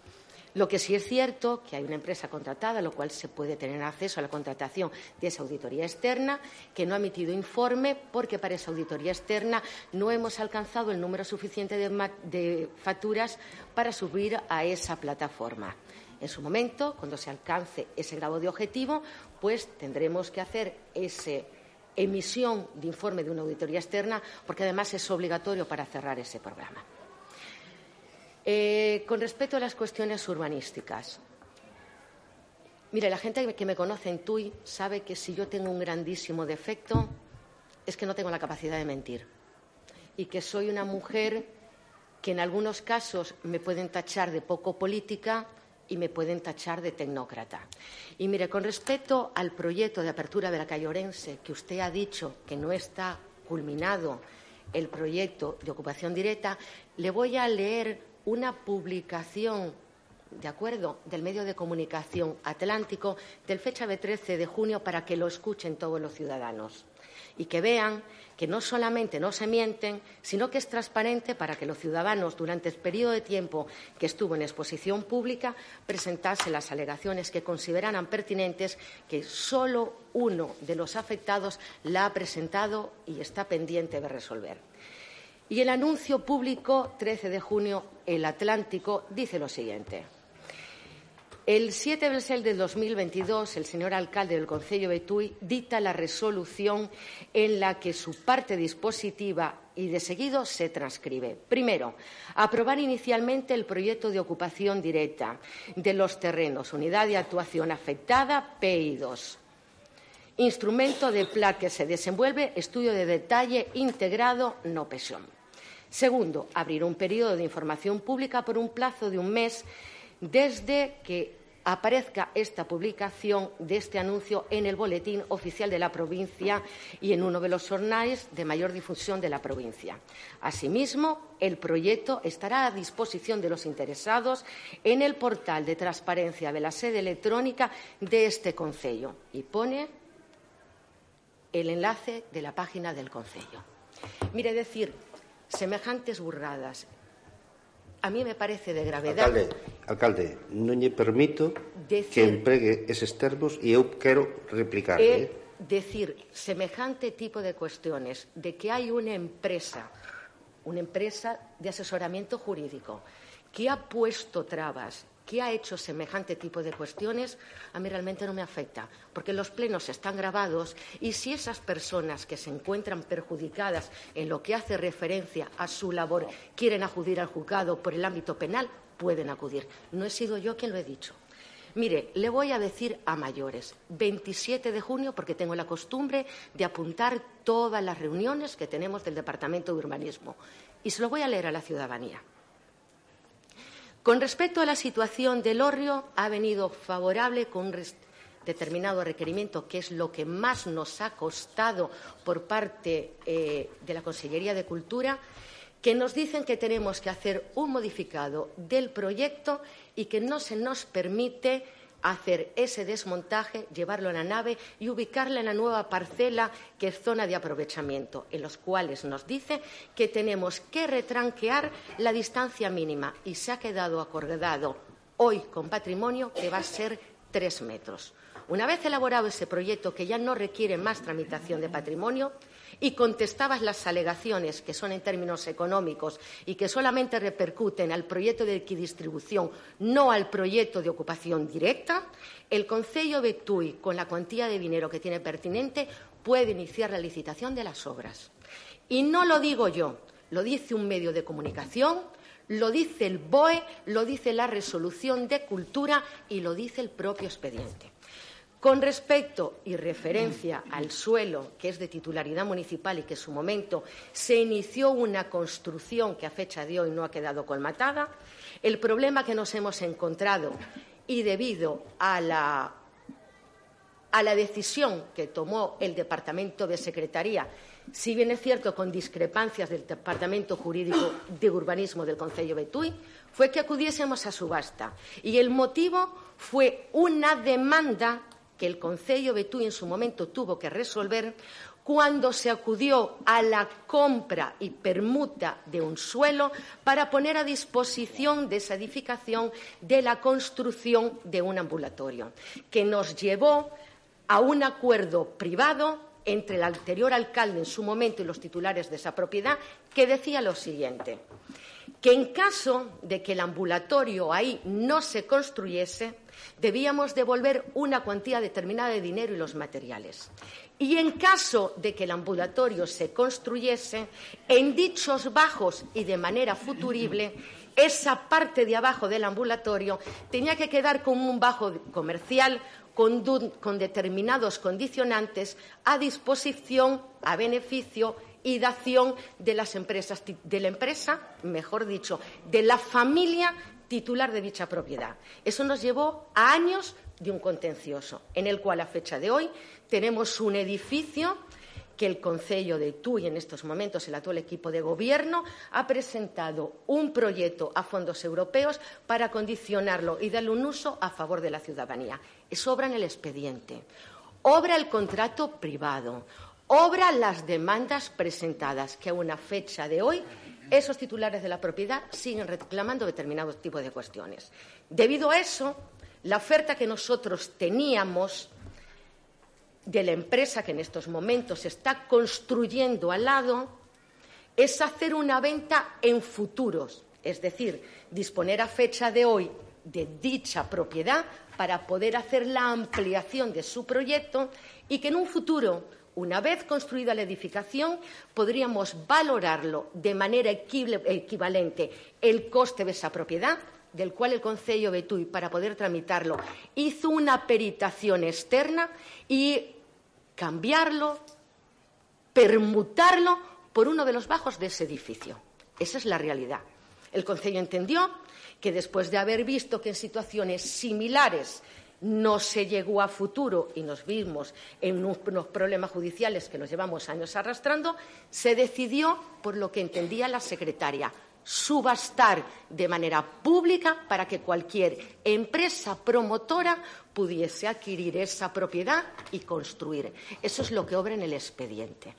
Lo que sí es cierto que hay una empresa contratada, lo cual se puede tener acceso a la contratación de esa auditoría externa, que no ha emitido informe porque para esa auditoría externa no hemos alcanzado el número suficiente de, facturas para subir a esa plataforma. En su momento, cuando se alcance ese grado de objetivo, pues tendremos que hacer esa emisión de informe de una auditoría externa, porque además es obligatorio para cerrar ese programa. Eh, con respecto a las cuestiones urbanísticas, mire, la gente que me conoce en TUI sabe que si yo tengo un grandísimo defecto es que no tengo la capacidad de mentir y que soy una mujer que en algunos casos me pueden tachar de poco política y me pueden tachar de tecnócrata. Y mire, con respecto al proyecto de apertura de la calle Orense, que usted ha dicho que no está culminado el proyecto de ocupación directa, le voy a leer una publicación de acuerdo del medio de comunicación Atlántico del fecha de 13 de junio para que lo escuchen todos los ciudadanos y que vean que no solamente no se mienten, sino que es transparente para que los ciudadanos durante el periodo de tiempo que estuvo en exposición pública presentasen las alegaciones que consideraran pertinentes que solo uno de los afectados la ha presentado y está pendiente de resolver. Y el anuncio público, 13 de junio, El Atlántico, dice lo siguiente. El 7 de del del 2022, el señor alcalde del Concello de dicta la resolución en la que su parte dispositiva y de seguido se transcribe. Primero, aprobar inicialmente el proyecto de ocupación directa de los terrenos, unidad de actuación afectada, PI2. Instrumento de plan que se desenvuelve, estudio de detalle integrado, no presión. Segundo, abrir un periodo de información pública por un plazo de un mes desde que aparezca esta publicación de este anuncio en el Boletín Oficial de la Provincia y en uno de los jornales de mayor difusión de la provincia. Asimismo, el proyecto estará a disposición de los interesados en el portal de transparencia de la sede electrónica de este Concello y pone el enlace de la página del Concello. Mire, decir semejantes burradas. A mí me parece de gravedad. Alcalde, alcalde, non lle permito decir, que empregue eses termos e eu quero replicar. É eh? decir, semejante tipo de cuestiones, de que hai unha empresa, unha empresa de asesoramiento jurídico, que ha puesto trabas que ha hecho semejante tipo de cuestiones, a mí realmente no me afecta, porque los plenos están grabados y si esas personas que se encuentran perjudicadas en lo que hace referencia a su labor quieren acudir al juzgado por el ámbito penal, pueden acudir. No he sido yo quien lo he dicho. Mire, le voy a decir a mayores, 27 de junio, porque tengo la costumbre de apuntar todas las reuniones que tenemos del Departamento de Urbanismo. Y se lo voy a leer a la ciudadanía. Con respecto a la situación del Orrio, ha venido favorable con un determinado requerimiento, que es lo que más nos ha costado por parte eh, de la Consellería de Cultura, que nos dicen que tenemos que hacer un modificado del proyecto y que no se nos permite hacer ese desmontaje, llevarlo a la nave y ubicarla en la nueva parcela que es zona de aprovechamiento, en los cuales nos dice que tenemos que retranquear la distancia mínima y se ha quedado acordado hoy con patrimonio que va a ser tres metros. Una vez elaborado ese proyecto que ya no requiere más tramitación de patrimonio, y contestabas las alegaciones que son en términos económicos y que solamente repercuten al proyecto de equidistribución, no al proyecto de ocupación directa, el Concello de Tui, con la cuantía de dinero que tiene pertinente, puede iniciar la licitación de las obras. Y no lo digo yo, lo dice un medio de comunicación, lo dice el BOE, lo dice la resolución de cultura y lo dice el propio expediente. Con respecto y referencia al suelo, que es de titularidad municipal y que en su momento se inició una construcción que a fecha de hoy no ha quedado colmatada, el problema que nos hemos encontrado y debido a la, a la decisión que tomó el Departamento de Secretaría, si bien es cierto con discrepancias del Departamento Jurídico de Urbanismo del Concello de Betuy, fue que acudiésemos a subasta. Y el motivo fue una demanda que el Concello Betuy en su momento tuvo que resolver cuando se acudió a la compra y permuta de un suelo para poner a disposición de esa edificación de la construcción de un ambulatorio, que nos llevó a un acuerdo privado entre el anterior alcalde en su momento y los titulares de esa propiedad, que decía lo siguiente que en caso de que el ambulatorio ahí no se construyese, debíamos devolver una cuantía determinada de dinero y los materiales. Y en caso de que el ambulatorio se construyese, en dichos bajos y de manera futurible, esa parte de abajo del ambulatorio tenía que quedar como un bajo comercial con, determinados condicionantes a disposición, a beneficio y dación de las empresas, de la empresa, mejor dicho, de la familia titular de dicha propiedad. Eso nos llevó a años de un contencioso, en el cual a fecha de hoy tenemos un edificio que el Concello de Tui, en estos momentos el actual equipo de gobierno, ha presentado un proyecto a fondos europeos para condicionarlo y darle un uso a favor de la ciudadanía. Es obra en el expediente. Obra el contrato privado, obra las demandas presentadas, que a una fecha de hoy esos titulares de la propiedad siguen reclamando determinados tipos de cuestiones. Debido a eso, la oferta que nosotros teníamos de la empresa que en estos momentos está construyendo al lado es hacer una venta en futuros, es decir, disponer a fecha de hoy de dicha propiedad para poder hacer la ampliación de su proyecto y que en un futuro una vez construida la edificación, podríamos valorarlo de manera equivalente el coste de esa propiedad, del cual el Concello de Tui, para poder tramitarlo, hizo una peritación externa y cambiarlo, permutarlo por uno de los bajos de ese edificio. Esa es la realidad. El Concello entendió que después de haber visto que en situaciones similares no se llegó a futuro y nos vimos en unos problemas judiciales que nos llevamos años arrastrando, se decidió, por lo que entendía la secretaria, subastar de manera pública para que cualquier empresa promotora pudiese adquirir esa propiedad y construir. Eso es lo que obra en el expediente.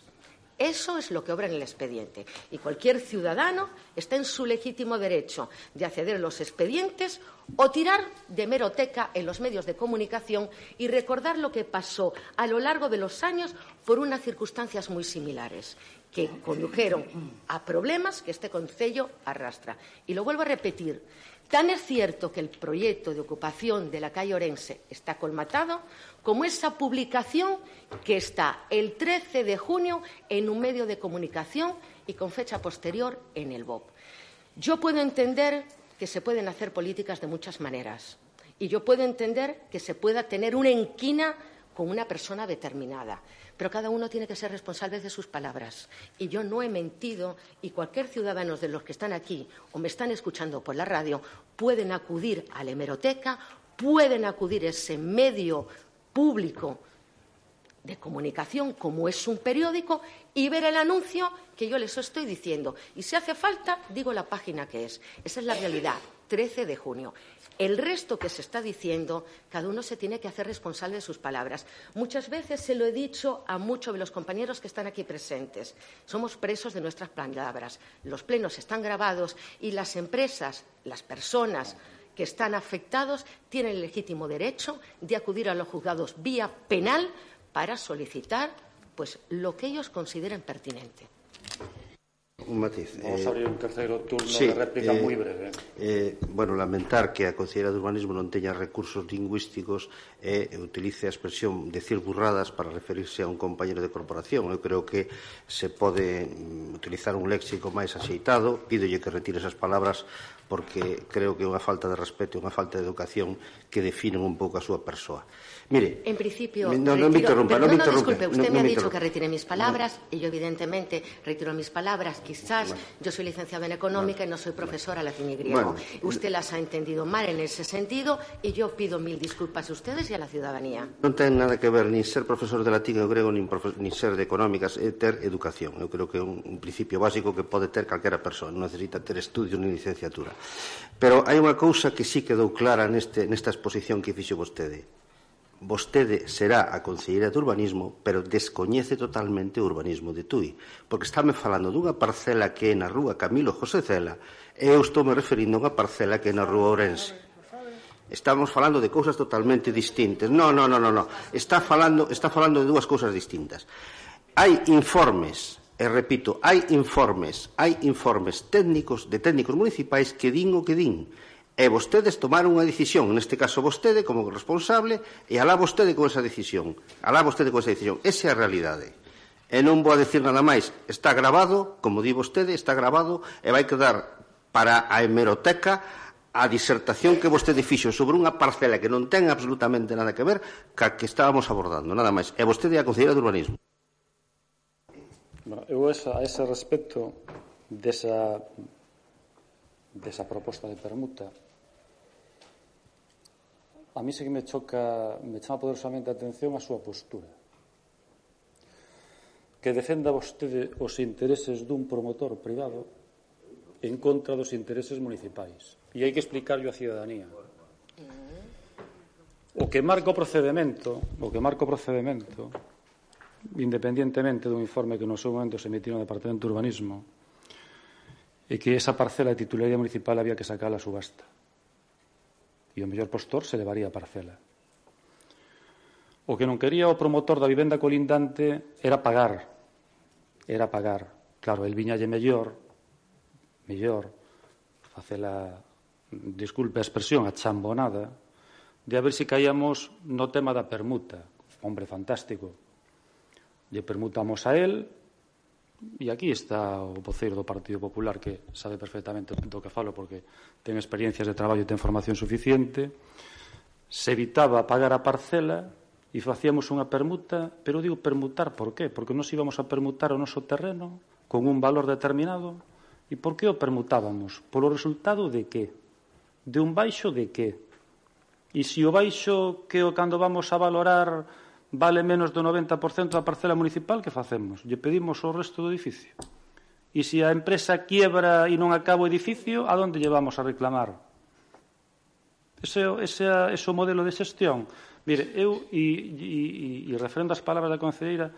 Eso es lo que obra en el expediente. Y cualquier ciudadano está en su legítimo derecho de acceder a los expedientes o tirar de meroteca en los medios de comunicación y recordar lo que pasó a lo largo de los años por unas circunstancias muy similares que condujeron a problemas que este Concello arrastra. Y lo vuelvo a repetir, Tan es cierto que el proyecto de ocupación de la calle Orense está colmatado como esa publicación que está el 13 de junio en un medio de comunicación y con fecha posterior en el BOP. Yo puedo entender que se pueden hacer políticas de muchas maneras y yo puedo entender que se pueda tener una enquina con una persona determinada. Pero cada uno tiene que ser responsable de sus palabras. Y yo no he mentido y cualquier ciudadano de los que están aquí o me están escuchando por la radio pueden acudir a la hemeroteca, pueden acudir a ese medio público de comunicación como es un periódico y ver el anuncio que yo les estoy diciendo. Y si hace falta, digo la página que es. Esa es la realidad. 13 de junio. El resto que se está diciendo, cada uno se tiene que hacer responsable de sus palabras. Muchas veces se lo he dicho a muchos de los compañeros que están aquí presentes. Somos presos de nuestras palabras. Los plenos están grabados y las empresas, las personas que están afectados tienen el legítimo derecho de acudir a los juzgados vía penal para solicitar pues, lo que ellos consideren pertinente. un matiz. Vamos eh, abrir un terceiro turno sí, de réplica eh, moi breve. Eh, bueno, lamentar que a Conselleira de Urbanismo non teña recursos lingüísticos e eh, utilice a expresión decir burradas para referirse a un compañero de corporación. Eu creo que se pode mm, utilizar un léxico máis axeitado. Pídolle que retire esas palabras porque creo que é unha falta de respeto e unha falta de educación que definen un pouco a súa persoa. Mire. En principio. No, retiro, no me interrumpa, pero, no me interrumpa. Disculpe, usted no, me ha me dicho que retire mis palabras y yo, evidentemente, retiro mis palabras. Quizás bueno. yo soy licenciado en económica bueno. y no soy profesora bueno. latín y griego. Usted las ha entendido mal en ese sentido y yo pido mil disculpas a ustedes y a la ciudadanía. No tiene nada que ver ni ser profesor de latín o griego ni, ni ser de económicas, é ter educación. Eu creo que é un, un principio básico que pode ter calquera persoa. Non necesita ter estudios ni licenciatura. Pero hai unha cousa que sí quedou clara neste, nesta exposición que fixo vostede vostede será a Conselleira de Urbanismo, pero descoñece totalmente o urbanismo de Tui, porque estáme falando dunha parcela que é na rúa Camilo José Cela e eu estou me referindo a unha parcela que é na rúa Ourense. Estamos falando de cousas totalmente distintas. No, no, no, no, no. Está falando, está falando de dúas cousas distintas. Hai informes, e repito, hai informes, hai informes técnicos de técnicos municipais que din o que din E vostedes tomaron unha decisión, neste caso vostede como responsable, e alá vostede con esa decisión. Alá vostede con esa decisión. Esa é a realidade. E non vou a decir nada máis. Está grabado, como di vostede, está grabado e vai quedar para a hemeroteca a disertación que vostede fixo sobre unha parcela que non ten absolutamente nada que ver ca que estábamos abordando, nada máis. E vostede é a Conselleira de Urbanismo. Bueno, eu esa, a ese respecto desa, desa proposta de permuta a mí sí que me choca, me chama poderosamente a atención a súa postura. Que defenda vostede os intereses dun promotor privado en contra dos intereses municipais. E hai que explicarlo á ciudadanía. O que marca o procedimento, o que marca o procedimento, independientemente dun informe que no seu momento se emitiu no Departamento de Urbanismo, e que esa parcela de titularidade municipal había que sacar a subasta e o mellor postor se levaría a parcela. O que non quería o promotor da vivenda colindante era pagar. Era pagar. Claro, el viñalle mellor, mellor, facela, disculpe a expresión, a chambonada, de a ver se caíamos no tema da permuta. Hombre fantástico. Lle permutamos a él, E aquí está o voceiro do Partido Popular que sabe perfectamente do que falo porque ten experiencias de traballo e ten formación suficiente. Se evitaba pagar a parcela e facíamos unha permuta, pero digo permutar por qué? Porque nos íbamos a permutar o noso terreno con un valor determinado e por que o permutábamos? Polo resultado de que? De un baixo de que? E se o baixo que o cando vamos a valorar vale menos do 90% da parcela municipal, que facemos? Lle pedimos o resto do edificio. E se a empresa quiebra e non acaba o edificio, a donde llevamos a reclamar? Ese, ese, ese o modelo de xestión. Mire, eu, e, e, e, e referendo as palabras da concelleira,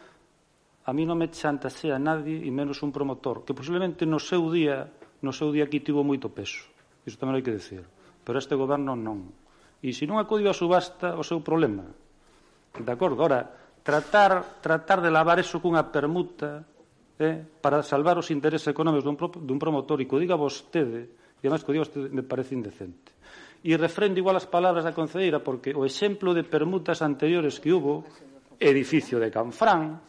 a mí non me chantasea nadie, e menos un promotor, que posiblemente no seu día, no seu día aquí tivo moito peso. Iso tamén hai que decir. Pero este goberno non. E se non acudiu a subasta, o seu problema. De acordo? Ora, tratar, tratar de lavar eso cunha permuta eh, para salvar os intereses económicos dun, pro, dun promotor e que diga vostede, e además que diga vostede, me parece indecente. E refrendo igual as palabras da concedeira porque o exemplo de permutas anteriores que hubo, edificio de Canfrán,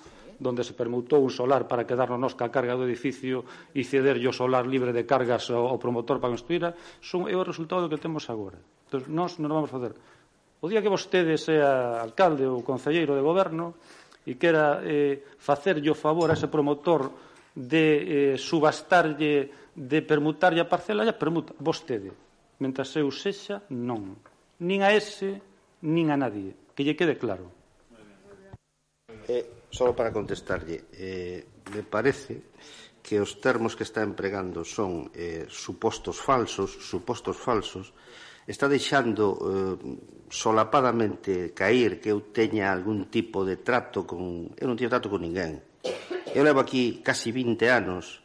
donde se permutou un solar para quedarnos nos ca carga do edificio e cederlle o solar libre de cargas ao promotor para construíra, son, é o resultado que temos agora. Entón, nós non vamos facer O día que vostede sea alcalde ou concelleiro de goberno e quera eh, facerlle o favor a ese promotor de eh, subastarlle, de permutarlle a parcela, ya permuta vostede. Mentras eu sexa, non. Nin a ese, nin a nadie. Que lle quede claro. Eh, solo para contestarlle, eh, me parece que os termos que está empregando son eh, supostos falsos, supostos falsos, está deixando eh, solapadamente cair que eu teña algún tipo de trato con... Eu non teño trato con ninguén. Eu levo aquí casi 20 anos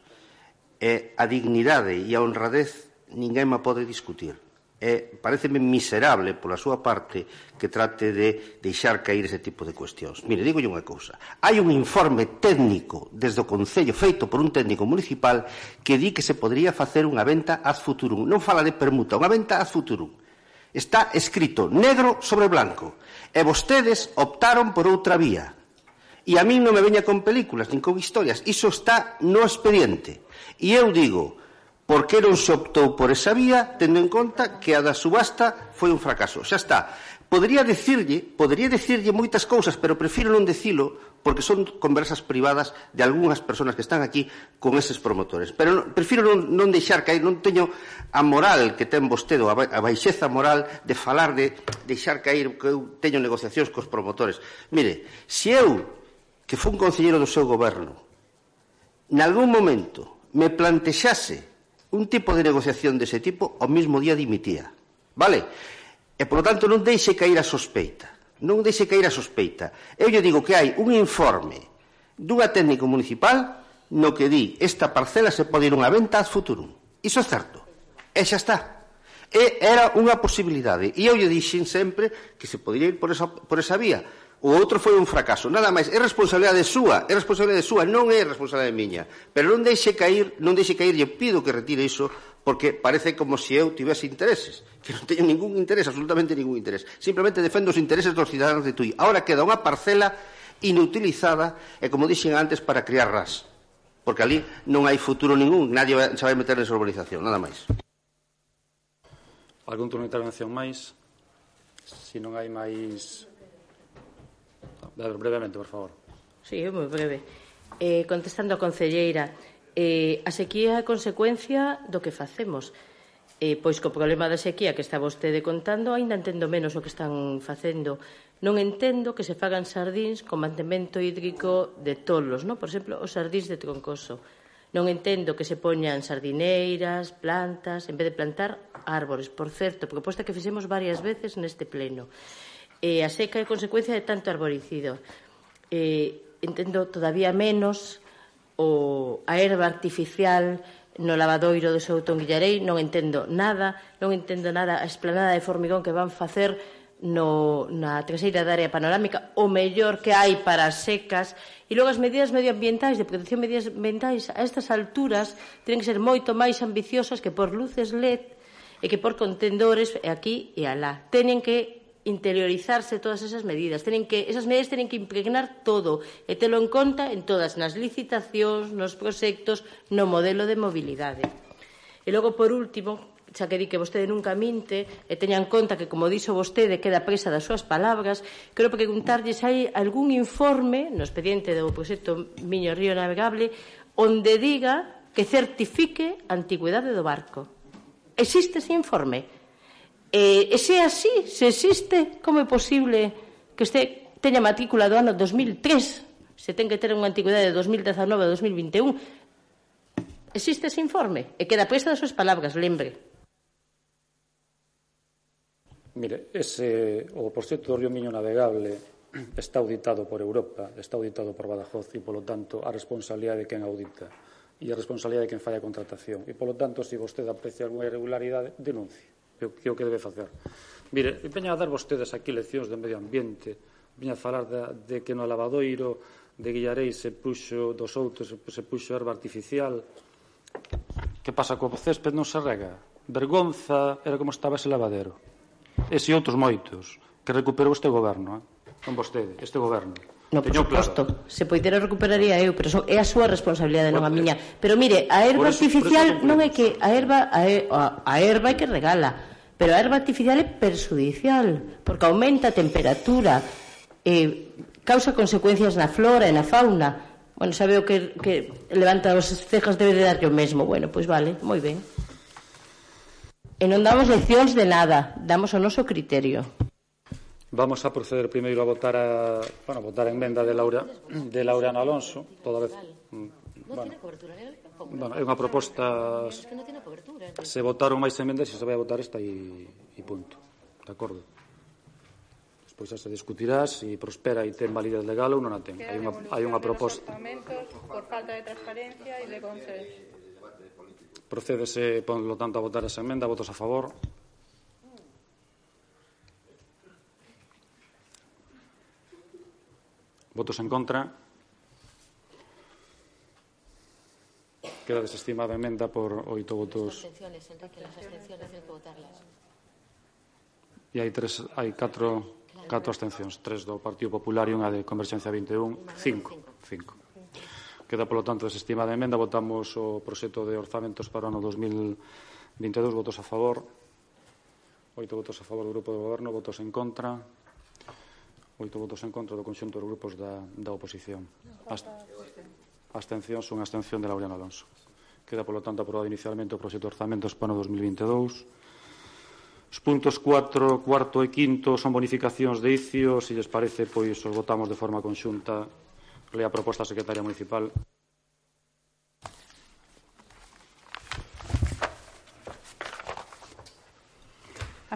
e a dignidade e a honradez ninguén me pode discutir. Eh, e pareceme miserable pola súa parte que trate de deixar cair ese tipo de cuestións. Mire, digo unha cousa. Hai un informe técnico desde o Concello feito por un técnico municipal que di que se podría facer unha venta ad futurum. Non fala de permuta, unha venta ad futurum está escrito negro sobre blanco e vostedes optaron por outra vía. E a min non me veña con películas nin con historias, iso está no expediente. E eu digo, Por que non se optou por esa vía, tendo en conta que a da subasta foi un fracaso? Xa está. Podería decirlle, podería decirlle moitas cousas, pero prefiro non decilo porque son conversas privadas de algunhas persoas que están aquí con eses promotores. Pero prefiro non, non deixar caer, non teño a moral que ten vostede, a baixeza moral de falar de deixar caer que eu teño negociacións cos promotores. Mire, se eu, que fui un concelleiro do seu goberno, nalgún momento me plantexase un tipo de negociación dese tipo ao mesmo día dimitía. Vale? E, polo tanto, non deixe cair a sospeita. Non deixe cair a sospeita. Eu lle digo que hai un informe dunha técnico municipal no que di esta parcela se pode ir unha venta ad futurum. Iso é certo. E xa está. E era unha posibilidade. E eu lle dixen sempre que se podría ir por esa, por esa vía O outro foi un fracaso, nada máis. É responsabilidade súa, é responsabilidade súa, non é responsabilidade miña. Pero non deixe cair, non deixe cair, lle pido que retire iso, porque parece como se eu tivese intereses, que non teño ningún interés, absolutamente ningún interés. Simplemente defendo os intereses dos cidadáns de Tui. Ahora queda unha parcela inutilizada e, como dixen antes, para criar ras. Porque ali non hai futuro ningún, nadie se vai meter nesa urbanización, nada máis. Algún turno de intervención máis? Se non hai máis David, brevemente, por favor. Sí, é moi breve. Eh, contestando a concelleira, eh, a sequía é consecuencia do que facemos. Eh, pois co problema da sequía que está vostede contando, aínda entendo menos o que están facendo. Non entendo que se fagan sardins con mantemento hídrico de tolos, no? por exemplo, os sardins de troncoso. Non entendo que se poñan sardineiras, plantas, en vez de plantar árbores. Por certo, proposta que fixemos varias veces neste pleno. E a seca é consecuencia de tanto arboricido. E, entendo todavía menos o, a erva artificial no lavadoiro de Souto en Guillarei, non entendo nada, non entendo nada a esplanada de formigón que van facer no, na traseira da área panorámica. O mellor que hai para as secas. E logo as medidas medioambientais de protección medioambientais, a estas alturas teñen que ser moito máis ambiciosas que por luces LED e que por contendores e aquí e alá. Teñen que interiorizarse todas esas medidas. Tenen que, esas medidas teñen que impregnar todo e telo en conta en todas, nas licitacións, nos proxectos, no modelo de mobilidade. E logo, por último, xa que di que vostede nunca minte e teña en conta que, como dixo vostede, queda presa das súas palabras, quero preguntarlle se hai algún informe no expediente do proxecto Miño Río Navegable onde diga que certifique a antigüedade do barco. Existe ese informe? E, e se así, se existe, como é posible que este teña matrícula do ano 2003? Se ten que ter unha antigüedade de 2019 a 2021. Existe ese informe e queda posta das súas palabras, lembre. Mire, ese, o proxecto do Río Miño Navegable está auditado por Europa, está auditado por Badajoz e, polo tanto, a responsabilidade de quen audita e a responsabilidade de quen falla a contratación. E, polo tanto, se vostede aprecia algunha irregularidade, denuncie que, que o que debe facer. Mire, veña a dar vostedes aquí leccións de medio ambiente, veña a falar de, de que no lavadoiro de Guillarei se puxo dos outros, se puxo erva artificial. Que pasa co césped non se rega? Vergonza era como estaba ese lavadero. Ese outros moitos que recuperou este goberno, eh? non vostede, este goberno. No, por suposto, claro. se poidera recuperaría eu, pero son, é a súa responsabilidade, non a miña. Pero mire, a erva eso, artificial non é que a erva a, a erva é que regala, pero a erva artificial é perjudicial, porque aumenta a temperatura, eh, causa consecuencias na flora e na fauna. Bueno, sabe o que, que levanta os cejas debe de darlle o mesmo. Bueno, pois vale, moi ben. E non damos leccións de nada, damos o noso criterio. Vamos a proceder primeiro a votar a, bueno, a votar a emenda de Laura de Laureano Alonso, toda vez. Mm, bueno, bueno, é unha proposta se votaron máis emendas e se vai a votar esta e, e punto. De acordo. Despois se discutirá se prospera e ten validez legal ou non a ten. Hai unha, hai unha proposta. Por falta de transparencia e de consenso. Procédese, por lo tanto, a votar esa emenda. Votos a favor. Votos en contra. Queda desestimada a emenda por oito votos. Abstenciones, Enrique, las abstenciones hay que votarlas. E hai tres, hai catro, catro abstencións, tres do Partido Popular e unha de Converxencia 21, cinco, cinco. Queda, polo tanto, desestimada a emenda. Votamos o proxecto de orzamentos para o ano 2022. Votos a favor. Oito votos a favor do Grupo do Goberno, votos en contra oito votos en contra do conxunto dos grupos da, da oposición. Ast abstención son abstención de Laureano Alonso. Queda, polo tanto, aprobado inicialmente o proxecto de orzamento o 2022. Os puntos 4, cuarto e quinto son bonificacións de ICIO. Se lles parece, pois os votamos de forma conxunta. Lea a proposta a Secretaria Municipal.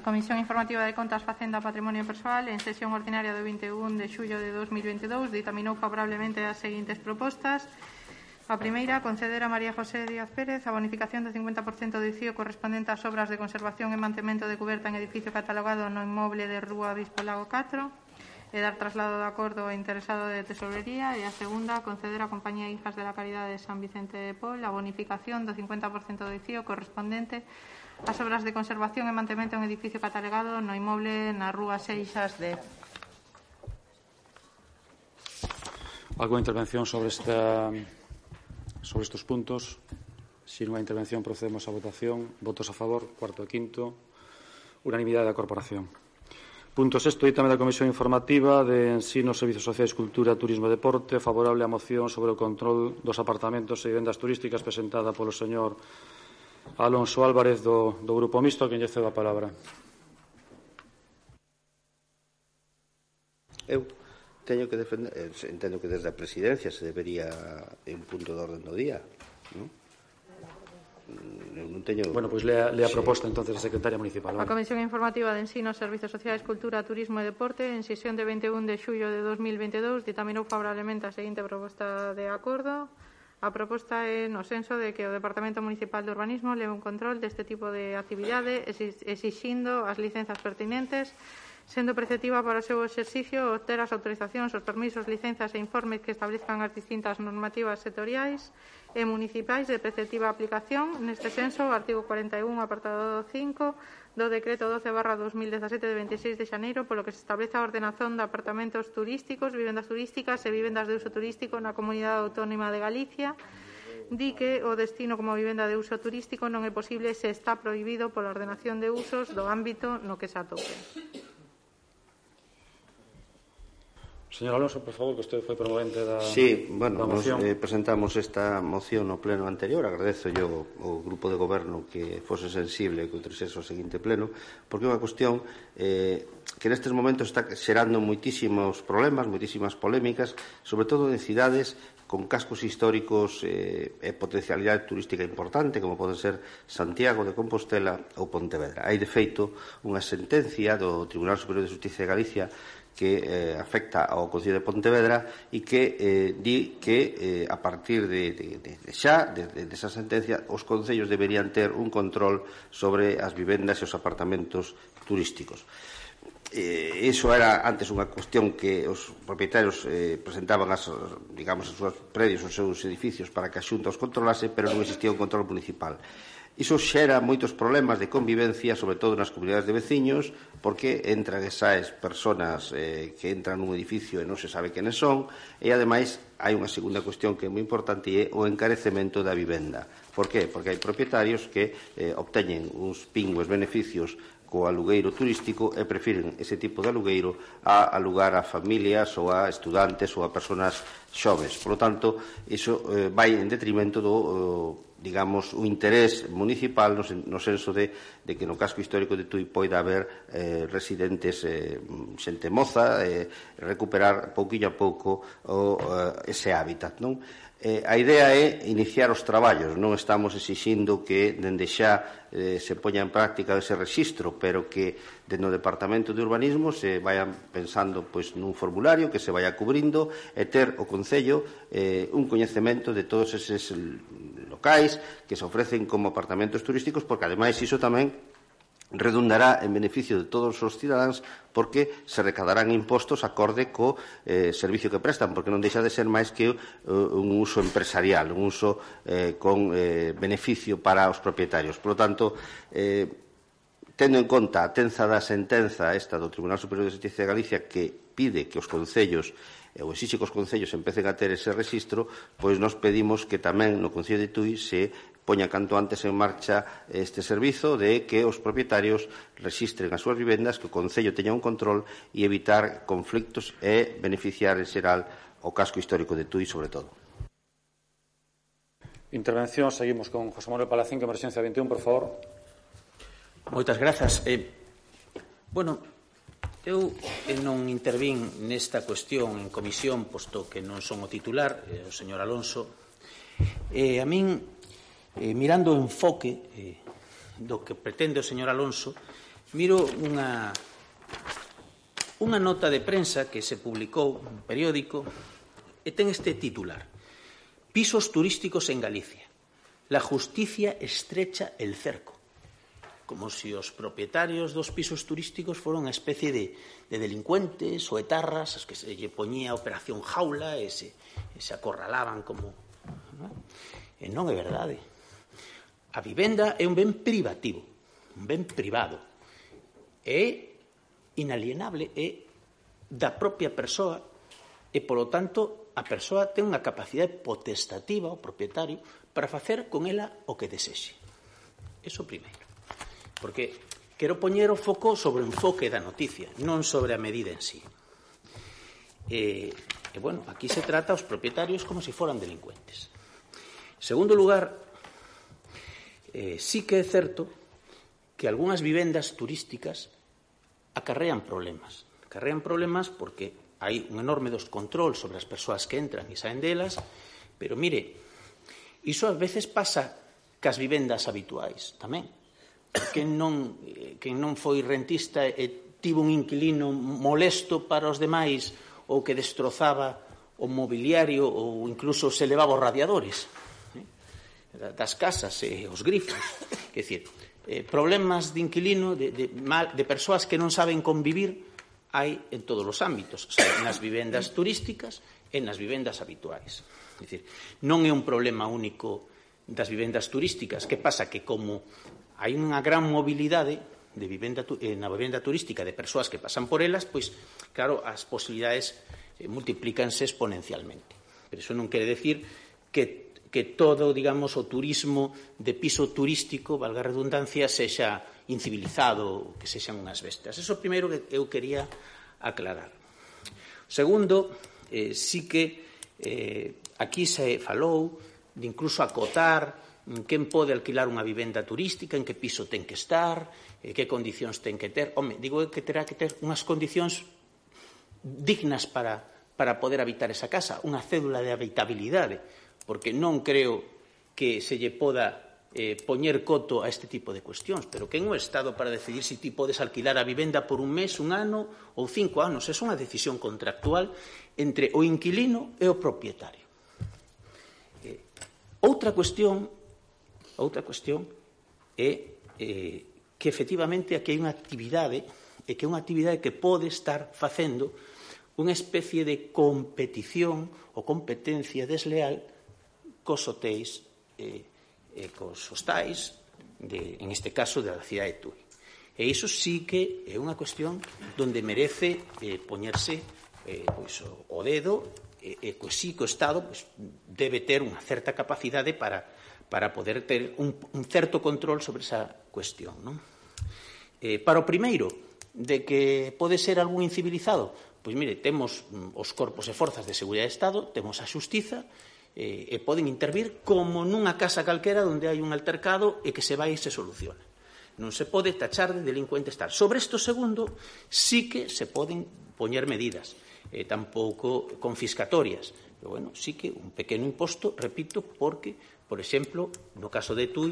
A Comisión Informativa de Contas Facenda Patrimonio Persoal, en sesión ordinaria do 21 de xullo de 2022, ditaminou favorablemente as seguintes propostas. A primeira, conceder a María José Díaz Pérez a bonificación do 50% do ICIO correspondente ás obras de conservación e mantemento de cuberta en edificio catalogado no inmoble de Rúa Bispo Lago 4 e dar traslado de acordo ao interesado de tesorería e a segunda, conceder a Compañía Hijas de la Caridade de San Vicente de Pol a bonificación do 50% do ICIO correspondente As obras de conservación e mantemento en edificio catalegado no inmoble na Rúa Seixas de Alguna intervención sobre esta sobre estos puntos? Sin unha intervención procedemos á votación. Votos a favor, cuarto e quinto. Unanimidade da corporación. Punto sexto, ditame da Comisión Informativa de Ensino, Servizos Sociais, Cultura, Turismo e Deporte, favorable á moción sobre o control dos apartamentos e vivendas turísticas presentada polo señor Alonso Álvarez do, do Grupo Mixto, que lle cedo a palabra. Eu teño que defender, eh, entendo que desde a presidencia se debería un punto de orden do día, non? Mm, eu non teño... Bueno, pois pues, lea, lea sí. proposta entonces a secretaria municipal. Vale. A Comisión Informativa de Ensino, Servizos Sociais, Cultura, Turismo e Deporte, en sesión de 21 de xullo de 2022, ditaminou favorablemente a seguinte proposta de acordo A proposta é no senso de que o Departamento Municipal de Urbanismo leve un control deste tipo de actividade exixindo as licenzas pertinentes sendo preceptiva para o seu exercicio obter as autorizacións, os permisos, licenzas e informes que establezcan as distintas normativas sectoriais e municipais de preceptiva aplicación. Neste senso, o artigo 41, apartado 5, do Decreto 12 barra 2017 de 26 de xaneiro polo que se establece a ordenación de apartamentos turísticos, vivendas turísticas e vivendas de uso turístico na Comunidade Autónoma de Galicia di que o destino como vivenda de uso turístico non é posible se está prohibido pola ordenación de usos do ámbito no que se atope. Señor Alonso, por favor, que usted foi promovente da Sí, bueno, da moción. nos eh, presentamos esta moción no pleno anterior. Agradezo yo ao grupo de goberno que fose sensible que utilizese o seguinte pleno, porque é unha cuestión eh, que nestes momentos está xerando moitísimos problemas, moitísimas polémicas, sobre todo en cidades con cascos históricos eh, e potencialidade turística importante, como poden ser Santiago de Compostela ou Pontevedra. Hai, de feito, unha sentencia do Tribunal Superior de Justicia de Galicia que eh, afecta ao Concello de Pontevedra e que eh, di que eh, a partir de, de, de xa, desde de, de esa sentencia, os concellos deberían ter un control sobre as vivendas e os apartamentos turísticos. Eh, eso era antes unha cuestión que os propietarios eh, presentaban as, digamos, as súas predios, os seus edificios para que a xunta os controlase, pero non existía un control municipal. Iso xera moitos problemas de convivencia, sobre todo nas comunidades de veciños, porque entran esas persoas eh, que entran nun edificio e non se sabe quenes son, e ademais hai unha segunda cuestión que é moi importante e é o encarecemento da vivenda. Por qué? Porque hai propietarios que eh, obteñen uns pingües beneficios co alugueiro turístico e prefiren ese tipo de alugueiro a alugar a familias ou a estudantes ou a personas xoves. Por lo tanto, iso eh, vai en detrimento do eh, digamos, o interés municipal no, sen, no senso de, de que no casco histórico de Tui poida haber eh, residentes eh, xente moza eh, recuperar pouquinho a pouco o, eh, ese hábitat, non? Eh, a idea é iniciar os traballos, non estamos exixindo que dende xa eh, se poña en práctica ese registro, pero que dentro do Departamento de Urbanismo se vayan pensando pois, nun formulario que se vaya cubrindo e ter o Concello eh, un coñecemento de todos eses locais que se ofrecen como apartamentos turísticos porque ademais iso tamén redundará en beneficio de todos os cidadáns porque se recadarán impostos acorde co eh, servicio que prestan, porque non deixa de ser máis que uh, un uso empresarial, un uso eh, con eh, beneficio para os propietarios. Por lo tanto, eh, tendo en conta a tenza da sentenza esta do Tribunal Superior de Justicia de Galicia que pide que os concellos e o exixe que os concellos empecen a ter ese registro, pois nos pedimos que tamén no Concello de Tui se poña canto antes en marcha este servizo de que os propietarios registren as súas vivendas, que o Concello teña un control e evitar conflictos e beneficiar en xeral o casco histórico de Tui sobre todo. Intervención, seguimos con José Manuel Palacín, que emerxencia 21, por favor. Moitas grazas. Eh, bueno, Eu eh, non intervín nesta cuestión en comisión, posto que non son o titular, eh, o señor Alonso. Eh, a min, eh, mirando o enfoque eh, do que pretende o señor Alonso, miro unha, unha nota de prensa que se publicou un periódico e ten este titular. Pisos turísticos en Galicia. La justicia estrecha el cerco como se os propietarios dos pisos turísticos foron a especie de, de delincuentes ou etarras as que se lle poñía a operación jaula e se, e se acorralaban como... Non? E non é verdade. A vivenda é un ben privativo, un ben privado. É inalienable, é da propia persoa e, polo tanto, a persoa ten unha capacidade potestativa, o propietario, para facer con ela o que desexe. Eso primeiro. Porque quero poñer o foco sobre o enfoque da noticia, non sobre a medida en sí. E, e bueno, aquí se trata os propietarios como se si foran delincuentes. En segundo lugar, eh, sí que é certo que algunhas vivendas turísticas acarrean problemas. Acarrean problemas porque hai un enorme descontrol sobre as persoas que entran e saen delas, pero mire, iso ás veces pasa cas vivendas habituais tamén que non, que non foi rentista e tivo un inquilino molesto para os demais ou que destrozaba o mobiliario ou incluso se levaba os radiadores eh? das casas e eh, os grifos. Que decir, eh, problemas de inquilino, de, de, mal, de persoas que non saben convivir, hai en todos os ámbitos, o sea, nas vivendas turísticas e nas vivendas habituais. É dicir, non é un problema único das vivendas turísticas. Que pasa? Que como hai unha gran mobilidade de vivenda, eh, na vivenda turística de persoas que pasan por elas, pois, claro, as posibilidades eh, multiplícanse exponencialmente. Pero iso non quere decir que, que todo, digamos, o turismo de piso turístico, valga a redundancia, sexa incivilizado, que sexan unhas bestias. Eso primeiro que eu quería aclarar. Segundo, eh, sí que eh, aquí se falou de incluso acotar Mm, quen pode alquilar unha vivenda turística, en que piso ten que estar, eh, que condicións ten que ter. Home, digo que terá que ter unhas condicións dignas para, para poder habitar esa casa, unha cédula de habitabilidade, porque non creo que se lle poda eh, poñer coto a este tipo de cuestións, pero que en o Estado para decidir se si ti podes alquilar a vivenda por un mes, un ano ou cinco anos, é unha decisión contractual entre o inquilino e o propietario. Eh, outra cuestión outra cuestión é eh, que efectivamente aquí hai unha actividade e que é unha actividade que pode estar facendo unha especie de competición ou competencia desleal cos hotéis eh, e cos hostais de, en este caso da cidade de Tui. E iso sí que é unha cuestión donde merece eh, poñerse eh, pois, o dedo e, e pois, sí que o Estado pois, debe ter unha certa capacidade para para poder ter un, un certo control sobre esa cuestión. Non? Eh, para o primeiro, de que pode ser algún incivilizado, pois mire, temos mm, os corpos e forzas de seguridade de Estado, temos a Xustiza, eh, e poden intervir como nunha casa calquera onde hai un altercado e que se vai e se soluciona. Non se pode tachar de delincuente estar. Sobre isto segundo, sí que se poden poñer medidas, eh, tampouco confiscatorias, pero bueno, sí que un pequeno imposto, repito, porque Por exemplo, no caso de Tui,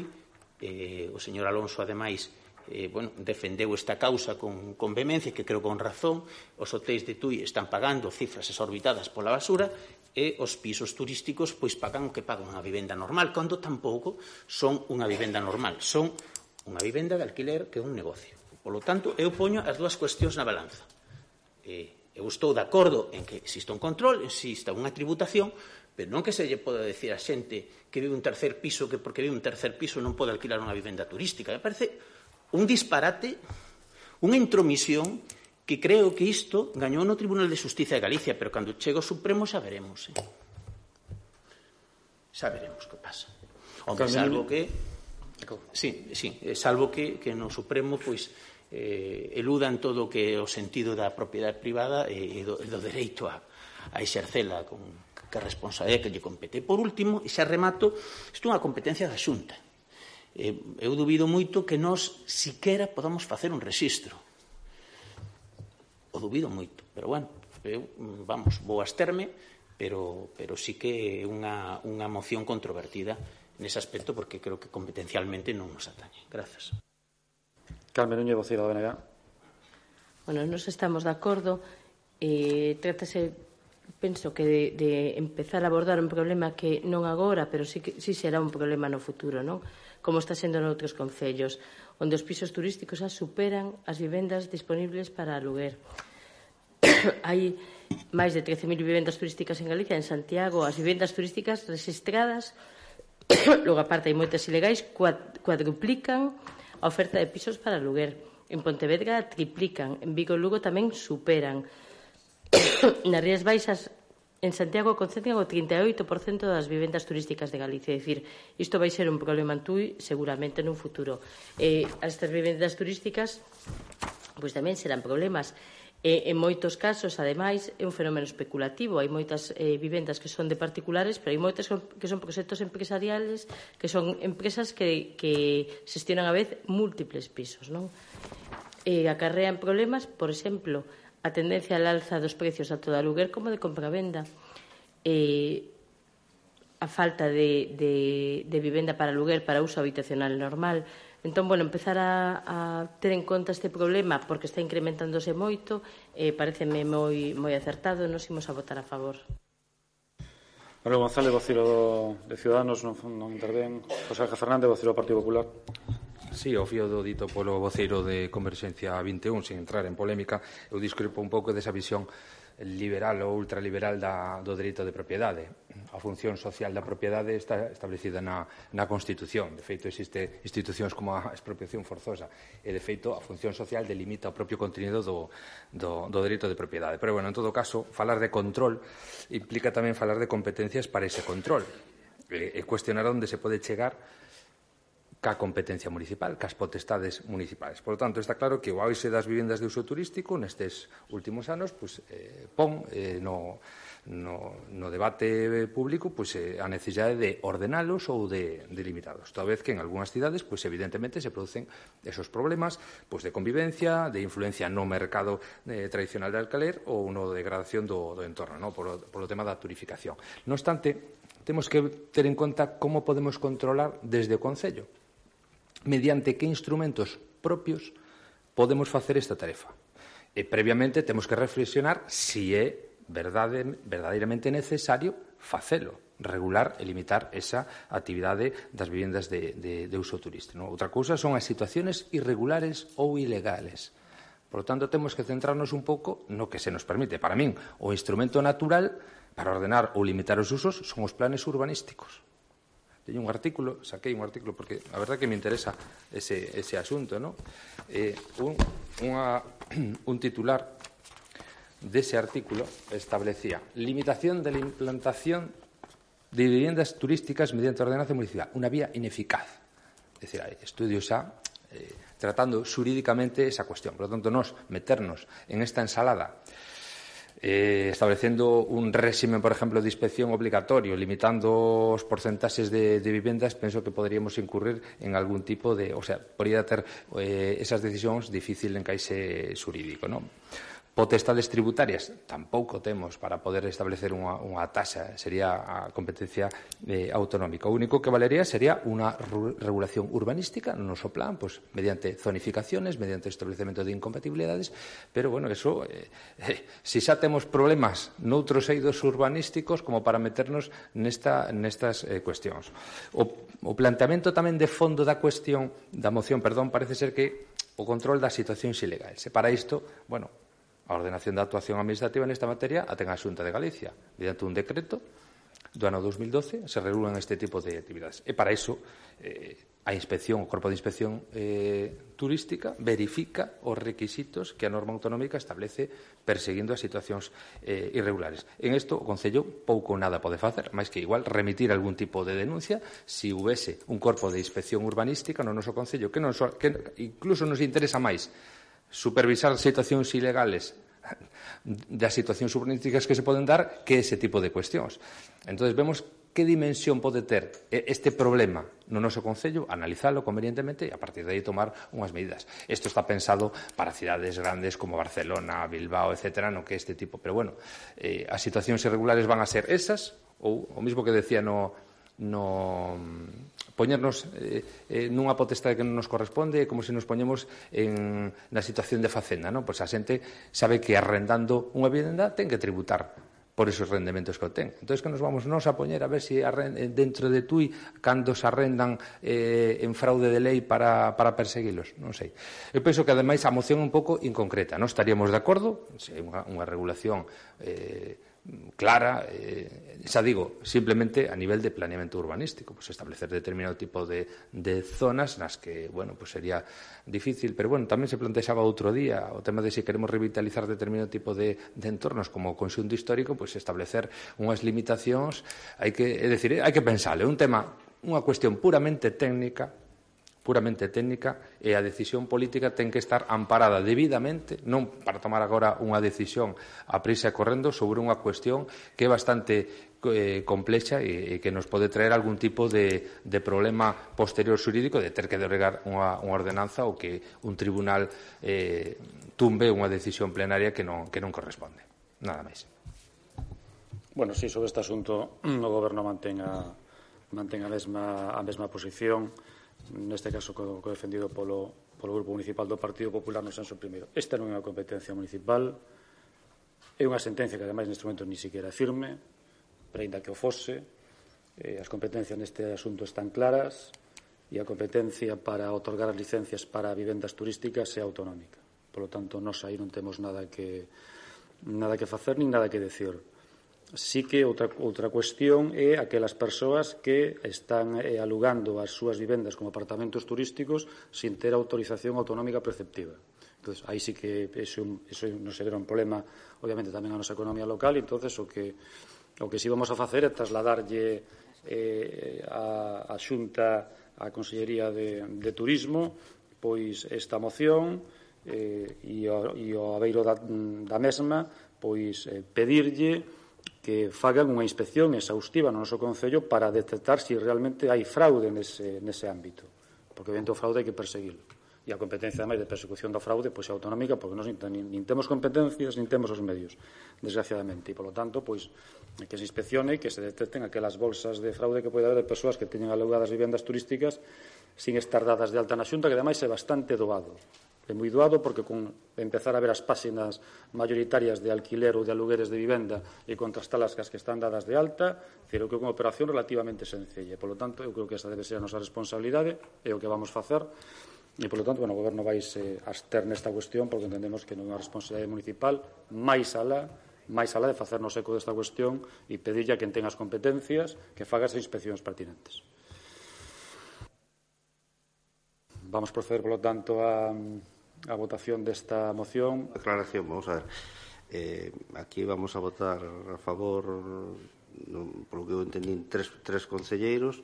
eh, o señor Alonso, ademais, eh, bueno, defendeu esta causa con, con vehemencia, que creo con razón, os hotéis de Tui están pagando cifras exorbitadas pola basura e os pisos turísticos pois pagan o que pagan unha vivenda normal, cando tampouco son unha vivenda normal, son unha vivenda de alquiler que é un negocio. Polo tanto, eu poño as dúas cuestións na balanza. Eh, eu estou de acordo en que exista un control, exista unha tributación, Pero non que se lle poda decir a xente que vive un tercer piso que porque vive un tercer piso non pode alquilar unha vivenda turística. Me parece un disparate, unha intromisión que creo que isto gañou no Tribunal de Justicia de Galicia, pero cando chega o Supremo xa veremos. Eh? Xa veremos que pasa. Hombre, salvo que... Sí, sí, eh, salvo que, que no Supremo pois eh, eludan todo o que é o sentido da propiedade privada e, e do, e do dereito a, a exercela con, que a responsabilidade que lle compete. Por último, e xa remato, isto é unha competencia da Xunta. Eh, Eu dubido moito que nós siquera podamos facer un rexistro. O dubido moito, pero bueno, eu, vamos, vou asterme, pero, pero sí que é unha, unha moción controvertida nese aspecto porque creo que competencialmente non nos atañe. Grazas. Carmen Núñez, voceira da BNG. Bueno, nos estamos de acordo. Eh, trátase penso que de, de empezar a abordar un problema que non agora, pero sí, que, sí será un problema no futuro, non? como está sendo noutros concellos, onde os pisos turísticos xa superan as vivendas disponibles para aluguer. Hai máis de 13.000 vivendas turísticas en Galicia, en Santiago, as vivendas turísticas registradas, logo aparte hai moitas ilegais, cuadruplican a oferta de pisos para aluguer. En Pontevedra triplican, en Vigo Lugo tamén superan. Nas Rías Baixas En Santiago concentran o 38% das vivendas turísticas de Galicia, é dicir, isto vai ser un problema en Tui seguramente nun futuro. Eh, estas vivendas turísticas pois tamén serán problemas. E, en moitos casos, ademais, é un fenómeno especulativo. Hai moitas eh, vivendas que son de particulares, pero hai moitas que son proxectos empresariales, que son empresas que, que xestionan a vez múltiples pisos. Non? E acarrean problemas, por exemplo, a tendencia al alza dos precios a todo aluguer como de compravenda. Eh, a falta de, de, de vivenda para aluguer para uso habitacional normal. Entón, bueno, empezar a, a ter en conta este problema porque está incrementándose moito, eh, pareceme moi, moi acertado, nos imos a votar a favor. Manuel González, vocero do, de Ciudadanos, non, non intervén. José Fernández, vocero do Partido Popular. Sí, o fío do dito polo voceiro de Converxencia 21, sin entrar en polémica, eu discrepo un pouco desa visión liberal ou ultraliberal da, do dereito de propiedade. A función social da propiedade está establecida na, na Constitución. De feito, existe institucións como a expropiación forzosa. E, de feito, a función social delimita o propio contenido do, do, do dereito de propiedade. Pero, bueno, en todo caso, falar de control implica tamén falar de competencias para ese control. E, e cuestionar onde se pode chegar ca competencia municipal, cas potestades municipais. Por lo tanto, está claro que o auxe das vivendas de uso turístico nestes últimos anos pues, eh, pon eh, no, no, no debate público pues, eh, a necesidade de ordenalos ou de de limitados. Toda vez que en algunhas cidades, pues, evidentemente, se producen esos problemas pues, de convivencia, de influencia no mercado eh, tradicional de alcaler ou no degradación do, do entorno, no? por, o, por o tema da turificación. No obstante, temos que ter en conta como podemos controlar desde o Concello mediante que instrumentos propios podemos facer esta tarefa. E previamente temos que reflexionar se si é verdade, verdadeiramente necesario facelo, regular e limitar esa actividade das vivendas de, de, de uso turístico. Outra cousa son as situaciones irregulares ou ilegales. Por lo tanto, temos que centrarnos un pouco no que se nos permite. Para min, o instrumento natural para ordenar ou limitar os usos son os planes urbanísticos. Teño un artículo, saquei un artículo porque a verdade que me interesa ese, ese asunto, ¿no? Eh, un, titular dese artículo establecía limitación de la implantación de viviendas turísticas mediante ordenanza municipal, unha vía ineficaz. É dicir, hai estudios xa eh, tratando xurídicamente esa cuestión. Por lo tanto, nos meternos en esta ensalada eh, establecendo un réxime, por exemplo, de inspección obligatorio, limitando os porcentaxes de, de vivendas, penso que poderíamos incurrir en algún tipo de... O sea, podría ter eh, esas decisións difícil en caixe xurídico, non? potestades tributarias tampouco temos para poder establecer unha, unha taxa, sería a competencia eh, autonómica. O único que valería sería unha regulación urbanística no noso plan, pois, mediante zonificaciones, mediante establecemento de incompatibilidades, pero, bueno, eso, eh, eh, si xa temos problemas noutros eidos urbanísticos como para meternos nesta, nestas eh, cuestións. O, o planteamento tamén de fondo da cuestión, da moción, perdón, parece ser que o control das situacións ilegais. E para isto, bueno, a ordenación da actuación administrativa nesta materia a ten a Xunta de Galicia. Mediante un decreto do ano 2012 se regulan este tipo de actividades. E para iso eh, a inspección, o Corpo de Inspección eh, Turística verifica os requisitos que a norma autonómica establece perseguindo as situacións eh, irregulares. En isto o Concello pouco nada pode facer, máis que igual remitir algún tipo de denuncia se si houvese un corpo de inspección urbanística no noso Concello, que, non so, que incluso nos interesa máis supervisar situacións ilegales das situacións urbanísticas que se poden dar que ese tipo de cuestións. Entón, vemos que dimensión pode ter este problema no noso Concello, analizalo convenientemente e a partir de aí tomar unhas medidas. Isto está pensado para cidades grandes como Barcelona, Bilbao, etc., no que este tipo. Pero, bueno, eh, as situacións irregulares van a ser esas ou o mismo que decía no, no poñernos eh, eh, nunha potestade que non nos corresponde, como se nos poñemos en, na situación de facenda. Non? Pois a xente sabe que arrendando unha vivenda ten que tributar por esos rendementos que obtén. Entón, que nos vamos nos a poñer a ver se si eh, dentro de TUI cando se arrendan eh, en fraude de lei para, para perseguilos. Non sei. Eu penso que, ademais, a moción é un pouco inconcreta. Non estaríamos de acordo, se é unha, unha regulación eh, clara, eh, xa digo, simplemente a nivel de planeamento urbanístico, pues establecer determinado tipo de, de zonas nas que, bueno, pues sería difícil, pero bueno, tamén se plantexaba outro día o tema de se si queremos revitalizar determinado tipo de, de entornos como o conxunto histórico, pues establecer unhas limitacións, hai que, é decir, hai que pensar, é un tema, unha cuestión puramente técnica, puramente técnica e a decisión política ten que estar amparada debidamente, non para tomar agora unha decisión a prisa correndo sobre unha cuestión que é bastante eh, complexa e, e que nos pode traer algún tipo de, de problema posterior xurídico de ter que derogar unha, unha ordenanza ou que un tribunal eh, tumbe unha decisión plenaria que non, que non corresponde. Nada máis. Bueno, sí, sobre este asunto o goberno mantén a, mantén a mesma, a mesma posición neste caso co, co defendido polo, polo Grupo Municipal do Partido Popular nos senso suprimido. Esta non é unha competencia municipal, é unha sentencia que ademais neste momento ni siquiera é firme, pero ainda que o fose, eh, as competencias neste asunto están claras e a competencia para otorgar as licencias para vivendas turísticas é autonómica. Por lo tanto, nós aí non temos nada que nada que facer nin nada que decir. Sí que outra, outra cuestión é aquelas persoas que están eh, alugando as súas vivendas como apartamentos turísticos sin ter autorización autonómica preceptiva. Entonces, aí sí que eso, eso non será un problema, obviamente, tamén a nosa economía local, entonces o que o que sí vamos a facer é trasladarlle eh, a, a Xunta, a Consellería de, de Turismo, pois esta moción eh, e, o, e o aveiro da, da mesma, pois eh, pedirlle que fagan unha inspección exhaustiva no noso Concello para detectar se si realmente hai fraude nese, nese ámbito. Porque, evidente, o fraude hai que perseguilo. E a competencia, ademais, de persecución do fraude, pois é autonómica, porque nós nin, nin temos competencias, nin temos os medios, desgraciadamente. E, polo tanto, pois, que se inspeccione e que se detecten aquelas bolsas de fraude que pode haber de persoas que teñen alugadas vivendas turísticas sin estar dadas de alta na Xunta, que ademais é bastante doado. É moi doado porque con empezar a ver as páxinas mayoritarias de alquiler ou de alugueres de vivenda e contrastalas cas que están dadas de alta, creo que é unha operación relativamente sencilla. Por lo tanto, eu creo que esa debe ser a nosa responsabilidade e o que vamos facer. E, polo tanto, bueno, o Goberno vai se aster nesta cuestión porque entendemos que non é unha responsabilidade municipal máis alá máis alá de facernos eco desta cuestión e pedirlle a quen ten as competencias que faga as inspeccións pertinentes. Vamos proceder, por lo tanto, a, a votación desta moción. Aclaración, vamos a ver. Eh, aquí vamos a votar a favor, no, polo que eu entendín, tres, tres concelleiros,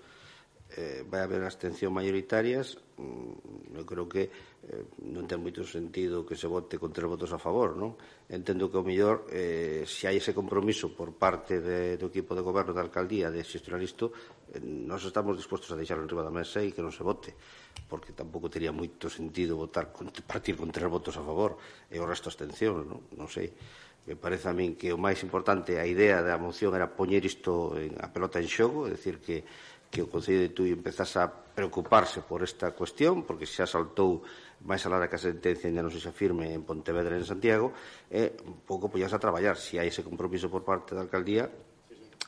eh, vai haber abstención maioritarias mm, eu creo que eh, non ten moito sentido que se vote con tres votos a favor non? Entendo que o mellor eh, se hai ese compromiso por parte de, do equipo de goberno da alcaldía de xestionar isto eh, nós estamos dispostos a deixarlo en riba da mesa e que non se vote porque tampouco tería moito sentido votar con, partir con tres votos a favor e o resto abstención non, non sei. Me parece a min que o máis importante a idea da moción era poñer isto en, a pelota en xogo é dicir que que o Concello de Tui empezase a preocuparse por esta cuestión, porque xa saltou máis alada que a sentencia ainda non se xa firme en Pontevedra e en Santiago, e un pouco poñase a traballar. Se hai ese compromiso por parte da Alcaldía,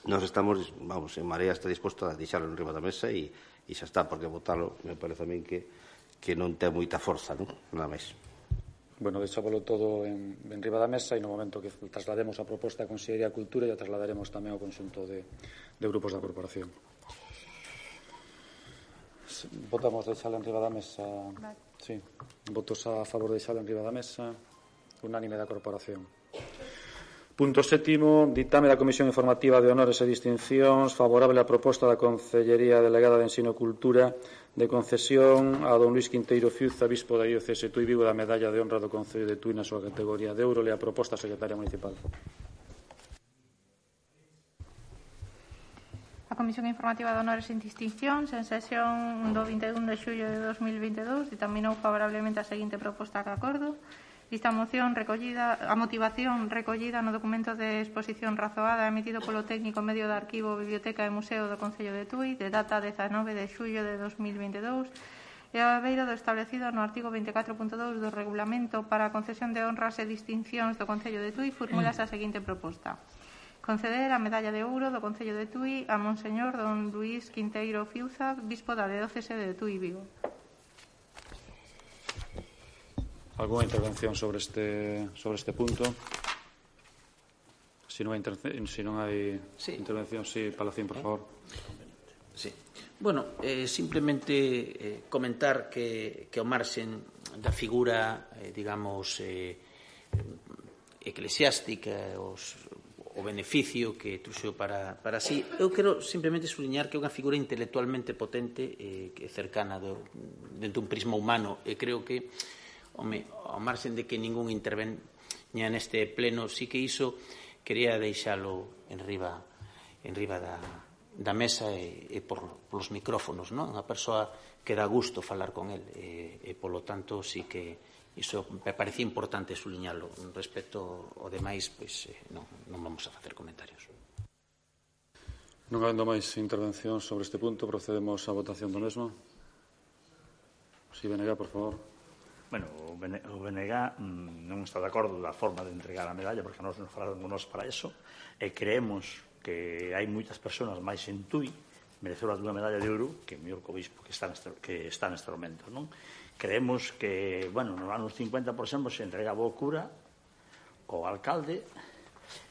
nós estamos, vamos, en Marea está disposta a deixarlo en riba da mesa e, e xa está, porque votarlo me parece a min que, que non ten moita forza, non? Nada máis. Bueno, deixámoslo todo en, en riba da mesa e no momento que traslademos a proposta da Consellería de Cultura e a trasladaremos tamén ao conxunto de, de grupos da corporación. Votamos de sala en riba da mesa. Vale. Sí. Votos a favor de sala en riba da mesa. Unánime da corporación. Punto sétimo, ditame da Comisión Informativa de Honores e Distincións favorable á proposta da Concellería Delegada de Ensino e Cultura de concesión a don Luis Quinteiro Fiuza, bispo da IOCS Tui Vigo da Medalla de Honra do Concello de Tui na súa categoría de Euro, le a proposta Secretaria Municipal. Comisión Informativa de Honores sin Distincións, en sesión do 21 de xullo de 2022, determinou favorablemente a seguinte proposta que acordo. Esta moción recollida, a motivación recollida no documento de exposición razoada emitido polo técnico medio de arquivo, biblioteca e museo do Concello de Tui, de data 19 de xullo de 2022, e a beiro do establecido no artigo 24.2 do Regulamento para a concesión de honras e distincións do Concello de Tui, formulas a seguinte proposta conceder a medalla de ouro do Concello de Tui a Monseñor Don Luís Quinteiro Fiuza, bispo da diócese de Tui Vigo. Alguna intervención sobre este sobre este punto? Si non hai, si non hai sí. intervención, sí, Palacín, por favor. Sí. Bueno, eh, simplemente eh, comentar que, que o marxen da figura, eh, digamos, eh, eclesiástica, os, o beneficio que truxeu para, para sí. Eu quero simplemente subliñar que é unha figura intelectualmente potente eh, que é cercana do, dentro dun prisma humano e creo que home, ao marxen de que ningún interven neste pleno, sí que iso quería deixalo en riba, en riba da, da mesa e, e por, polos micrófonos, non? Unha persoa que dá gusto falar con el e, e polo tanto sí que Iso me parece importante suliñalo. Respecto ao demais, pois, eh, non, non vamos a facer comentarios. Non habendo máis intervención sobre este punto, procedemos á votación do mesmo. Si, Benega, por favor. Bueno, o BNG mm, non está de acordo da forma de entregar a medalla, porque nos nos falaron nos para eso, e creemos que hai moitas persoas máis en Tui merecedoras dunha medalla de ouro que o mellor co bispo que está neste, que está neste momento, non? creemos que, bueno, nos anos 50, por exemplo, se entregaba o cura co alcalde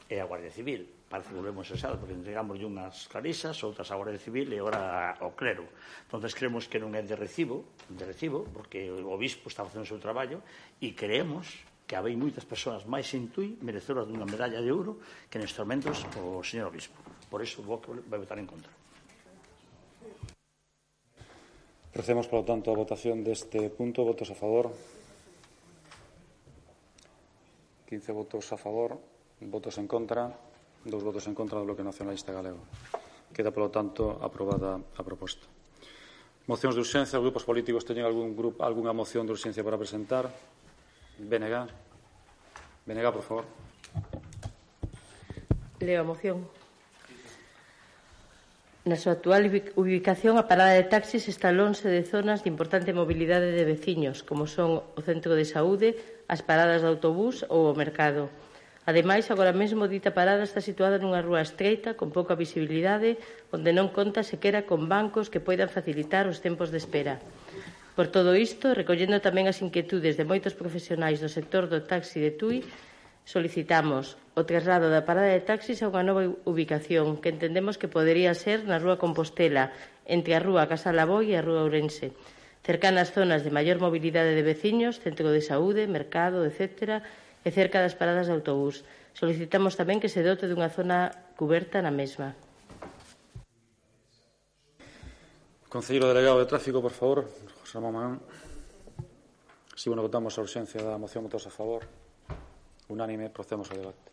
e a Guardia Civil. Parece que volvemos a esa, porque entregamos unhas clarisas, outras a Guardia Civil e ora ao clero. Entonces creemos que non é de recibo, de recibo, porque o obispo está facendo o seu traballo e creemos que habei moitas persoas máis en Tui merecedoras dunha medalla de ouro que nestes momentos o señor obispo. Por iso vou, vou votar en contra. Procedemos, por lo tanto, a votación de este punto. ¿Votos a favor? 15 votos a favor, votos en contra, dos votos en contra del Bloque Nacionalista Galego. Queda, por lo tanto, aprobada a proposta. Mocións de urxencia, grupos políticos teñen algún grupo, algunha moción de urxencia para presentar? BNG. BNG, por favor. Leo a moción. Na súa actual ubicación a parada de taxis está lonxe de zonas de importante mobilidade de veciños, como son o centro de saúde, as paradas de autobús ou o mercado. Ademais, agora mesmo dita parada está situada nunha rúa estreita con pouca visibilidade, onde non conta sequera con bancos que poidan facilitar os tempos de espera. Por todo isto, recollendo tamén as inquietudes de moitos profesionais do sector do taxi de Tui, solicitamos o traslado da parada de taxis a unha nova ubicación que entendemos que podería ser na Rúa Compostela, entre a Rúa Casa e a Rúa Ourense, cercanas zonas de maior mobilidade de veciños, centro de saúde, mercado, etc., e cerca das paradas de autobús. Solicitamos tamén que se dote dunha zona cuberta na mesma. Concelleiro Delegado de Tráfico, por favor, José Mamán. Si, sí, bueno, votamos a urxencia da moción, votos a favor. Unánime, procedemos ao debate.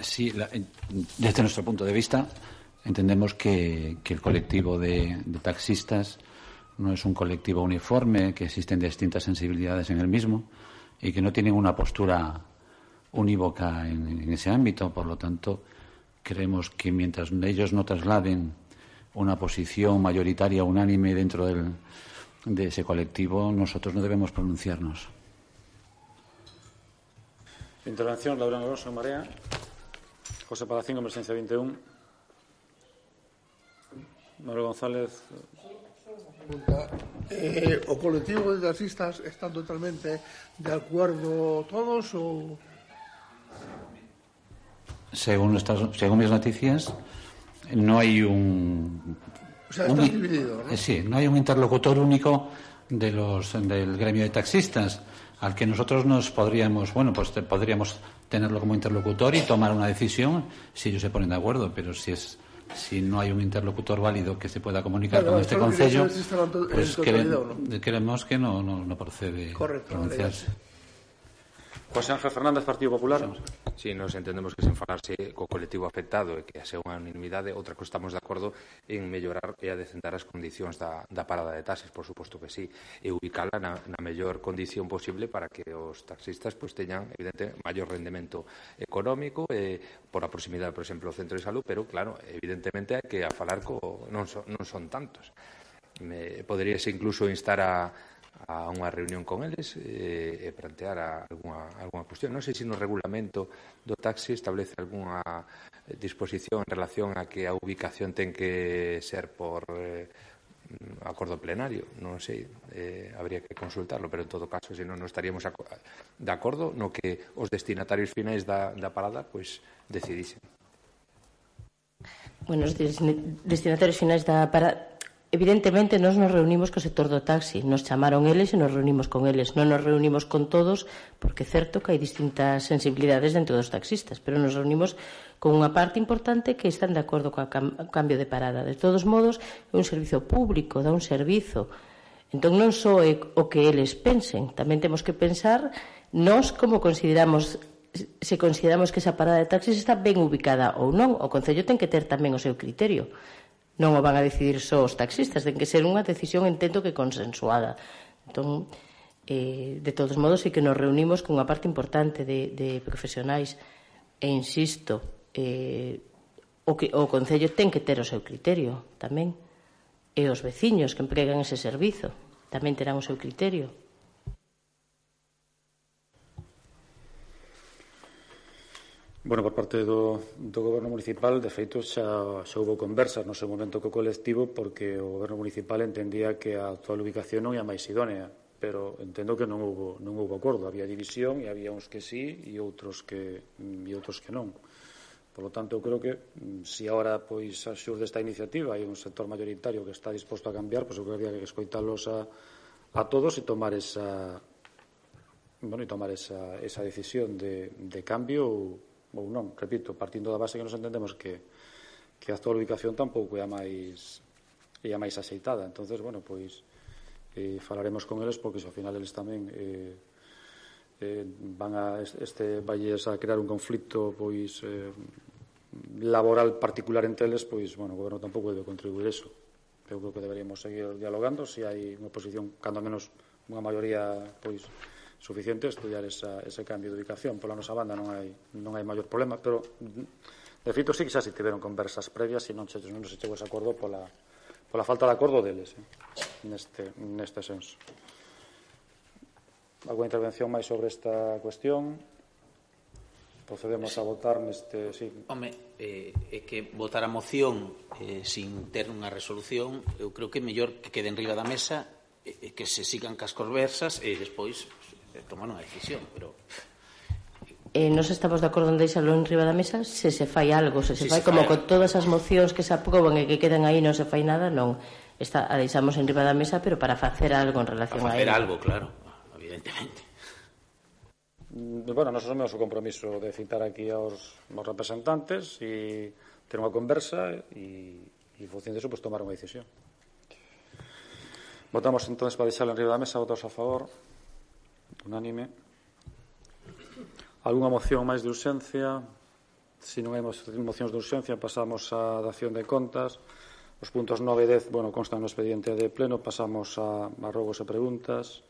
Sí, desde nuestro punto de vista, entendemos que, el colectivo de, taxistas no es un colectivo uniforme, que existen distintas sensibilidades en el mismo y que no tienen una postura unívoca en ese ámbito. Por lo tanto, creemos que mientras ellos no trasladen una posición mayoritaria, unánime dentro del, de ese colectivo, nosotros no debemos pronunciarnos. Intervención, Laura Alonso, Marea. José Palacín, Emergencia 21. Manuel González. Eh, o colectivo de taxistas están totalmente de acuerdo todos ou según nuestras según mis noticias no hay un o sea, está un, dividido, ¿no? Eh, sí, no hay un interlocutor único de los del gremio de taxistas al que nosotros nos podríamos, bueno, pues te, podríamos tenerlo como interlocutor y tomar una decisión si ellos se ponen de acuerdo, pero si es si no hay un interlocutor válido que se pueda comunicar Claro, con este concello, pues totalidad, quere- ¿no? creemos que no, no, no procede Correcto, pronunciarse. José Ángel Fernández, Partido Popular. Si nos entendemos que sen falarse co colectivo afectado e que a unha unanimidade, outra cosa estamos de acordo en mellorar e adecentar as condicións da, da parada de taxis, por suposto que sí, e ubicala na, na mellor condición posible para que os taxistas pues, teñan, evidente, maior rendemento económico eh, por a proximidade, por exemplo, ao centro de salud, pero, claro, evidentemente hai que a falar co, non, son, non son tantos. Me, poderíase incluso instar a, a unha reunión con eles eh, e plantear a, alguna, alguna cuestión. Non sei se no regulamento do taxi establece alguna disposición en relación a que a ubicación ten que ser por eh, acordo plenario, non sei, eh, habría que consultarlo, pero en todo caso, se non, non estaríamos de acordo no que os destinatarios finais da, da parada pois decidisen. Bueno, os destinatarios finais da parada Evidentemente, nós nos reunimos co sector do taxi. Nos chamaron eles e nos reunimos con eles. Non nos reunimos con todos, porque é certo que hai distintas sensibilidades dentro dos taxistas, pero nos reunimos con unha parte importante que están de acordo co cambio de parada. De todos modos, é un servicio público, dá un servizo. Entón, non só é o que eles pensen, tamén temos que pensar nós como consideramos se consideramos que esa parada de taxis está ben ubicada ou non, o Concello ten que ter tamén o seu criterio non o van a decidir só os taxistas, ten que ser unha decisión entendo que consensuada. Entón, eh, de todos modos, sí que nos reunimos cunha parte importante de, de profesionais e insisto, eh, o, que, o Concello ten que ter o seu criterio tamén e os veciños que empregan ese servizo tamén terán o seu criterio. Bueno, por parte do, do Goberno Municipal, de feito, xa, xa houve conversas no seu momento co colectivo porque o Goberno Municipal entendía que a actual ubicación non ia máis idónea, pero entendo que non houve, non houve acordo. Había división e había uns que sí e outros que, e outros que non. Por lo tanto, eu creo que se si agora pois a xur desta iniciativa hai un sector mayoritario que está disposto a cambiar, pois eu creo que que escoitalos a, a todos e tomar esa bueno, e tomar esa, esa decisión de, de cambio ou, ou non, repito, partindo da base que nos entendemos que, que a actual ubicación tampouco é a máis é a máis aceitada. entonces bueno, pois eh, falaremos con eles porque se ao final eles tamén eh, eh, van a este valles a crear un conflicto pois eh, laboral particular entre eles, pois bueno, o goberno tampouco debe contribuir eso. Eu creo que deberíamos seguir dialogando se si hai unha posición, cando menos unha maioría pois suficiente estudiar esa, ese cambio de ubicación. Pola nosa banda non hai, non hai maior problema, pero, de feito, sí que xa se tiveron conversas previas e non, se, non se chegou ese acordo pola, pola falta de acordo deles, eh, neste, neste senso. Alguna intervención máis sobre esta cuestión? Procedemos a votar neste... Sí. Home, eh, é que votar a moción eh, sin ter unha resolución eu creo que é mellor que quede en riba da mesa e eh, que se sigan cas conversas e despois Eh, tomar unha decisión, pero eh, nos estamos de acordo en deixalo en riba da mesa? Se se fai algo, se se si fai se como fai... con todas as mocións que se aproban e que quedan aí non se fai nada, non. Está, a deixamos en riba da mesa pero para facer algo en relación a a facer algo, claro, evidentemente. Mm, bueno, nos asumimos o compromiso de citar aquí aos, aos representantes e ter unha conversa e, e en función disso, eso, pues, tomar unha decisión. Votamos entonces para deixarlo en riba da mesa, votos a favor. Unánime. Alguna moción máis de urxencia? Se non hai mocións de urxencia, pasamos á dación de contas. Os puntos 9 e 10, bueno, constan no expediente de pleno. Pasamos a, a rogos e preguntas.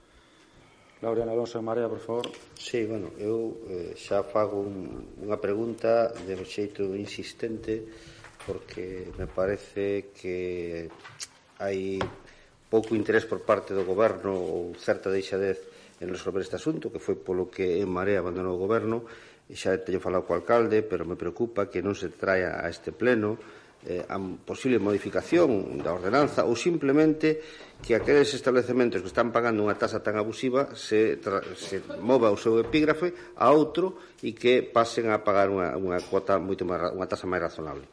Laureano Alonso en Marea, por favor. Sí, bueno, eu eh, xa fago un, unha pregunta de un xeito insistente porque me parece que hai pouco interés por parte do goberno ou certa deixadez en resolver este asunto, que foi polo que en Marea abandonou o goberno, e xa teño falado co alcalde, pero me preocupa que non se traia a este pleno eh, a posible modificación da ordenanza ou simplemente que aqueles establecementos que están pagando unha tasa tan abusiva se, se mova o seu epígrafe a outro e que pasen a pagar unha, unha cuota moito máis, unha tasa máis razonable.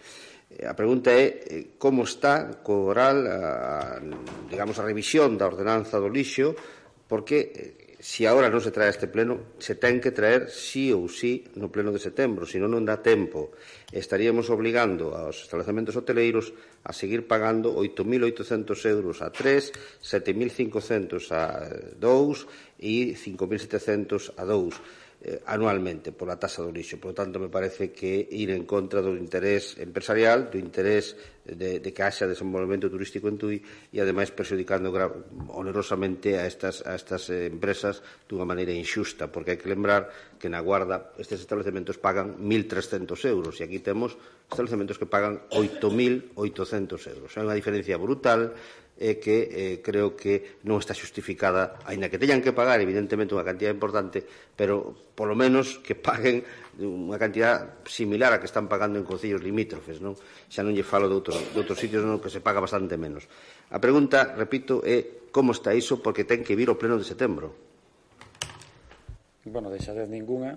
Eh, a pregunta é eh, como está co oral a, digamos a revisión da ordenanza do lixo porque eh, si agora non se trae este pleno, se ten que traer sí ou sí no pleno de setembro, senón non dá tempo. Estaríamos obligando aos establecementos hoteleiros a seguir pagando 8.800 euros a 3, 7.500 a 2 e 5.700 a 2 Eh, anualmente pola taxa do lixo. Por lo tanto, me parece que ir en contra do interés empresarial, do interés eh, de, de que haxa desenvolvemento turístico en Tui e, ademais, perjudicando onerosamente a estas, a estas eh, empresas dunha maneira injusta, porque hai que lembrar que na Guarda estes establecementos pagan 1.300 euros e aquí temos establecementos que pagan 8.800 euros. É unha diferencia brutal e que eh, creo que non está xustificada, aínda que teñan que pagar evidentemente unha cantidad importante, pero polo menos que paguen unha cantidad similar a que están pagando en concellos limítrofes, non? Xa non lle falo de outros, de outros sitios non que se paga bastante menos. A pregunta, repito, é como está iso porque ten que vir o pleno de setembro. Bueno, deixadez ninguna.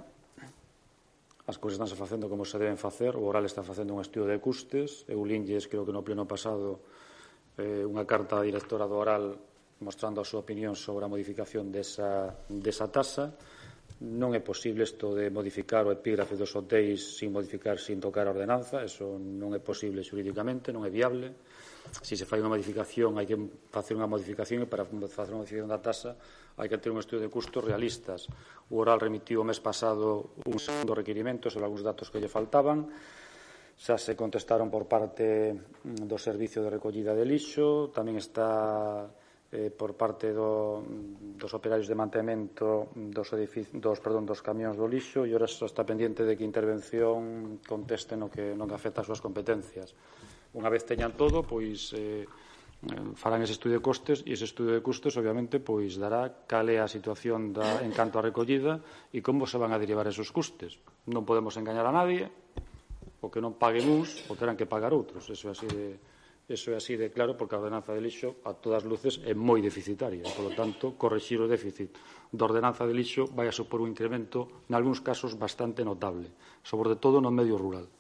As cousas estánse facendo como se deben facer. O oral está facendo un estudio de custes. Eu linlles, creo que no pleno pasado, eh, unha carta da directora do oral mostrando a súa opinión sobre a modificación desa, desa tasa. Non é posible isto de modificar o epígrafe dos hotéis sin modificar, sin tocar a ordenanza. Eso non é posible xurídicamente, non é viable. Se se fai unha modificación, hai que facer unha modificación e para facer unha modificación da tasa hai que ter un estudio de custos realistas. O oral remitiu o mes pasado un segundo requerimento sobre algúns datos que lle faltaban xa se contestaron por parte mm, do Servicio de Recollida de Lixo, tamén está eh, por parte do, mm, dos operarios de mantemento dos, dos, perdón, dos camións do lixo e ora está pendiente de que intervención conteste no que, non que afecta as súas competencias. Unha vez teñan todo, pois eh, eh, farán ese estudio de costes e ese estudio de costes obviamente pois dará cal é a situación da, en canto a recollida e como se van a derivar esos costes. Non podemos engañar a nadie, o que non paguen uns o terán que pagar outros. Eso é así de, eso é así de claro porque a ordenanza de lixo a todas luces é moi deficitaria. E, polo tanto, correxir o déficit da ordenanza de lixo vai a supor un incremento, en algúns casos, bastante notable, sobre todo no medio rural.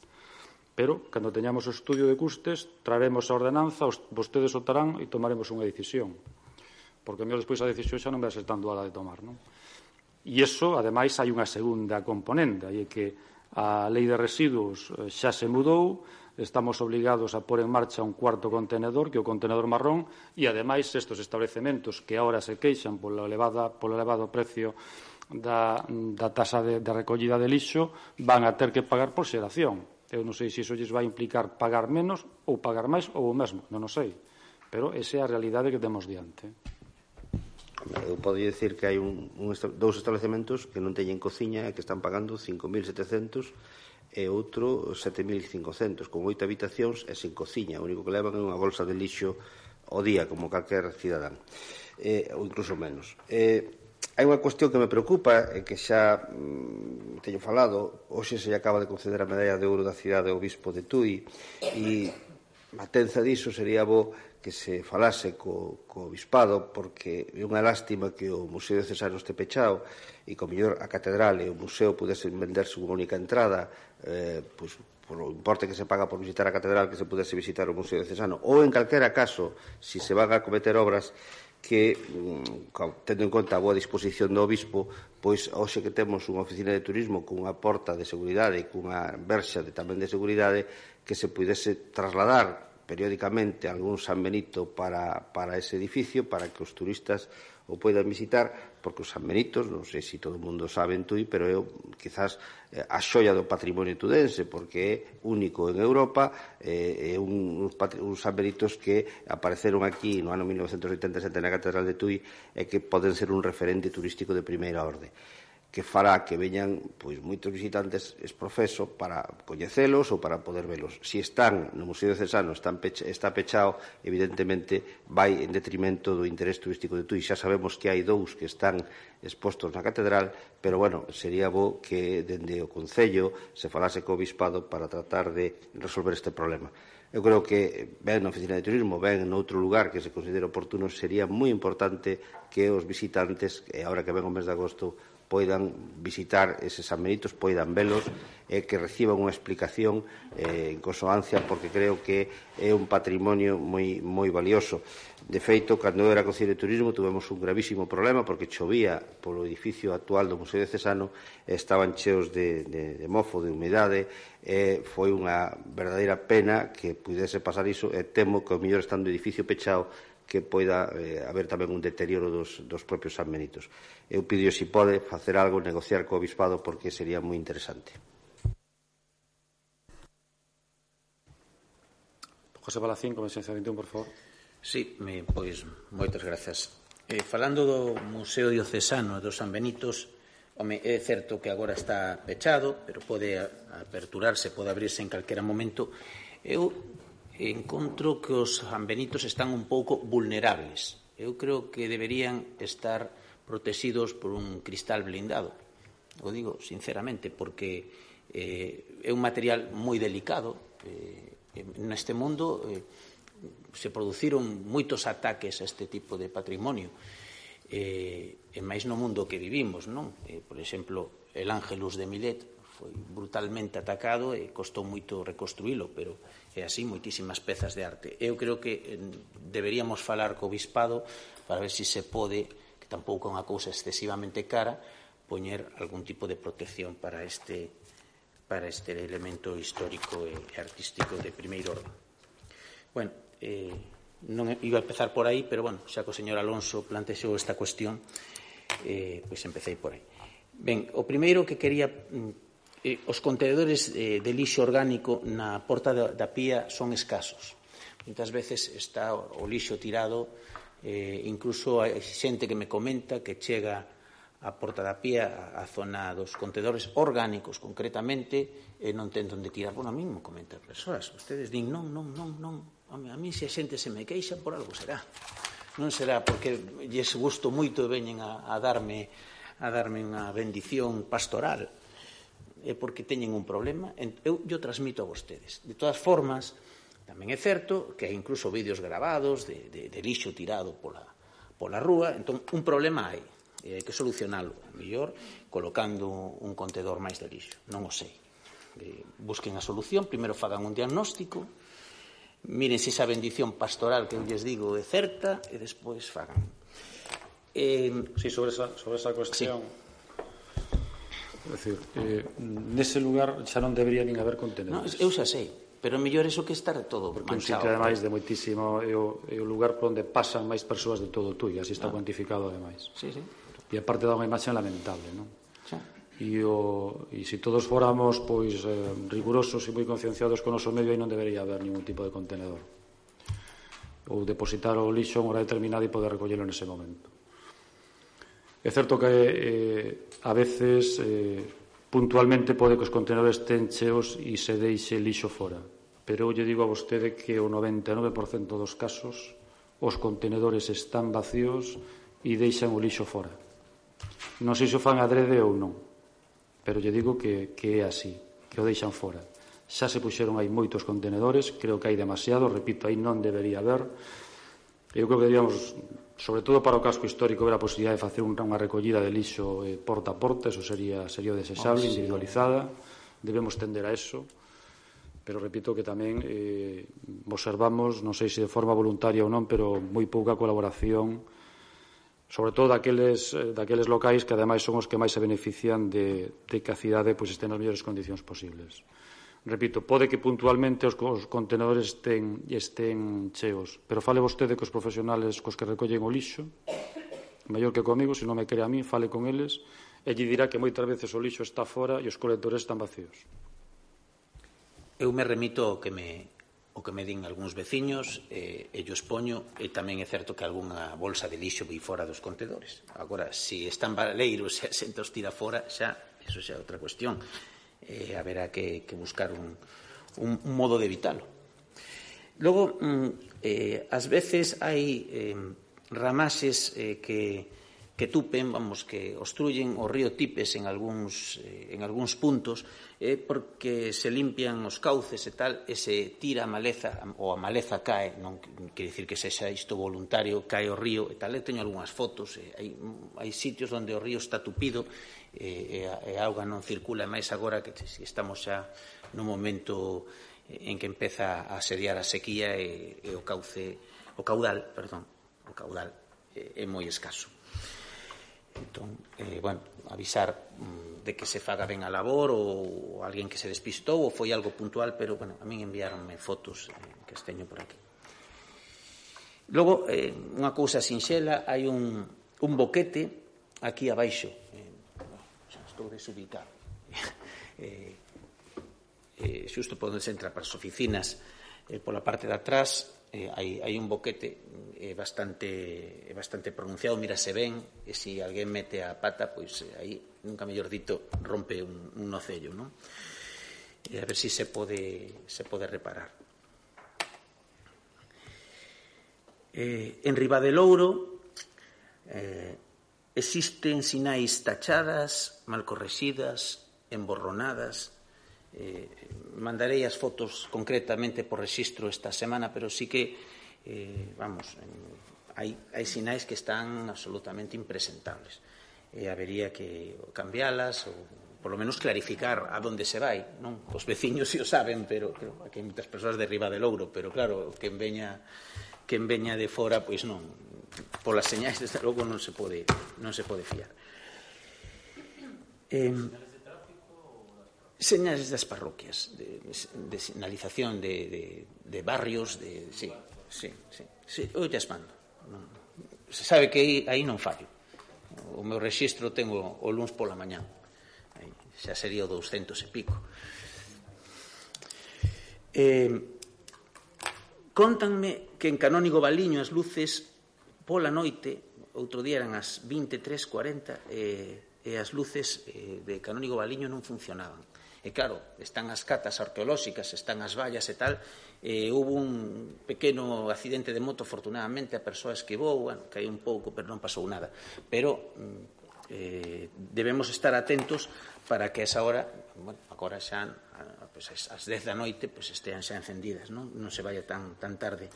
Pero, cando teñamos o estudio de custes, traremos a ordenanza, os, vostedes o tarán e tomaremos unha decisión. Porque, mellor, despois a decisión xa non vai ser tan duala de tomar, non? E iso, ademais, hai unha segunda componente, e é que A lei de residuos eh, xa se mudou, estamos obligados a pôr en marcha un cuarto contenedor, que é o contenedor marrón, e, ademais, estes establecementos que agora se queixan polo, elevada, polo elevado precio da, da tasa de, de recollida de lixo, van a ter que pagar por xeración. Eu non sei se iso lles vai implicar pagar menos ou pagar máis ou o mesmo, non o sei. Pero esa é a realidade que temos diante eu podo dicir que hai un, un, dous establecementos que non teñen cociña e que están pagando 5.700 e outro 7.500, con oito habitacións e sin cociña. O único que levan é unha bolsa de lixo o día, como calquer cidadán, eh, ou incluso menos. Eh, hai unha cuestión que me preocupa e que xa mm, teño falado hoxe se acaba de conceder a medalla de ouro da cidade ao bispo de Tui e a tenza diso sería bo que se falase co, co obispado porque é unha lástima que o Museo de Cesano este pechado e co mellor a catedral e o museo pudesen venderse unha única entrada eh, pois, por o importe que se paga por visitar a catedral que se pudese visitar o Museo de Cesano ou en calquera caso, se si se van a cometer obras que, mm, tendo en conta a boa disposición do obispo, pois hoxe que temos unha oficina de turismo cunha porta de seguridade e cunha verxa de, tamén de seguridade que se pudese trasladar periódicamente algún San Benito para, para ese edificio, para que os turistas o poidan visitar, porque os San Benitos, non sei se todo o mundo sabe en Tui, pero é quizás eh, a xoia do patrimonio tudense, porque é único en Europa, é un, un San Benitos que apareceron aquí no ano 1987 na Catedral de Tui e que poden ser un referente turístico de primeira orde que fará que veñan pois moitos visitantes es profeso para coñecelos ou para poder velos. Si están no Museo de Cesano, están pecha, está pechado, evidentemente vai en detrimento do interés turístico de Tui. Xa sabemos que hai dous que están expostos na catedral, pero bueno, sería bo que dende o Concello se falase co Obispado para tratar de resolver este problema. Eu creo que ben na oficina de turismo, ben en outro lugar que se considere oportuno, sería moi importante que os visitantes, e agora que ven o mes de agosto, poidan visitar eses amenitos, poidan velos e que reciban unha explicación eh, en consoancia porque creo que é un patrimonio moi, moi valioso. De feito, cando era Concello de Turismo tuvemos un gravísimo problema porque chovía polo edificio actual do Museo de Cesano e estaban cheos de, de, de mofo, de humedade e foi unha verdadeira pena que pudese pasar iso e temo que o mellor estando o edificio pechado que poida eh, haber tamén un deterioro dos, dos propios sanbenitos. Eu pido se si pode facer algo, negociar co obispado, porque sería moi interesante. José Balacín, Comisión 21, por favor. Sí, me, pois, moitas gracias. Eh, falando do Museo Diocesano dos San Benitos, home, é certo que agora está pechado, pero pode aperturarse, pode abrirse en calquera momento. Eu encontro que os sanbenitos están un pouco vulnerables. Eu creo que deberían estar protegidos por un cristal blindado. O digo sinceramente, porque eh, é un material moi delicado. Eh, neste mundo eh, se produciron moitos ataques a este tipo de patrimonio. Eh, e máis no mundo que vivimos, non? Eh, por exemplo, el Ángelus de Milet foi brutalmente atacado e costou moito reconstruílo, pero e así moitísimas pezas de arte. Eu creo que eh, deberíamos falar co bispado para ver se si se pode, que tampouco é unha cousa excesivamente cara, poñer algún tipo de protección para este para este elemento histórico e artístico de primeiro orden. Bueno, eh, non iba a empezar por aí, pero bueno, xa que o señor Alonso plantexou esta cuestión, eh, pois empecé por aí. Ben, o primeiro que quería mm, eh, os contenedores eh, de lixo orgánico na porta da, da pía son escasos. Muitas veces está o, o lixo tirado, eh, incluso hai xente que me comenta que chega a porta da pía a, a zona dos contedores orgánicos concretamente e non ten onde tirar. Bueno, a mí me comentan persoas, ustedes din non, non, non, non, a mí se a xente se me queixa por algo será. Non será porque lles gusto moito e veñen a, a darme a darme unha bendición pastoral é porque teñen un problema, eu yo transmito a vostedes. De todas formas, tamén é certo que hai incluso vídeos grabados de, de, de lixo tirado pola, pola rúa, entón un problema hai, e hai que solucionalo, mellor colocando un contedor máis de lixo, non o sei. E, busquen a solución, primeiro fagan un diagnóstico, miren se esa bendición pastoral que eu lles digo é certa e despois fagan. Eh, sí, sobre esa, sobre esa cuestión, sí É dicir, eh, nese lugar xa non debería nin haber contenedores. No, eu xa sei, pero mellor iso que estar todo Porque manchado. Porque un sitio, ademais, de moitísimo... É o, é o lugar por onde pasan máis persoas de todo o e así está ah. cuantificado, ademais. Sí, sí. E aparte dá unha imaxe lamentable, non? Xa. E, o, e se todos fóramos pois eh, rigurosos e moi concienciados con o noso medio aí non debería haber ningún tipo de contenedor ou depositar o lixo en hora determinada e poder recollelo nese momento. É certo que eh, a veces eh, puntualmente pode que os contenedores ten cheos e se deixe lixo fora. Pero eu lle digo a vostede que o 99% dos casos os contenedores están vacíos e deixan o lixo fora. Non sei se o fan adrede ou non, pero lle digo que, que é así, que o deixan fora. Xa se puxeron aí moitos contenedores, creo que hai demasiado, repito, aí non debería haber, Eu creo que deberíamos, sobre todo para o casco histórico, ver a posibilidad de facer unha recollida de lixo eh, porta a porta, eso sería, sería desexable, oh, sí. individualizada, debemos tender a eso, pero repito que tamén eh, observamos, non sei se de forma voluntaria ou non, pero moi pouca colaboración, sobre todo daqueles, eh, daqueles locais que ademais son os que máis se benefician de, de que a cidade pois, este nas mellores condicións posibles. Repito, pode que puntualmente os, os contenedores estén, estén cheos, pero fale vostede cos profesionales cos que recollen o lixo, mellor que comigo, se non me crea a mí, fale con eles, e lle dirá que moitas veces o lixo está fora e os colectores están vacíos. Eu me remito ao que me, o que me din algúns veciños eh, e os poño e tamén é certo que algunha bolsa de lixo vi fora dos contedores. Agora, se están baleiros e asenta os tira fora, xa, eso xa é outra cuestión eh, haberá que, que buscar un, un, un, modo de evitarlo. Logo, mm, eh, ás veces hai eh, ramaxes eh, que, que tupen, vamos, que obstruyen o río Tipes en algúns, eh, en algúns puntos eh, porque se limpian os cauces e tal e se tira a maleza ou a maleza cae, non quer dicir que sexa isto voluntario, cae o río e tal, e teño algunhas fotos, eh, hai, hai sitios onde o río está tupido e, e, a, e a auga non circula, máis agora que estamos xa no momento en que empeza a asediar a sequía e, e o cauce, o caudal, perdón, o caudal é, é moi escaso. Entón, eh, bueno, avisar mm, de que se faga ben a labor ou alguén que se despistou ou foi algo puntual, pero, bueno, a min enviaronme fotos eh, que esteño por aquí. Logo, eh, unha cousa sinxela, hai un, un boquete aquí abaixo estou desubicado. eh, eh, xusto por onde se entra para as oficinas, eh, pola parte de atrás eh, hai, hai un boquete mm, eh, bastante, eh, bastante pronunciado, mírase ben, e se si alguén mete a pata, pois eh, aí, nunca mellor dito, rompe un, un nocello, non? E a ver se si se pode, se pode reparar. Eh, en Riba de Louro, eh, Existen sinais tachadas, mal correxidas, emborronadas. Eh, mandarei as fotos concretamente por registro esta semana, pero sí que, eh, vamos, hai, hai sinais que están absolutamente impresentables. E eh, habería que cambialas ou por lo menos clarificar a onde se vai, non? Os veciños si o saben, pero creo que hai moitas persoas de riba del Ouro, pero claro, quen veña quen veña de fora, pois non, polas señais, desde logo, non se pode, non se pode fiar. Eh, señales das parroquias, de, de sinalización de, de, de barrios, de, sí, sí, sí, sí, oitas mando. Non, se sabe que aí, aí non fallo. O meu rexistro tengo o luns pola mañá. Aí, xa sería o 200 e pico. Eh, contanme que en Canónigo Baliño as luces pola noite, outro día eran as 23.40 eh, e as luces eh, de Canónigo Baliño non funcionaban. E claro, están as catas arqueolóxicas, están as vallas e tal, eh, houve un pequeno accidente de moto, afortunadamente, a persoa esquivou, bueno, caí un pouco, pero non pasou nada. Pero eh, debemos estar atentos para que a esa hora, bueno, agora xa, pues, as 10 da noite, pues, estean xa encendidas, non, non se vaya tan, tan tarde.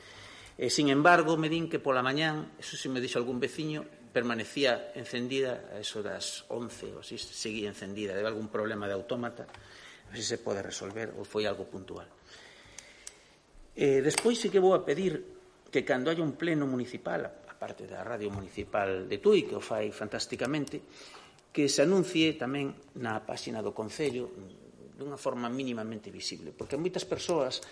E, sin embargo, me din que pola mañán, eso se me dixo algún veciño, permanecía encendida a eso das 11, ou así, seguía encendida, debe algún problema de autómata, a ver se se pode resolver, ou foi algo puntual. E, despois sí que vou a pedir que cando hai un pleno municipal, a parte da radio municipal de Tui, que o fai fantásticamente, que se anuncie tamén na páxina do Concello dunha forma mínimamente visible, porque moitas persoas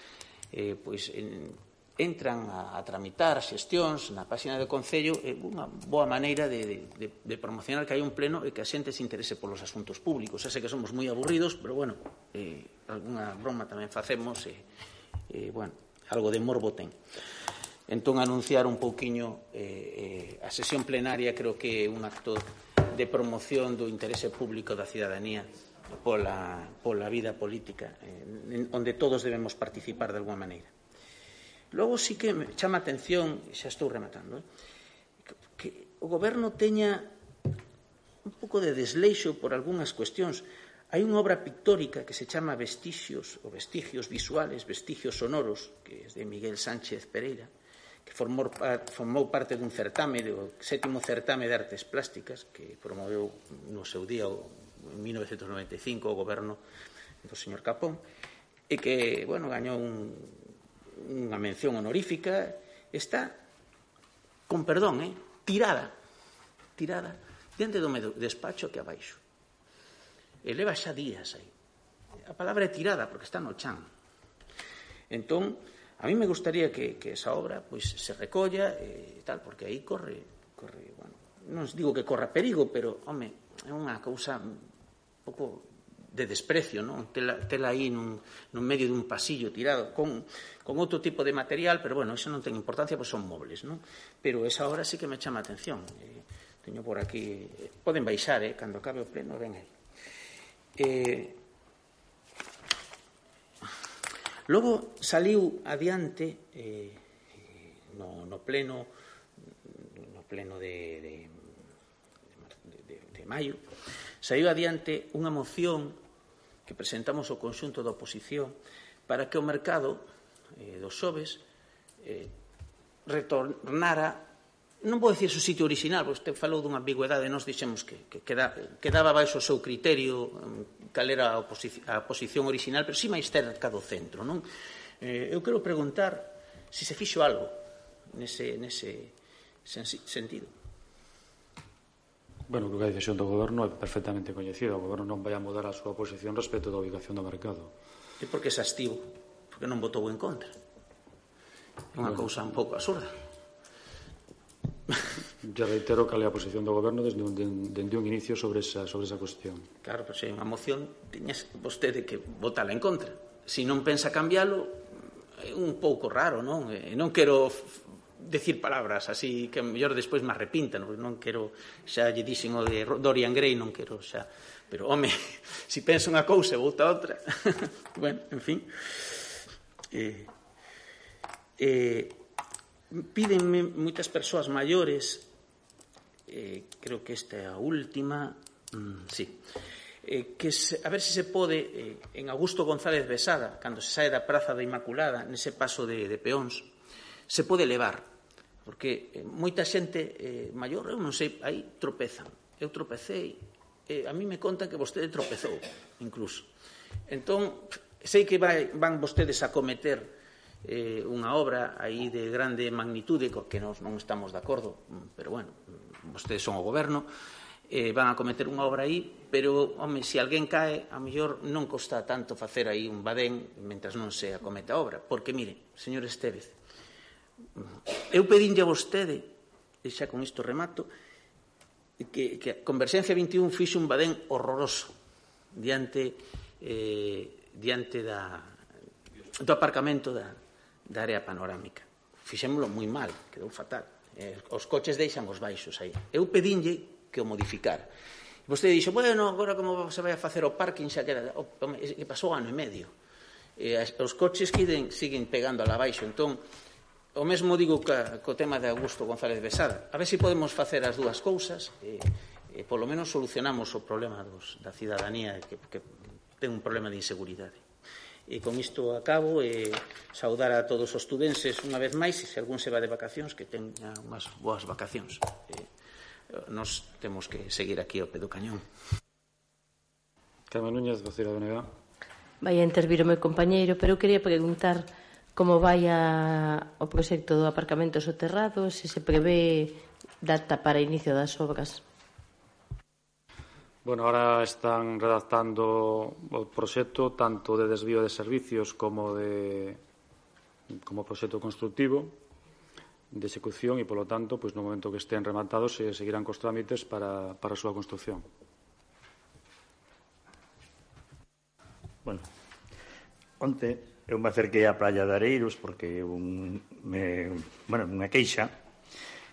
eh, pois, en, entran a, a tramitar xestións na páxina do Concello é unha boa maneira de, de, de promocionar que hai un pleno e que a xente se interese polos asuntos públicos. Xa sei que somos moi aburridos, pero, bueno, eh, alguna broma tamén facemos e, eh, eh, bueno, algo de morbo ten. Entón, anunciar un pouquiño eh, eh, a sesión plenaria creo que é un acto de promoción do interese público da cidadanía pola, pola vida política, eh, onde todos debemos participar de alguma maneira. Logo sí que me chama atención, xa estou rematando, eh, que o goberno teña un pouco de desleixo por algunhas cuestións. Hai unha obra pictórica que se chama Vestigios, ou Vestigios Visuales, Vestigios Sonoros, que é de Miguel Sánchez Pereira, que formou, formou parte dun certame, do sétimo certame de artes plásticas, que promoveu no seu día, en 1995, o goberno do señor Capón, e que, bueno, gañou un unha mención honorífica, está, con perdón, eh, tirada, tirada, diante do meu despacho que abaixo. E leva xa días aí. A palabra é tirada, porque está no chan. Entón, a mí me gustaría que, que esa obra pois, se recolla e tal, porque aí corre, corre bueno, non digo que corra perigo, pero, home, é unha cousa un pouco de desprecio, non? Tela, tela aí nun, nun medio dun pasillo tirado con con outro tipo de material, pero bueno, eso non ten importancia, pois son mobles, non? Pero esa hora sí que me chama a atención. Eh, teño por aquí, poden baixar, eh, cando acabe o pleno, ven aí. Eh, logo saliu adiante eh, no, no pleno no pleno de, de, de, de, de maio saiu adiante unha moción que presentamos o conxunto da oposición para que o mercado eh, dos xoves eh, retornara non vou dicir o sitio original, porque usted falou dunha ambigüedade, nós dixemos que, que queda, quedaba baixo o seu criterio mm, cal era a, posición, a posición original, pero si máis cerca do centro. Non? Eh, eu quero preguntar se se fixo algo nese, nese sen, sentido. Bueno, creo que a decisión do goberno é perfectamente coñecida. O goberno non vai a mudar a súa posición respecto da ubicación do mercado. E por que se astivo? porque non votou en contra. É unha bueno. cousa un pouco absurda. Ya reitero cal é a posición do goberno desde un, dende un inicio sobre esa, sobre esa cuestión. Claro, pero se hai unha moción, tiñes vostede que votala en contra. Se non pensa cambiálo, é un pouco raro, non? E non quero decir palabras así que mellor despois me arrepintan, porque non quero xa lle dixen o de Dorian Gray, non quero xa, pero home, se si penso unha cousa e vota outra. bueno, en fin eh, eh, pídenme moitas persoas maiores, eh, creo que esta é a última, mm, sí, eh, que se, a ver se se pode, eh, en Augusto González Besada, cando se sae da Praza da Inmaculada, nese paso de, de peóns, se pode levar, porque eh, moita xente eh, maior, eu non sei, aí tropezan. Eu tropecei, eh, a mí me contan que vostede tropezou, incluso. Entón, Sei que vai, van vostedes a cometer eh, unha obra aí de grande magnitude, co que nós non estamos de acordo, pero bueno, vostedes son o goberno, eh, van a cometer unha obra aí, pero, home, se alguén cae, a mellor non costa tanto facer aí un badén mentras non se acometa a obra. Porque, mire, señor Estevez, eu pedinlle a vostede, e xa con isto remato, que, que Converxencia 21 fixe un badén horroroso diante eh, diante da, do aparcamento da, da área panorámica. Fixémoslo moi mal, quedou fatal. Eh, os coches deixan os baixos aí. Eu pedinlle que o modificara. Vostede dixo, bueno, agora como se vai a facer o parking xa queda... O, que pasou ano e medio. E as, os coches que den, siguen pegando ala baixo. Entón, o mesmo digo ca, co tema de Augusto González Besada. A ver se si podemos facer as dúas cousas e, e polo menos solucionamos o problema dos, da cidadanía que, que ten un problema de inseguridade. E con isto acabo e saudar a todos os estudenses unha vez máis e se algún se va de vacacións que teña unhas boas vacacións. E eh, nos temos que seguir aquí ao pé do cañón. Carmen Núñez, vocera do NEGA. Vai a intervir o meu compañeiro, pero eu quería preguntar como vai a, o proxecto do aparcamento soterrado, se se prevé data para inicio das obras. Bueno, ahora están redactando o proxecto tanto de desvío de servicios como de como proxecto constructivo de execución e, polo tanto, pois no momento que estén rematados se seguirán cos trámites para, para a súa construcción. Bueno, onte eu me acerquei á playa de Areiros porque un, me, bueno, unha queixa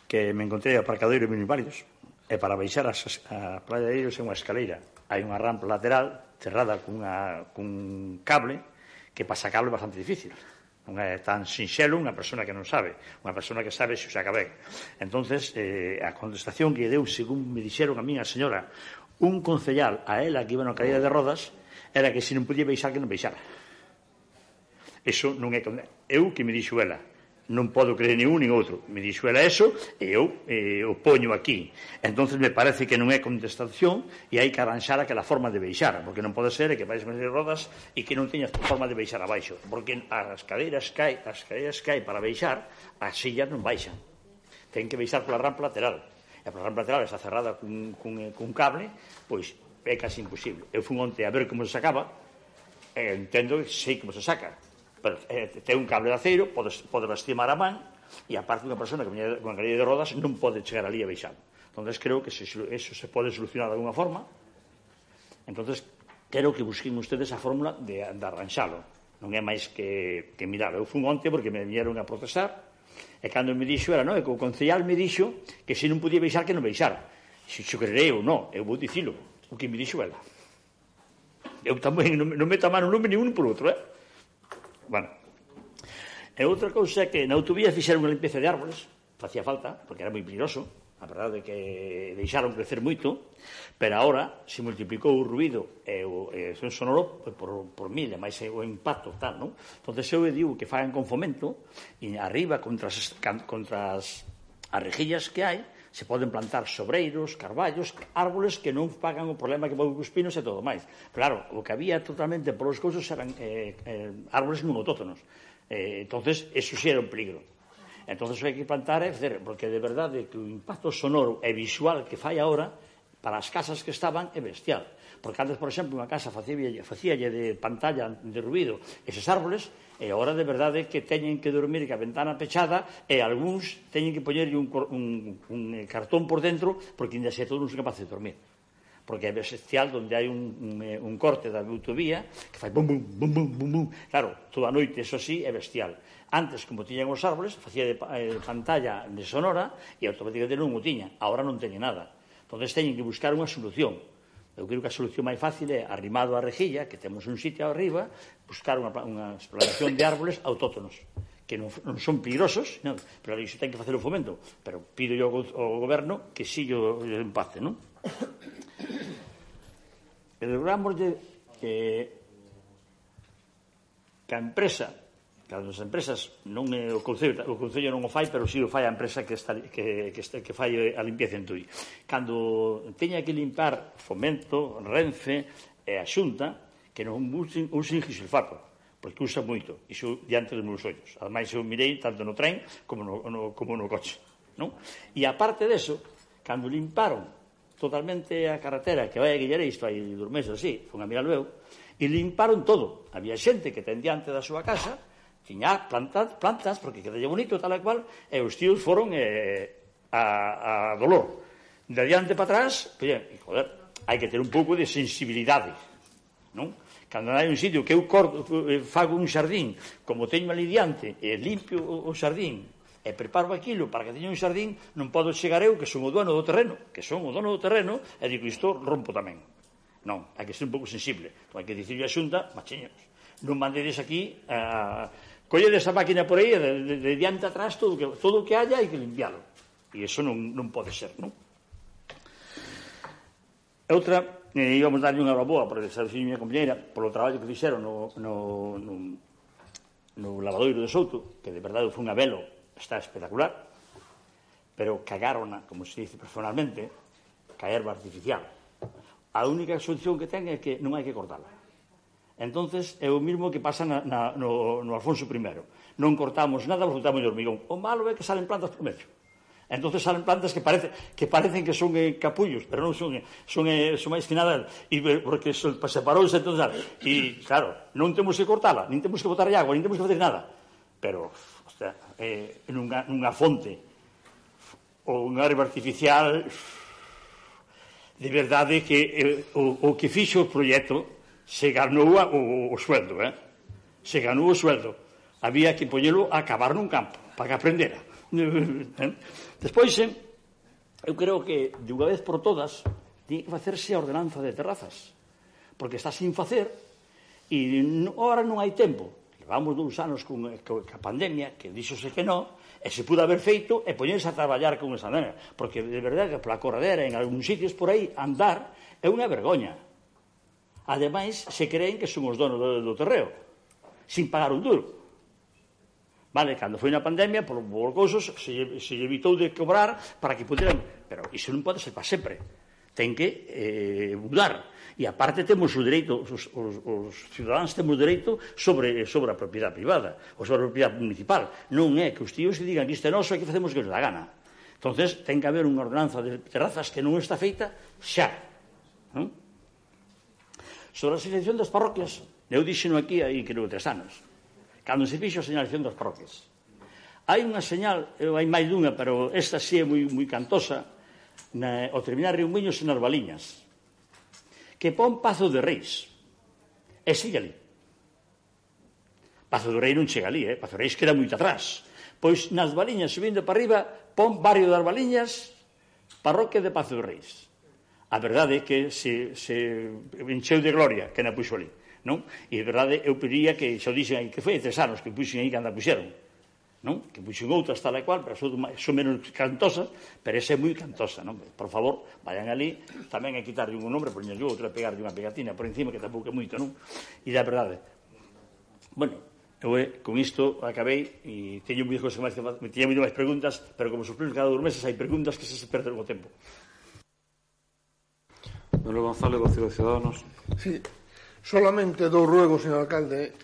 que me encontrei aparcadoiro minivarios E para baixar a, a Playa de Eiros é unha escaleira. Hai unha rampa lateral cerrada cunha, cun cable que para sacarlo é bastante difícil. Non é tan sinxelo unha persona que non sabe, unha persona que sabe se o saca ben. Entonces, eh, a contestación que deu, según me dixeron a mí a señora, un concellal a ela que iba na caída de rodas, era que se non podía baixar, que non baixara. Eso non é... Eu que me dixo ela, non podo creer nin un nin outro. Me dixo ela eso e eu eh, o poño aquí. Entón me parece que non é contestación e hai que arranxar aquela forma de beixar, porque non pode ser que vais medir rodas e que non teñas forma de beixar abaixo, porque as cadeiras cae, as cadeiras cae para beixar, as sillas non baixan. Ten que beixar pola rampa lateral. E a rampa lateral está cerrada cun, cun, eh, cun cable, pois é casi imposible. Eu fui onte a ver como se sacaba, e entendo que sei como se saca, pero, eh, ten un cable de aceiro, podes, podes lastimar a man, e aparte unha persona que venía con cadeira de rodas non pode chegar ali a baixar. Entón, creo que se, eso se pode solucionar de alguna forma. Entón, creo que busquen ustedes a fórmula de, de arranxalo. Non é máis que, que mirar. Eu fui onte porque me vinieron a procesar e cando me dixo era, non, e o concellal me dixo que se non podía baixar que non baixara. Se xo creerei ou non, eu vou dicilo. O que me dixo ela. Eu tamén non, non me tamaron nome ni un por outro, eh? Bueno. E outra cousa é que na autovía fixeron unha limpeza de árboles, facía falta, porque era moi peligroso, a verdade é que deixaron crecer moito, pero agora se multiplicou o ruido e o e son sonoro pois, por, por mil, e máis o impacto tal, non? Entón, eu digo que fagan con fomento, e arriba, contra as, contra as as rejillas que hai, se poden plantar sobreiros, carballos, árboles que non pagan o problema que pode os pinos e todo máis. Claro, o que había totalmente por os cousos eran eh, eh, árboles monotótonos. Eh, entonces, eso sí era un peligro. Entonces, hai que plantar, é dizer, porque de verdade que o impacto sonoro e visual que fai ahora para as casas que estaban é bestial. Porque antes, por exemplo, unha casa facíalle, facíalle de pantalla de ruido eses árboles, e agora de verdade que teñen que dormir que a ventana pechada e algúns teñen que poñerlle un, un, un eh, cartón por dentro porque ainda se todos non son capaces de dormir porque é bestial onde hai un, un, eh, un corte da autovía que fai bum, bum, bum, bum, bum, bum. Claro, toda a noite, eso sí, é bestial. Antes, como tiñan os árboles, facía de, eh, pantalla de sonora e automáticamente non o tiña. Agora non teñe nada. Entón, teñen que buscar unha solución Eu creo que a solución máis fácil é, arrimado á rejilla, que temos un sitio arriba, buscar unha, unha exploración de árboles autóctonos que non, non son peligrosos, non? pero iso ten que facer o fomento. Pero pido yo ao, ao goberno que si yo empace, non? Pero logramos de, que, que a empresa Cando as empresas non é o concello, o concello non o fai, pero si sí o fai a empresa que está que que, está, que fai a limpieza en Tui. Cando teña que limpar Fomento, Renfe e a Xunta, que non usen, usen xisulfato, porque usa moito, iso diante dos meus ollos. Ademais, eu mirei tanto no tren como no, no, como no coche. Non? E aparte deso, cando limparon totalmente a carretera que vai a Guillareis, isto hai dos meses así, fun a miralo eu, e limparon todo. Había xente que ten diante da súa casa tiña plantas, plantas porque quedalle bonito tal e cual, e os tíos foron eh, a, a dolor. De diante para atrás, pues, joder, hai que ter un pouco de sensibilidade, non? Cando hai un sitio que eu corto, eh, fago un xardín, como teño ali diante, e limpio o, o xardín, e preparo aquilo para que teña un xardín, non podo chegar eu, que son o dono do terreno, que son o dono do terreno, e digo, isto rompo tamén. Non, hai que ser un pouco sensible. Entón, hai que dicirle a xunta, machiños, non mandedes aquí a, Collede esa máquina por aí, de, de, de diante atrás, todo que, todo que haya, hai que limpialo. E iso non, non pode ser, non? E outra, eh, íbamos darlle unha boa porque xa esa miña compañera, polo traballo que fixeron no, no, no, no lavadoiro de Souto, que de verdade foi un velo, está espectacular, pero cagarona, como se dice personalmente, ca erva artificial. A única solución que ten é que non hai que cortala. Entonces, é o mismo que pasa na, na, no, no Alfonso I. Non cortamos nada, botamos de hormigón. O malo é que salen plantas por medio. Entonces salen plantas que parece que parecen que son eh, capullos, pero non son eh, son eh, son máis que nada e eh, porque son separouse entonces ah, e claro, non temos que cortala, nin temos que botar agua, nin temos que facer nada. Pero, hostia, eh, nunha, nunha fonte ou unha árbol artificial de verdade que eh, o, o que fixo o proxecto se ganou o, o sueldo, eh? se ganou o sueldo. Había que poñelo a acabar nun campo, para que aprendera. Eh? Despois, eh, eu creo que, de unha vez por todas, tiñe que facerse a ordenanza de terrazas, porque está sin facer, e ahora non hai tempo. Levamos dous anos con, eh, con, con a pandemia, que díxose que non, e se pudo haber feito e poñerse a traballar con esa nena. Porque, de verdade, que pola corredera, en algúns sitios por aí, andar é unha vergoña Ademais, se creen que son os donos do, do terreo, sin pagar un duro. Vale, cando foi na pandemia, por, por cousos, se, se evitou de cobrar para que puderan... Pero iso non pode ser para sempre. Ten que eh, mudar. E aparte temos o dereito, os, os, os ciudadanos temos dereito sobre, sobre a propiedade privada, ou sobre a propiedade municipal. Non é que os tíos que digan que isto é noso e que facemos que nos dá gana. Entonces, ten que haber unha ordenanza de terrazas que non está feita xa. Non? sobre a selección das parroquias. Eu dixeno aquí aí creo tres anos. Cando se fixo a señalización das parroquias. Hai unha señal, hai máis dunha, pero esta sí é moi, moi cantosa, na, o terminar Riumiños e Narvaliñas, que pon Pazo de Reis. E sigue ali. Pazo do Rei non chega ali, eh? Pazo do Reis queda moito atrás. Pois nas Baliñas, subindo para arriba, pon Barrio das Baliñas, parroquia de Pazo do Reis a verdade é que se, se encheu de gloria que na puxo ali. Non? E a verdade, eu pediría que, xa dixen aí, que foi tres anos que puxen aí cando a puxeron. Non? Que puxen outras tal e cual, pero son, son menos cantosas, pero esa é moi cantosa. Non? Por favor, vayan ali, tamén a quitarlle un nombre, poñerlle outro, a pegarlle unha pegatina por encima, que tampouco é moito, non? E da verdade, bueno, eu eh, con isto acabei e teño moitas cousas máis que me teño moito máis preguntas, pero como suplico cada dous meses hai preguntas que se perden o tempo. Manuel González, voceiro de Ciudadanos. Sí, solamente dou ruego, señor alcalde,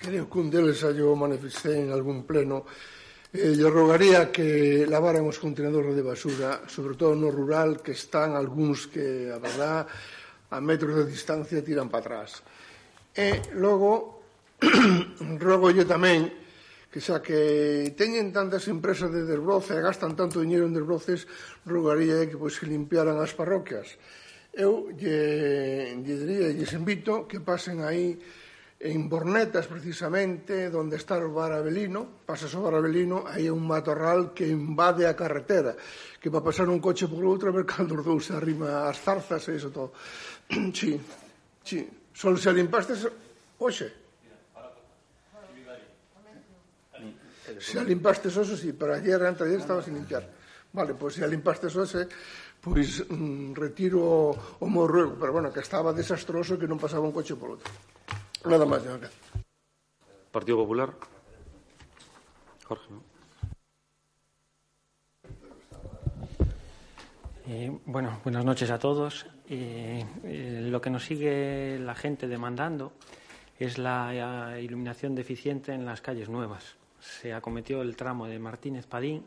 creo que un deles yo manifesté en algún pleno, eh, yo rogaría que lavaran os contenedores de basura, sobre todo no rural, que están algúns que, a verdad, a metros de distancia tiran para atrás. E logo, rogo yo tamén que xa que teñen tantas empresas de desbroce e gastan tanto dinheiro en desbroces, rogaría que, pois, que limpiaran as parroquias Eu lle, lle diría, lles invito que pasen aí en Bornetas precisamente, onde está o bar Avelino, pasas o bar Avelino, hai un matorral que invade a carretera, que va pasar un coche por outro a ver os dous arrima as zarzas e iso todo. sí, sí. Sol se alimpastes, oxe, Se alimpaste eso, sí, pero ayer, antes de ayer estaba sin limpiar. Vale, pues se alimpaste eso, eh, pois mm, retiro o, o meu ruego, pero bueno, que estaba desastroso que non pasaba un coche por outro. Nada máis, señor. Partido Popular. Jorge, ¿no? Eh, bueno, buenas noches a todos. Eh, eh, lo que nos sigue la gente demandando es la eh, iluminación deficiente en las calles nuevas se acometió el tramo de Martínez Padín,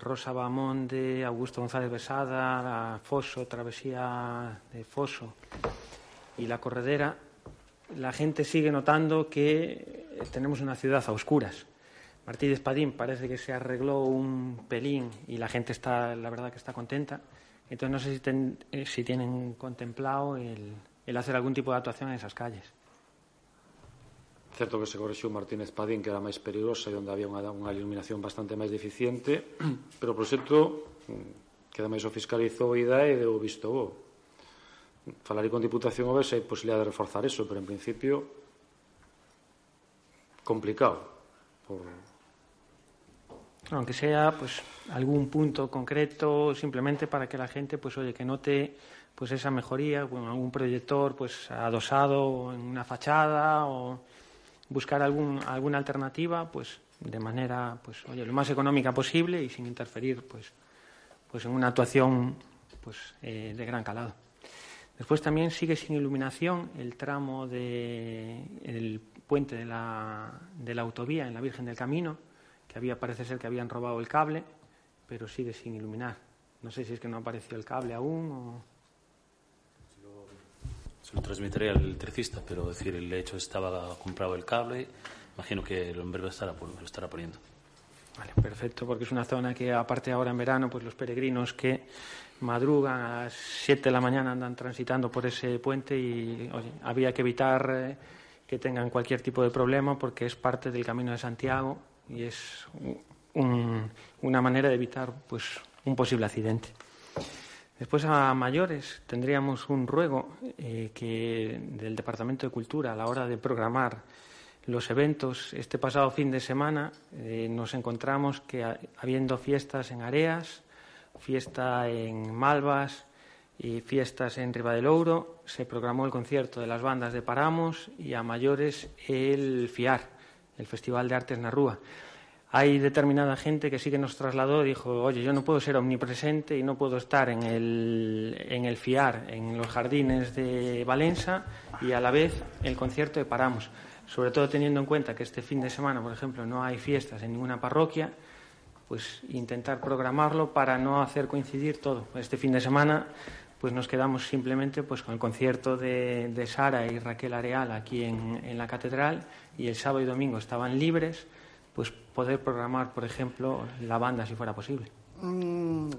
Rosa Bamonde, Augusto González Besada, la Foso, Travesía de Foso y la Corredera, la gente sigue notando que tenemos una ciudad a oscuras. Martínez Padín parece que se arregló un pelín y la gente está, la verdad que está contenta. Entonces no sé si, eh, si tienen contemplado el hacer algún tipo de actuación en esas calles. Certo que se correxiu Martínez Padín, que era máis perigosa e onde había unha, unha iluminación bastante máis deficiente, pero o proxecto mm, que ademais o fiscalizou e IDAE deu visto bo. Falaré con Diputación a ver se hai posibilidad de reforzar eso, pero en principio complicado. Por... Aunque sea pues algún punto concreto, simplemente para que la gente pues oye que note pues esa mejoría, bueno, algún proyector pues adosado en una fachada o buscar algún, alguna alternativa pues de manera pues oye lo más económica posible y sin interferir pues pues en una actuación pues eh, de gran calado. Después también sigue sin iluminación el tramo de el puente de la, de la autovía en la Virgen del Camino que había parece ser que habían robado el cable pero sigue sin iluminar. No sé si es que no apareció el cable aún o se lo transmitiré al electricista, pero decir, el hecho estaba comprado el cable, imagino que en breve estará, lo estará poniendo. Vale, perfecto, porque es una zona que, aparte ahora en verano, pues los peregrinos que madrugan a las 7 de la mañana andan transitando por ese puente y oye, había que evitar eh, que tengan cualquier tipo de problema porque es parte del Camino de Santiago y es un, una manera de evitar pues, un posible accidente. Después, a mayores, tendríamos un ruego eh, que del Departamento de Cultura a la hora de programar los eventos. Este pasado fin de semana eh, nos encontramos que, habiendo fiestas en Areas, fiesta en Malvas y fiestas en Riva Ouro, se programó el concierto de las bandas de Paramos y a mayores el FIAR, el Festival de Artes Narrúa hay determinada gente que sí que nos trasladó y dijo, oye, yo no puedo ser omnipresente y no puedo estar en el, en el FIAR, en los jardines de Valencia y a la vez el concierto de Paramos. Sobre todo teniendo en cuenta que este fin de semana, por ejemplo, no hay fiestas en ninguna parroquia, pues intentar programarlo para no hacer coincidir todo. Este fin de semana pues nos quedamos simplemente pues con el concierto de, de Sara y Raquel Areal aquí en, en, la catedral y el sábado y domingo estaban libres, pues poder programar, por ejemplo, la banda si fuera posible. Mm,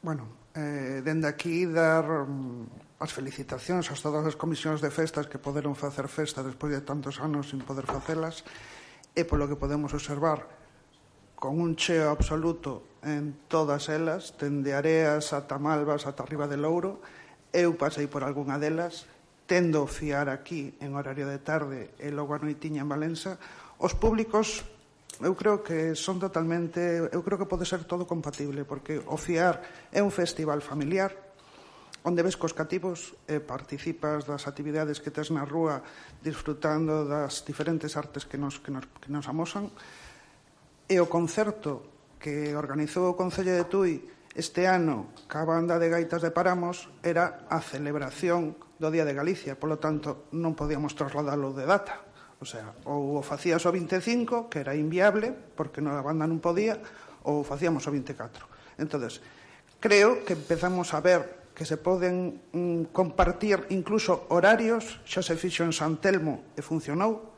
bueno, eh, dende aquí dar mm, as felicitacións a todas as comisións de festas que poderon facer festa despois de tantos anos sin poder facelas e polo que podemos observar con un cheo absoluto en todas elas, dende Areas ata Malvas ata Riba de Louro, eu pasei por algunha delas, tendo fiar aquí en horario de tarde e logo a noitiña en Valença, Os públicos eu creo que son totalmente, eu creo que pode ser todo compatible, porque o FIAR é un festival familiar onde ves cos cativos e participas das actividades que tes na rúa disfrutando das diferentes artes que nos, que nos, que nos amosan. E o concerto que organizou o Concello de Tui este ano ca banda de gaitas de Paramos era a celebración do Día de Galicia, polo tanto non podíamos trasladalo de data. O sea, ou o facías o 25, que era inviable, porque non, a banda non podía, ou facíamos o 24. entonces creo que empezamos a ver que se poden mm, compartir incluso horarios, xa se fixo en San Telmo e funcionou.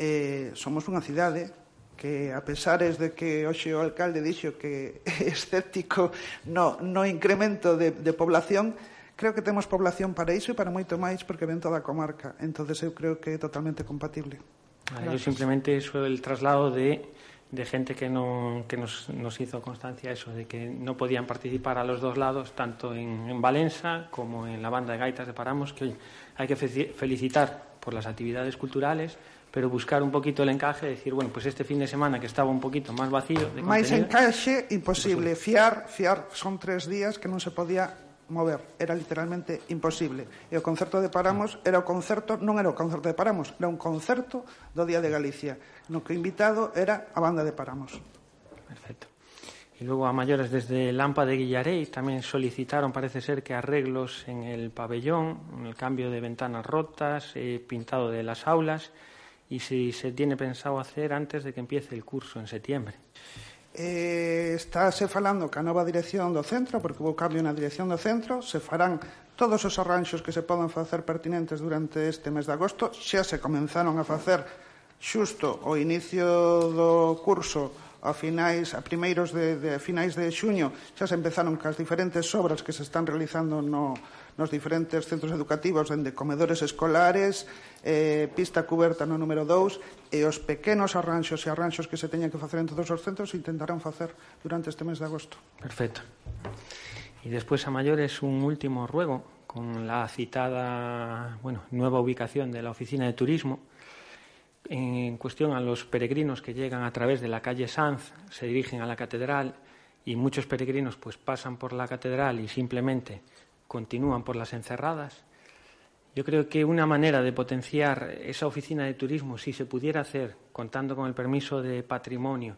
Eh, somos unha cidade que a pesares de que hoxe o alcalde dixo que é escéptico no, no incremento de, de población, Creo que temos población para iso e para moito máis porque ven toda a comarca. entonces eu creo que é totalmente compatible. Ah, eu simplemente iso el traslado de de gente que, no, que nos, nos, hizo constancia eso, de que no podían participar a los dos lados, tanto en, en Valença como en la banda de gaitas de Paramos, que oye, hay que fe felicitar por las actividades culturales, pero buscar un poquito el encaje, decir, bueno, pues este fin de semana que estaba un poquito más vacío... De Máis encaxe, imposible. imposible. Fiar, fiar, son tres días que non se podía mover, era literalmente imposible. E o concerto de Paramos era o concerto, non era o concerto de Paramos, era un concerto do Día de Galicia, no que invitado era a banda de Paramos. Perfecto. E logo a maiores desde Lampa de Guillareis tamén solicitaron, parece ser, que arreglos en el pabellón, en el cambio de ventanas rotas, eh, pintado de las aulas, y si se tiene pensado hacer antes de que empiece el curso en septiembre. Eh, estáse falando ca nova dirección do centro, porque hubo cambio na dirección do centro, se farán todos os arranxos que se podan facer pertinentes durante este mes de agosto, xa se comenzaron a facer xusto o inicio do curso a finais a primeiros de, de finais de xuño, xa se empezaron cas diferentes obras que se están realizando no, nos diferentes centros educativos dende comedores escolares, eh, pista cuberta no número 2 e os pequenos arranxos e arranxos que se teñan que facer en todos os centros intentarán facer durante este mes de agosto. Perfecto. Y después a mayores un último ruego con la citada bueno, nueva ubicación de la Oficina de Turismo en cuestión a los peregrinos que llegan a través de la calle Sanz, se dirigen a la catedral y muchos peregrinos pues pasan por la catedral y simplemente continúan por las encerradas. Yo creo que una manera de potenciar esa oficina de turismo, si se pudiera hacer, contando con el permiso de patrimonio,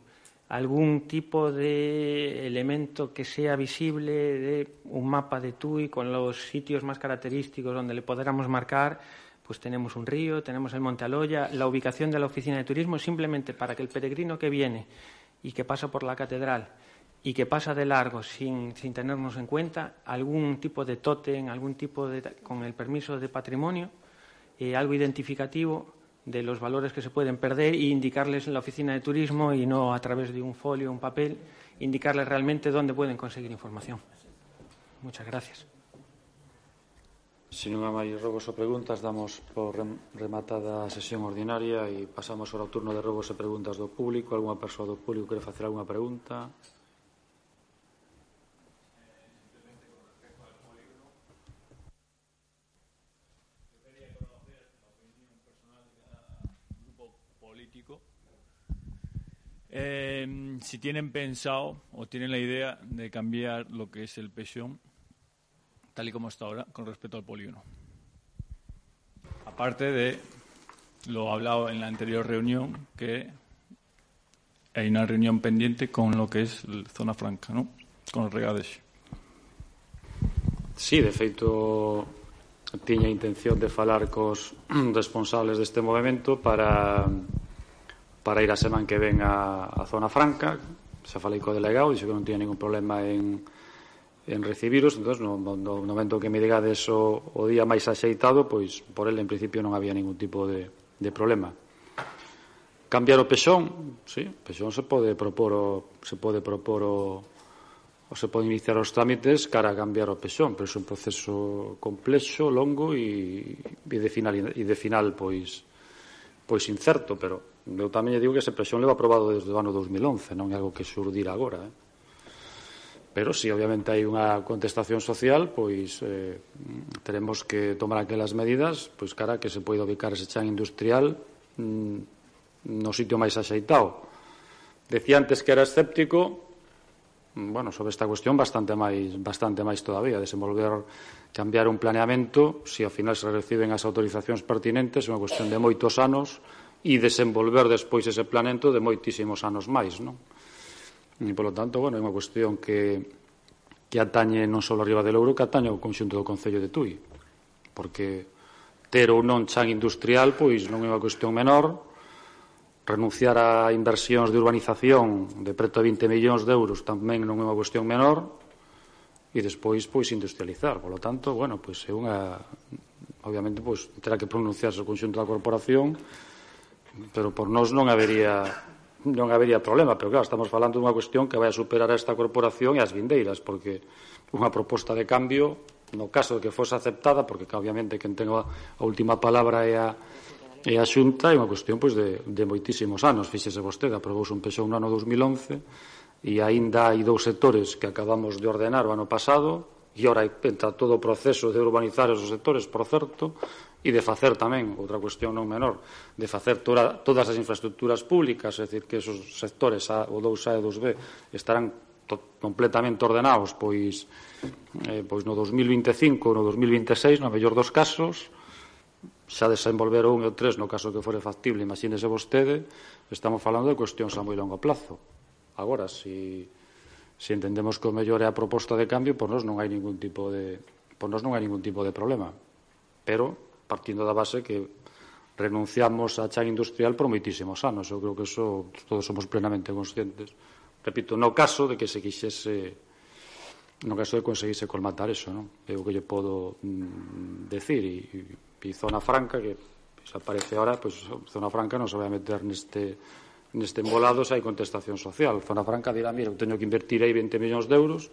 algún tipo de elemento que sea visible de un mapa de TUI con los sitios más característicos donde le podamos marcar, pues tenemos un río, tenemos el Monte Aloya, la ubicación de la oficina de turismo, simplemente para que el peregrino que viene y que pasa por la catedral y que pasa de largo sin, sin tenernos en cuenta algún tipo de tótem, algún tipo de, con el permiso de patrimonio, eh, algo identificativo de los valores que se pueden perder e indicarles en la oficina de turismo y no a través de un folio, un papel, indicarles realmente dónde pueden conseguir información. Muchas gracias. Si non máis robos ou preguntas, damos por rematada a sesión ordinaria e pasamos ao turno de robos e preguntas do público. Alguna persoa do público quere facer alguna pregunta? Eh, si tienen pensado o tienen la idea de cambiar lo que es el pesión tal y como está ahora con respecto al polígono. Aparte de lo hablado en la anterior reunión, que hay una reunión pendiente con lo que es zona franca, ¿no? Con os regades. Sí, de feito tiña intención de falar cos responsables deste movimento para para ir a semana que ven a, a zona franca. Xa falei co delegado, dixo que non tiña ningún problema en, en recibiros, entón, no, no no momento que me digades o, o día máis axeitado, pois por ele en principio non había ningún tipo de, de problema. Cambiar o pexón, sí, pexón se pode propor o, se pode propor o, o se pode iniciar os trámites cara a cambiar o pexón, pero é un proceso complexo, longo e, e de final e de final pois pois incerto, pero eu tamén lle digo que ese presión leva aprobado desde o ano 2011, non é algo que surdir agora. Eh? Pero si, obviamente hai unha contestación social, pois eh, teremos que tomar aquelas medidas pois cara que se poida ubicar ese chan industrial mm, no sitio máis axeitado. Decía antes que era escéptico, bueno, sobre esta cuestión bastante máis bastante máis todavía, desenvolver cambiar un planeamento, se si ao final se reciben as autorizacións pertinentes, é unha cuestión de moitos anos e desenvolver despois ese planeamento de moitísimos anos máis, non? E polo tanto, bueno, é unha cuestión que que atañe non só a del Ouro, que atañe ao conxunto do Concello de Tui, porque ter ou non chan industrial pois non é unha cuestión menor, renunciar a inversións de urbanización de preto de 20 millóns de euros tamén non é unha cuestión menor e despois pois industrializar, Por lo tanto, bueno, pois é unha obviamente pois terá que pronunciarse o conxunto da corporación, pero por nós non habería non habería problema, pero claro, estamos falando dunha cuestión que vai a superar a esta corporación e as vindeiras, porque unha proposta de cambio, no caso de que fose aceptada, porque obviamente quen ten a última palabra é a E a Xunta é unha cuestión pois, de, de moitísimos anos. Fíxese vostede, aprobouse un pexón no ano 2011 e aínda hai dous sectores que acabamos de ordenar o ano pasado e ora entra todo o proceso de urbanizar esos sectores, por certo, e de facer tamén, outra cuestión non menor, de facer toda, todas as infraestructuras públicas, é dicir, que esos sectores A, o 2A e o 2B estarán to, completamente ordenados, pois, eh, pois no 2025 ou no 2026, no mellor dos casos, xa desenvolver o 1 e o 3 no caso que fore factible, imagínese vostede, estamos falando de cuestións a moi longo plazo. Agora, se, se entendemos que o mellor é a proposta de cambio, por nós non hai ningún tipo de, por nós non hai ningún tipo de problema. Pero, partindo da base que renunciamos a chan industrial por moitísimos anos. Eu creo que eso todos somos plenamente conscientes. Repito, no caso de que se quixese no caso de conseguirse colmatar eso, non? É o que lle podo mm, decir e e Zona Franca, que desaparece ahora, pois pues, Zona Franca non se vai meter neste neste embolado se hai contestación social. Zona Franca dirá, mira, eu teño que invertir aí 20 millóns de euros,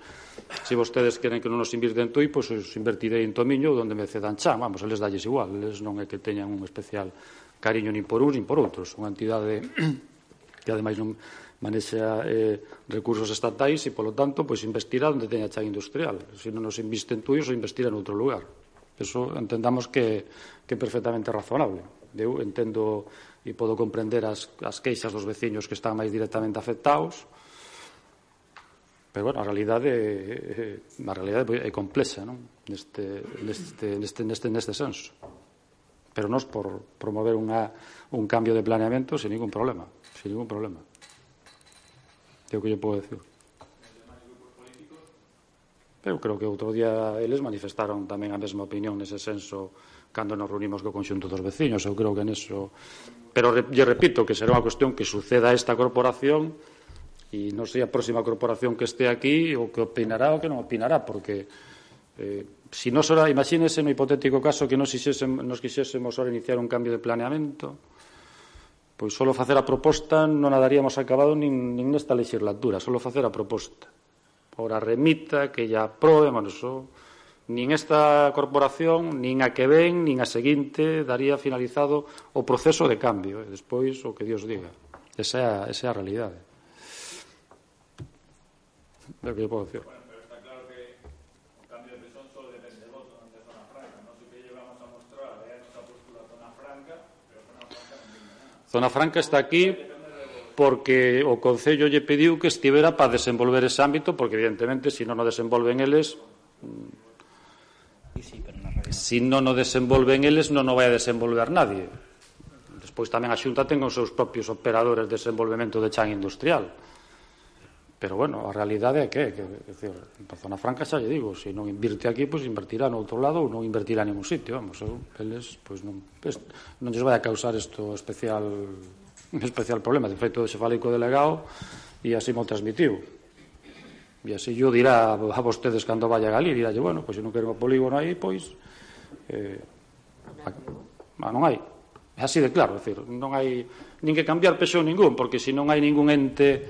se vostedes queren que non nos invirten tui, pois os invertirei en Tomiño onde me cedan chan, vamos, eles dalles igual, eles non é que teñan un especial cariño nin por uns nin por outros, unha entidade que ademais non manexa eh, recursos estatais e, polo tanto, pois investirá onde teña chan industrial. Se non nos invisten tuyos, investirá en outro lugar. Eso entendamos que, que é perfectamente razonable. Eu entendo e podo comprender as, as queixas dos veciños que están máis directamente afectados, Pero, bueno, a realidade eh, a realidade é complexa, non? Neste, neste, neste, neste, neste senso. Pero nós por promover unha, un cambio de planeamento sin ningún problema, Sin ningún problema. É o que eu podo decir. Pero creo que outro día eles manifestaron tamén a mesma opinión nese senso cando nos reunimos co conxunto dos veciños. Eu creo que neso... Pero lle repito que será unha cuestión que suceda a esta corporación e non sei a próxima corporación que este aquí o que opinará ou que non opinará, porque eh, si nos ora, imagínese no hipotético caso que nos, quixésemos, nos quixésemos ora iniciar un cambio de planeamento, pois solo facer a proposta non a daríamos acabado nin, nin nesta legislatura, solo facer a proposta ora remita, que ya aprobe, bueno, so, nin esta corporación, nin a que ven, nin a seguinte daría finalizado o proceso de cambio, e despois o que Dios diga. Esa é a, esa é a realidade. É o que eu podo dicir. Zona Franca está aquí porque o Concello lle pediu que estivera para desenvolver ese ámbito, porque evidentemente, se si non o desenvolven eles, sí, pero se si non o desenvolven eles, non o vai a desenvolver nadie. Despois tamén a Xunta ten os seus propios operadores de desenvolvemento de chan industrial. Pero bueno, a realidade é que, que decir, na zona franca xa lle digo, se non invirte aquí, pois invertirá no outro lado ou non invertirá en ningún sitio, vamos, eu, eles pois non, pois, non lles vai a causar isto especial un especial problema. De feito, se falei co delegado e así mo transmitiu. E así yo dirá a vostedes cando vaya a Galir, dirá, bueno, pois pues, se non quero o polígono aí, pois... Eh, a, a non hai. É así de claro, decir, non hai nin que cambiar peso ningún, porque se non hai ningún ente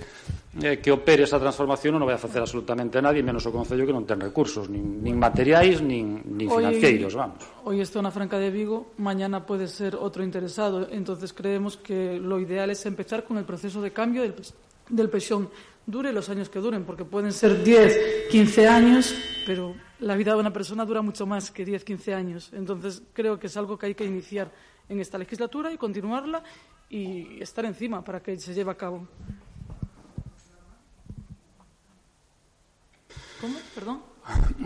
eh, que opere esa transformación non vai a facer absolutamente a nadie, menos o Concello que non ten recursos, nin, nin materiais, nin, nin financeiros, vamos. Hoy está na Franca de Vigo, mañana pode ser outro interesado, entonces creemos que lo ideal es empezar con el proceso de cambio del, del pexón. dure los años que duren, porque pueden ser 10, 15 años, pero la vida de una persona dura mucho más que 10, 15 años, entonces creo que es algo que hay que iniciar en esta legislatura y continuarla y estar encima para que se lleve a cabo. Como? Perdón?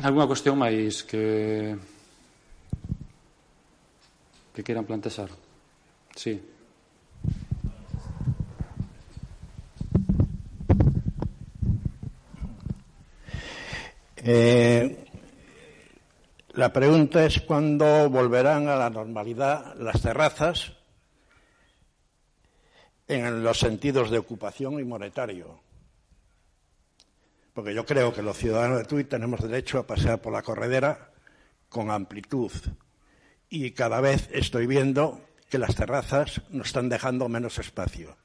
Alguna cuestión máis que que queiran plantexar? Sí. Eh, la pregunta es cuándo volverán a la normalidad las terrazas en los sentidos de ocupación y monetario. Porque yo creo que los ciudadanos de Tui tenemos derecho a pasear por la corredera con amplitud. Y cada vez estoy viendo que las terrazas nos están dejando menos espacio.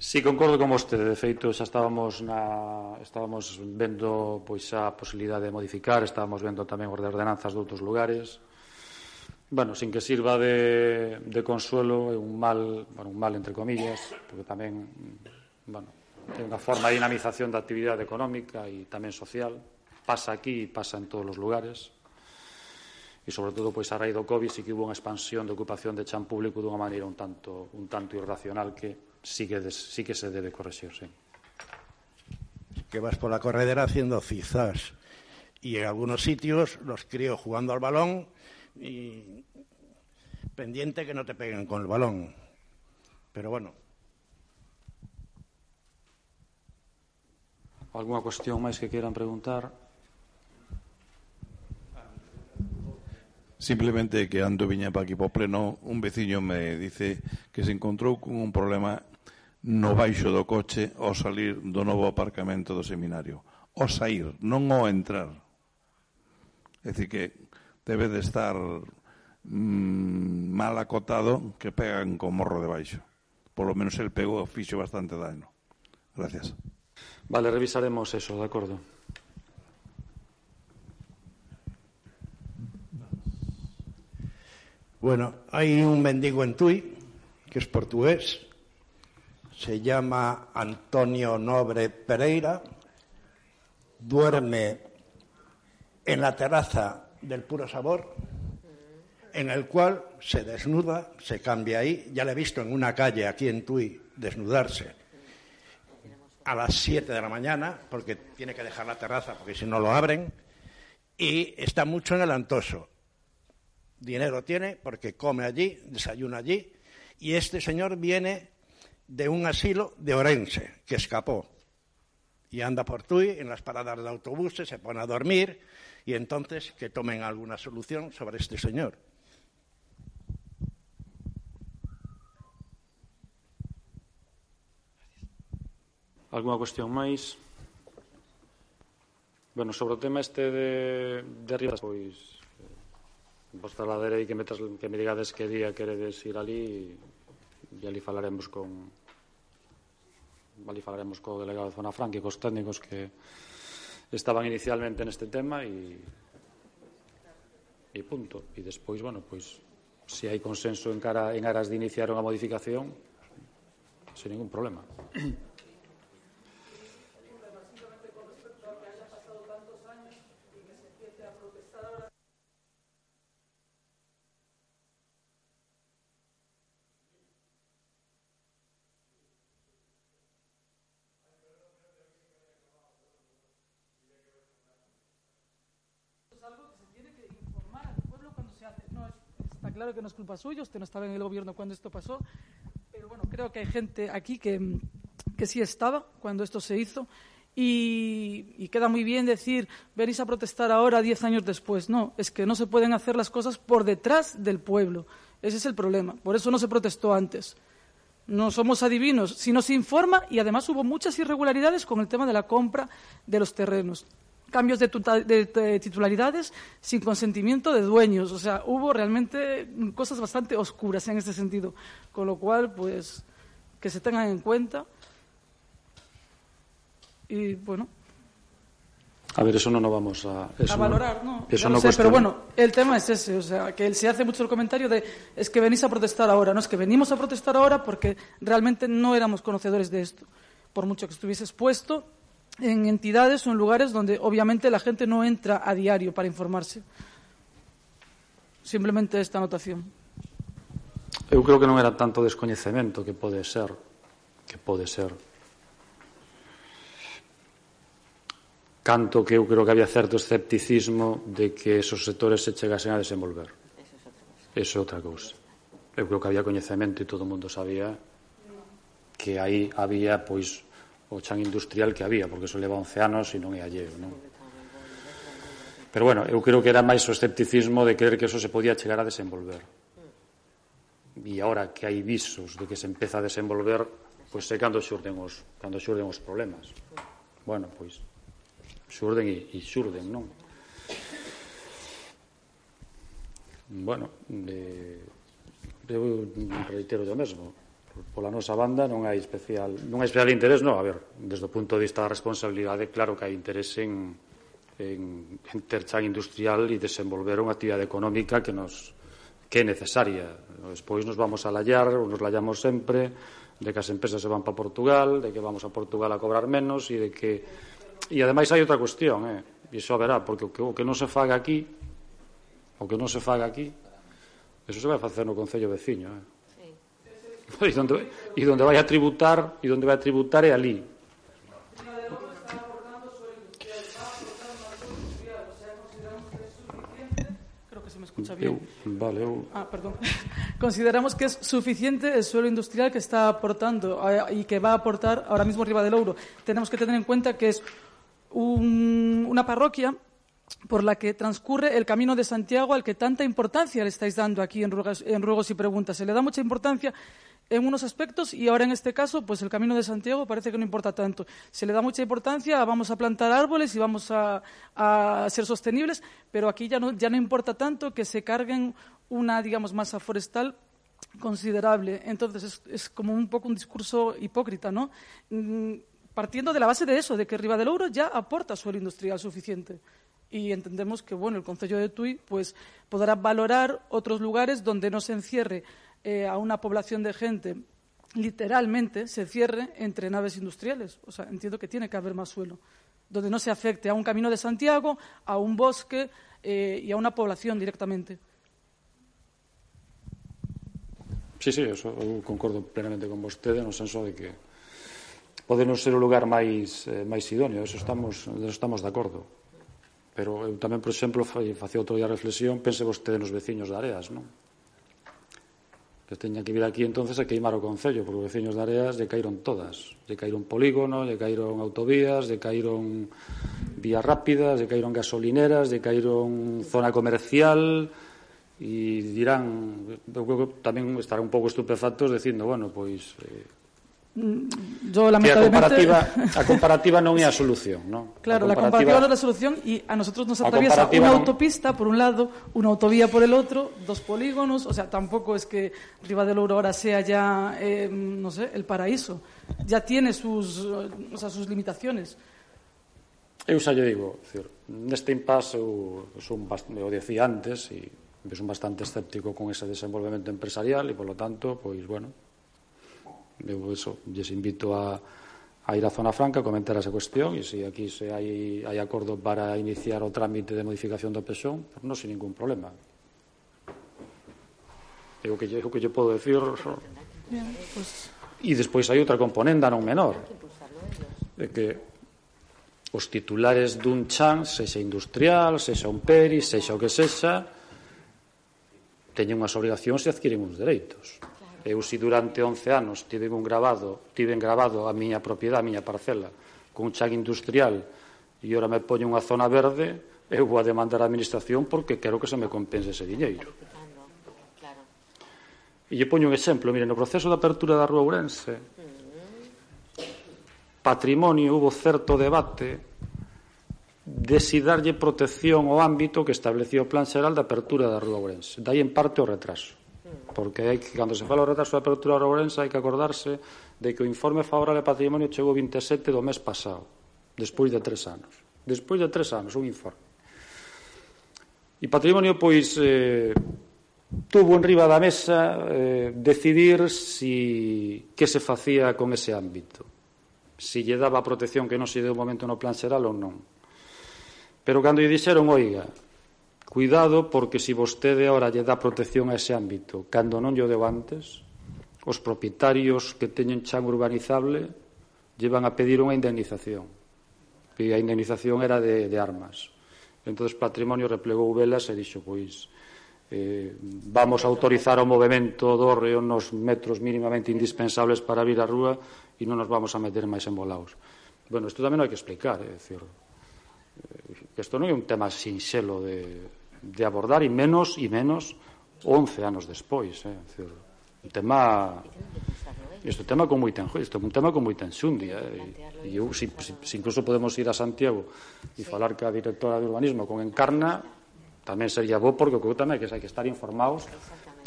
Sí, concordo con vostede. De feito, xa estábamos, na, estábamos vendo pois a posibilidade de modificar, estábamos vendo tamén os de ordenanzas de outros lugares. Bueno, sin que sirva de, de consuelo, é un mal, bueno, un mal entre comillas, porque tamén, bueno, é unha forma de dinamización da actividade económica e tamén social. Pasa aquí e pasa en todos os lugares. E, sobre todo, pois, a raíz do COVID, sí que hubo unha expansión de ocupación de chan público dunha maneira un tanto, un tanto irracional que sí que, des, sí que se debe corregir, sí. Que vas por la corredera haciendo cizás. Y en algunos sitios los críos jugando al balón y pendiente que no te peguen con el balón. Pero bueno. ¿Alguna cuestión máis que quieran preguntar? Simplemente que ando viña pa aquí po pleno, un veciño me dice que se encontrou con un problema no baixo do coche ao salir do novo aparcamento do seminario. Ao sair, non ao entrar. É dicir que debe de estar mm, mal acotado que pegan con morro de baixo. Por lo menos el pegou, fixo bastante daño. Gracias. Vale, revisaremos eso, de acordo. Bueno, hay un mendigo en Tui, que es portugués, se llama Antonio Nobre Pereira, duerme en la terraza del puro sabor, en el cual se desnuda, se cambia ahí, ya le he visto en una calle aquí en Tui desnudarse a las 7 de la mañana, porque tiene que dejar la terraza, porque si no lo abren, y está mucho en el Antoso. Dinero tiene porque come allí, desayuna allí, y este señor viene de un asilo de Orense, que escapó. Y anda por Tui en las paradas de autobuses, se pone a dormir, y entonces que tomen alguna solución sobre este señor. Alguna cuestión máis? Bueno, sobre o tema este de, de arriba, eh, vos trasladarei que me, que me digades que día queredes ir ali e, e ali falaremos con ali falaremos co delegado de Zona Franca e cos técnicos que estaban inicialmente neste tema e e punto. E despois, bueno, pois se hai consenso en cara en aras de iniciar unha modificación, sen ningún problema. Claro que no es culpa suya, usted no estaba en el gobierno cuando esto pasó, pero bueno, creo que hay gente aquí que, que sí estaba cuando esto se hizo y, y, queda muy bien decir, venís a protestar ahora, diez años después. No, es que no se pueden hacer las cosas por detrás del pueblo. Ese es el problema. Por eso no se protestó antes. No somos adivinos, sino se informa y además hubo muchas irregularidades con el tema de la compra de los terrenos. Cambios de, de, de titularidades sin consentimiento de dueños. O sea, hubo realmente cosas bastante oscuras en este sentido. Con lo cual, pues, que se tengan en cuenta. Y bueno, a ver, eso no nos vamos a... a valorar, no. Eso no sé, pero bueno, el tema es ese, o sea, que se hace mucho el comentario de es que venís a protestar ahora, no es que venimos a protestar ahora porque realmente no éramos conocedores de esto, por mucho que estuviese expuesto en entidades o en lugares donde obviamente la gente no entra a diario para informarse. Simplemente esta anotación. Eu creo que non era tanto descoñecemento que pode ser, que pode ser. Canto que eu creo que había certo escepticismo de que esos sectores se chegasen a desenvolver. Eso é outra cousa. Eu creo que había coñecemento e todo o mundo sabía que aí había pois o chan industrial que había, porque eso leva 11 anos e non é alleo, non? Pero bueno, eu creo que era máis o escepticismo de creer que eso se podía chegar a desenvolver. E agora que hai visos de que se empeza a desenvolver, pois pues, sei cando xurden os, cando xurden os problemas. Bueno, pois xurden e, e xurden, non? Bueno, eh, eu reitero o mesmo pola nosa banda non hai especial non hai especial interés, non, a ver, desde o punto de vista da responsabilidade, claro que hai interés en, en, en ter chan industrial e desenvolver unha actividade económica que nos que é necesaria. Despois nos vamos a lallar, nos lallamos sempre, de que as empresas se van para Portugal, de que vamos a Portugal a cobrar menos e de que... E ademais hai outra cuestión, eh? e iso verá, porque o que, o que non se faga aquí, o que non se faga aquí, eso se vai facer no Concello veciño, eh? E, donde, e donde vai a tributar, e donde vai a tributar é ali. Creo que se me escucha bien. Vale. Ah, perdón. Consideramos que es suficiente el suelo industrial que está aportando eh, y que va a aportar ahora mismo Riva del Ouro. Tenemos que tener en cuenta que es un, una parroquia por la que transcurre el Camino de Santiago al que tanta importancia le estáis dando aquí en ruegos, y preguntas. Se le da mucha importancia en unos aspectos y ahora en este caso, pues el Camino de Santiago parece que no importa tanto. Se le da mucha importancia vamos a plantar árboles y vamos a, ser sostenibles, pero aquí ya no, ya no importa tanto que se carguen una, digamos, masa forestal considerable. Entonces es, es como un poco un discurso hipócrita, ¿no? Mm, partiendo de la base de eso, de que Riva del Ouro ya aporta suelo industrial suficiente. Y entendemos que bueno, el Concello de Tui pues, podrá valorar otros lugares donde no se encierre eh, a una población de gente, literalmente se cierre entre naves industriales. O sea, entiendo que tiene que haber más suelo, donde no se afecte a un camino de Santiago, a un bosque eh, y a una población directamente. Sí, sí, eso concordo plenamente con vostede no senso de que podenos ser o lugar máis, eh, idóneo, eso estamos, eso estamos de acordo. Pero eu tamén, por exemplo, facía outro día reflexión, pense vostede nos veciños de Areas, non? Que teña que vir aquí entonces a queimar o Concello, porque os veciños de Areas lle caíron todas. Lle caíron polígonos, lle caíron autovías, lle caíron vías rápidas, lle caíron gasolineras, lle caíron zona comercial, e dirán, eu creo que tamén estarán un pouco estupefactos dicindo, bueno, pois eh, yo lamentablemente... a comparativa, a comparativa non é a solución, ¿no? Claro, a comparativa... la comparativa non é a solución y a nosotros nos atraviesa una non... autopista por un lado, una autovía por el otro, dos polígonos, o sea, tampoco es que Riva del Ouro ahora sea ya, eh, no sé, el paraíso. Ya tiene sus, o sea, sus limitaciones. Eu xa lle digo, decir, neste impasse eu, son bastante, o decía antes e son bastante escéptico con ese desenvolvemento empresarial e, polo tanto, pois, bueno, Eu eso, lles invito a, a ir á zona franca, comentar esa cuestión e se aquí se hai, hai acordo para iniciar o trámite de modificación do pesón, pues non sin ningún problema. É o que lle, o que lle podo decir. Bien, pues... E despois hai outra componenda non menor. de que os titulares dun chan, sexa industrial, sexa un peri, sexa o que sexa, teñen unhas obrigacións e adquiren uns dereitos. Eu si durante 11 anos tiven un grabado, tiven grabado a miña propiedade, a miña parcela, cun chan industrial e ora me poño unha zona verde, eu vou a demandar a administración porque quero que se me compense ese diñeiro. E lle poño un exemplo, mire, no proceso de apertura da Rúa Ourense, mm. patrimonio hubo certo debate de si darlle protección ao ámbito que establecía o Plan Xeral de Apertura da Rúa Ourense. Dai en parte o retraso porque hai que, cando se fala o retraso da apertura de Ourense hai que acordarse de que o informe favorable a patrimonio chegou 27 do mes pasado, despois de tres anos. Despois de tres anos, un informe. E patrimonio, pois, eh, tuvo en riba da mesa eh, decidir si, que se facía con ese ámbito. Si lle daba protección que non se deu momento no plan xeral ou non. Pero cando lle dixeron, oiga, Cuidado porque se si vostede ahora lle dá protección a ese ámbito, cando non lle deu antes, os propietarios que teñen chan urbanizable lle van a pedir unha indemnización. E a indemnización era de, de armas. Entón, Patrimonio replegou velas e dixo, pois, eh, vamos a autorizar o movimento do reo nos metros mínimamente indispensables para vir á rúa e non nos vamos a meter máis embolaos. Bueno, isto tamén hai que explicar, é dicir, eh, isto non é un tema sinxelo de de abordar e menos e menos 11 anos despois, eh, decir, un tema Este tema con moita este é un tema con moita enxundia e, eh, e eu, si, si, si incluso podemos ir a Santiago e falar ca directora de urbanismo con Encarna tamén sería bo porque o tema é que hai que estar informados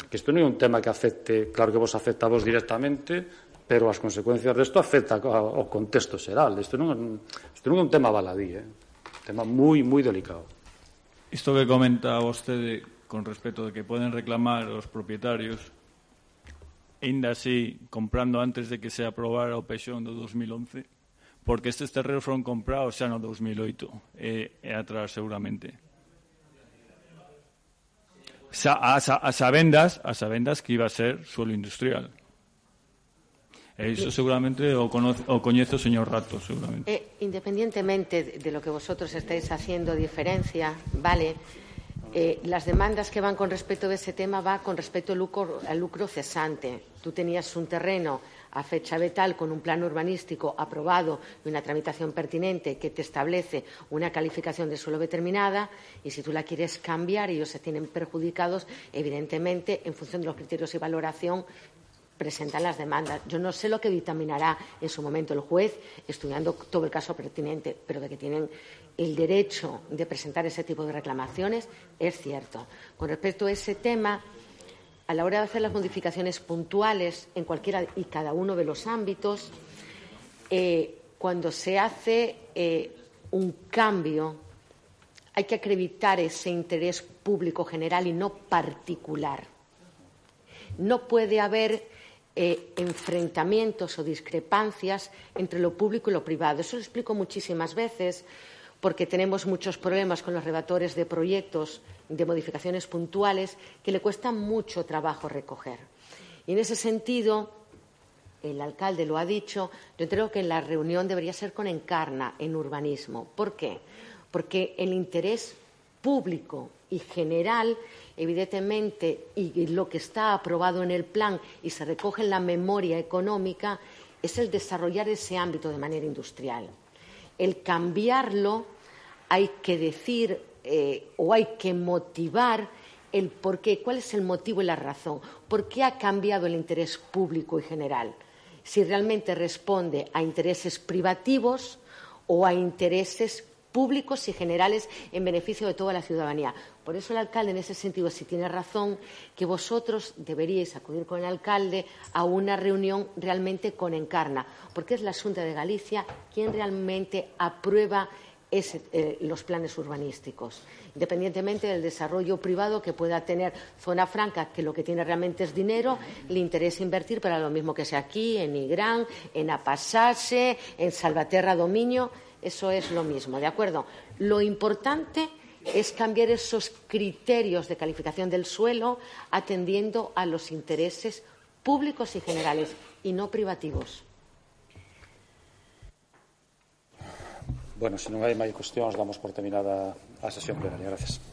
que isto non é un tema que afecte claro que vos afecta a vos directamente pero as consecuencias disto afecta ao contexto xeral isto non, isto non é un tema baladí eh? un tema moi, moi delicado. Isto que comenta vostede con respecto de que poden reclamar os propietarios, ainda así, comprando antes de que se aprobara o peixón do 2011, porque estes terreos foron comprados xa no 2008 e, e atrás seguramente. Xa, as, as, avendas, as avendas que iba a ser suelo industrial. E iso seguramente o, conoce, o coñece o señor Rato seguramente eh, independientemente de lo que vosotros estáis haciendo diferencia vale Eh, las demandas que van con respecto a ese tema va con respecto al lucro, cesante. Tú tenías un terreno a fecha vetal con un plan urbanístico aprobado y una tramitación pertinente que te establece una calificación de suelo determinada y si tú la quieres cambiar ellos se tienen perjudicados evidentemente en función de los criterios y valoración presentan las demandas. Yo no sé lo que dictaminará en su momento el juez, estudiando todo el caso pertinente, pero de que tienen el derecho de presentar ese tipo de reclamaciones es cierto. Con respecto a ese tema, a la hora de hacer las modificaciones puntuales en cualquiera y cada uno de los ámbitos, eh, cuando se hace eh, un cambio, hay que acreditar ese interés público general y no particular. No puede haber eh, enfrentamientos o discrepancias entre lo público y lo privado. Eso lo explico muchísimas veces porque tenemos muchos problemas con los redatores de proyectos de modificaciones puntuales que le cuesta mucho trabajo recoger. Y en ese sentido, el alcalde lo ha dicho, yo creo que la reunión debería ser con Encarna en urbanismo. ¿Por qué? Porque el interés público y general evidentemente, y lo que está aprobado en el plan y se recoge en la memoria económica, es el desarrollar ese ámbito de manera industrial. El cambiarlo hay que decir eh, o hay que motivar el por qué, cuál es el motivo y la razón, por qué ha cambiado el interés público y general, si realmente responde a intereses privativos o a intereses públicos y generales en beneficio de toda la ciudadanía. Por eso el alcalde, en ese sentido, sí tiene razón, que vosotros deberíais acudir con el alcalde a una reunión realmente con Encarna, porque es la Junta de Galicia quien realmente aprueba eh, los planes urbanísticos, independientemente del desarrollo privado que pueda tener zona franca, que lo que tiene realmente es dinero, le interesa invertir para lo mismo que sea aquí, en Igrán, en Apasase, en Salvaterra Dominio, eso es lo mismo, ¿de acuerdo? Lo importante es cambiar esos criterios de calificación del suelo atendiendo a los intereses públicos y generales y no privativos. Bueno, se non hai máis cuestións, damos por terminada a sesión plenaria. Gracias.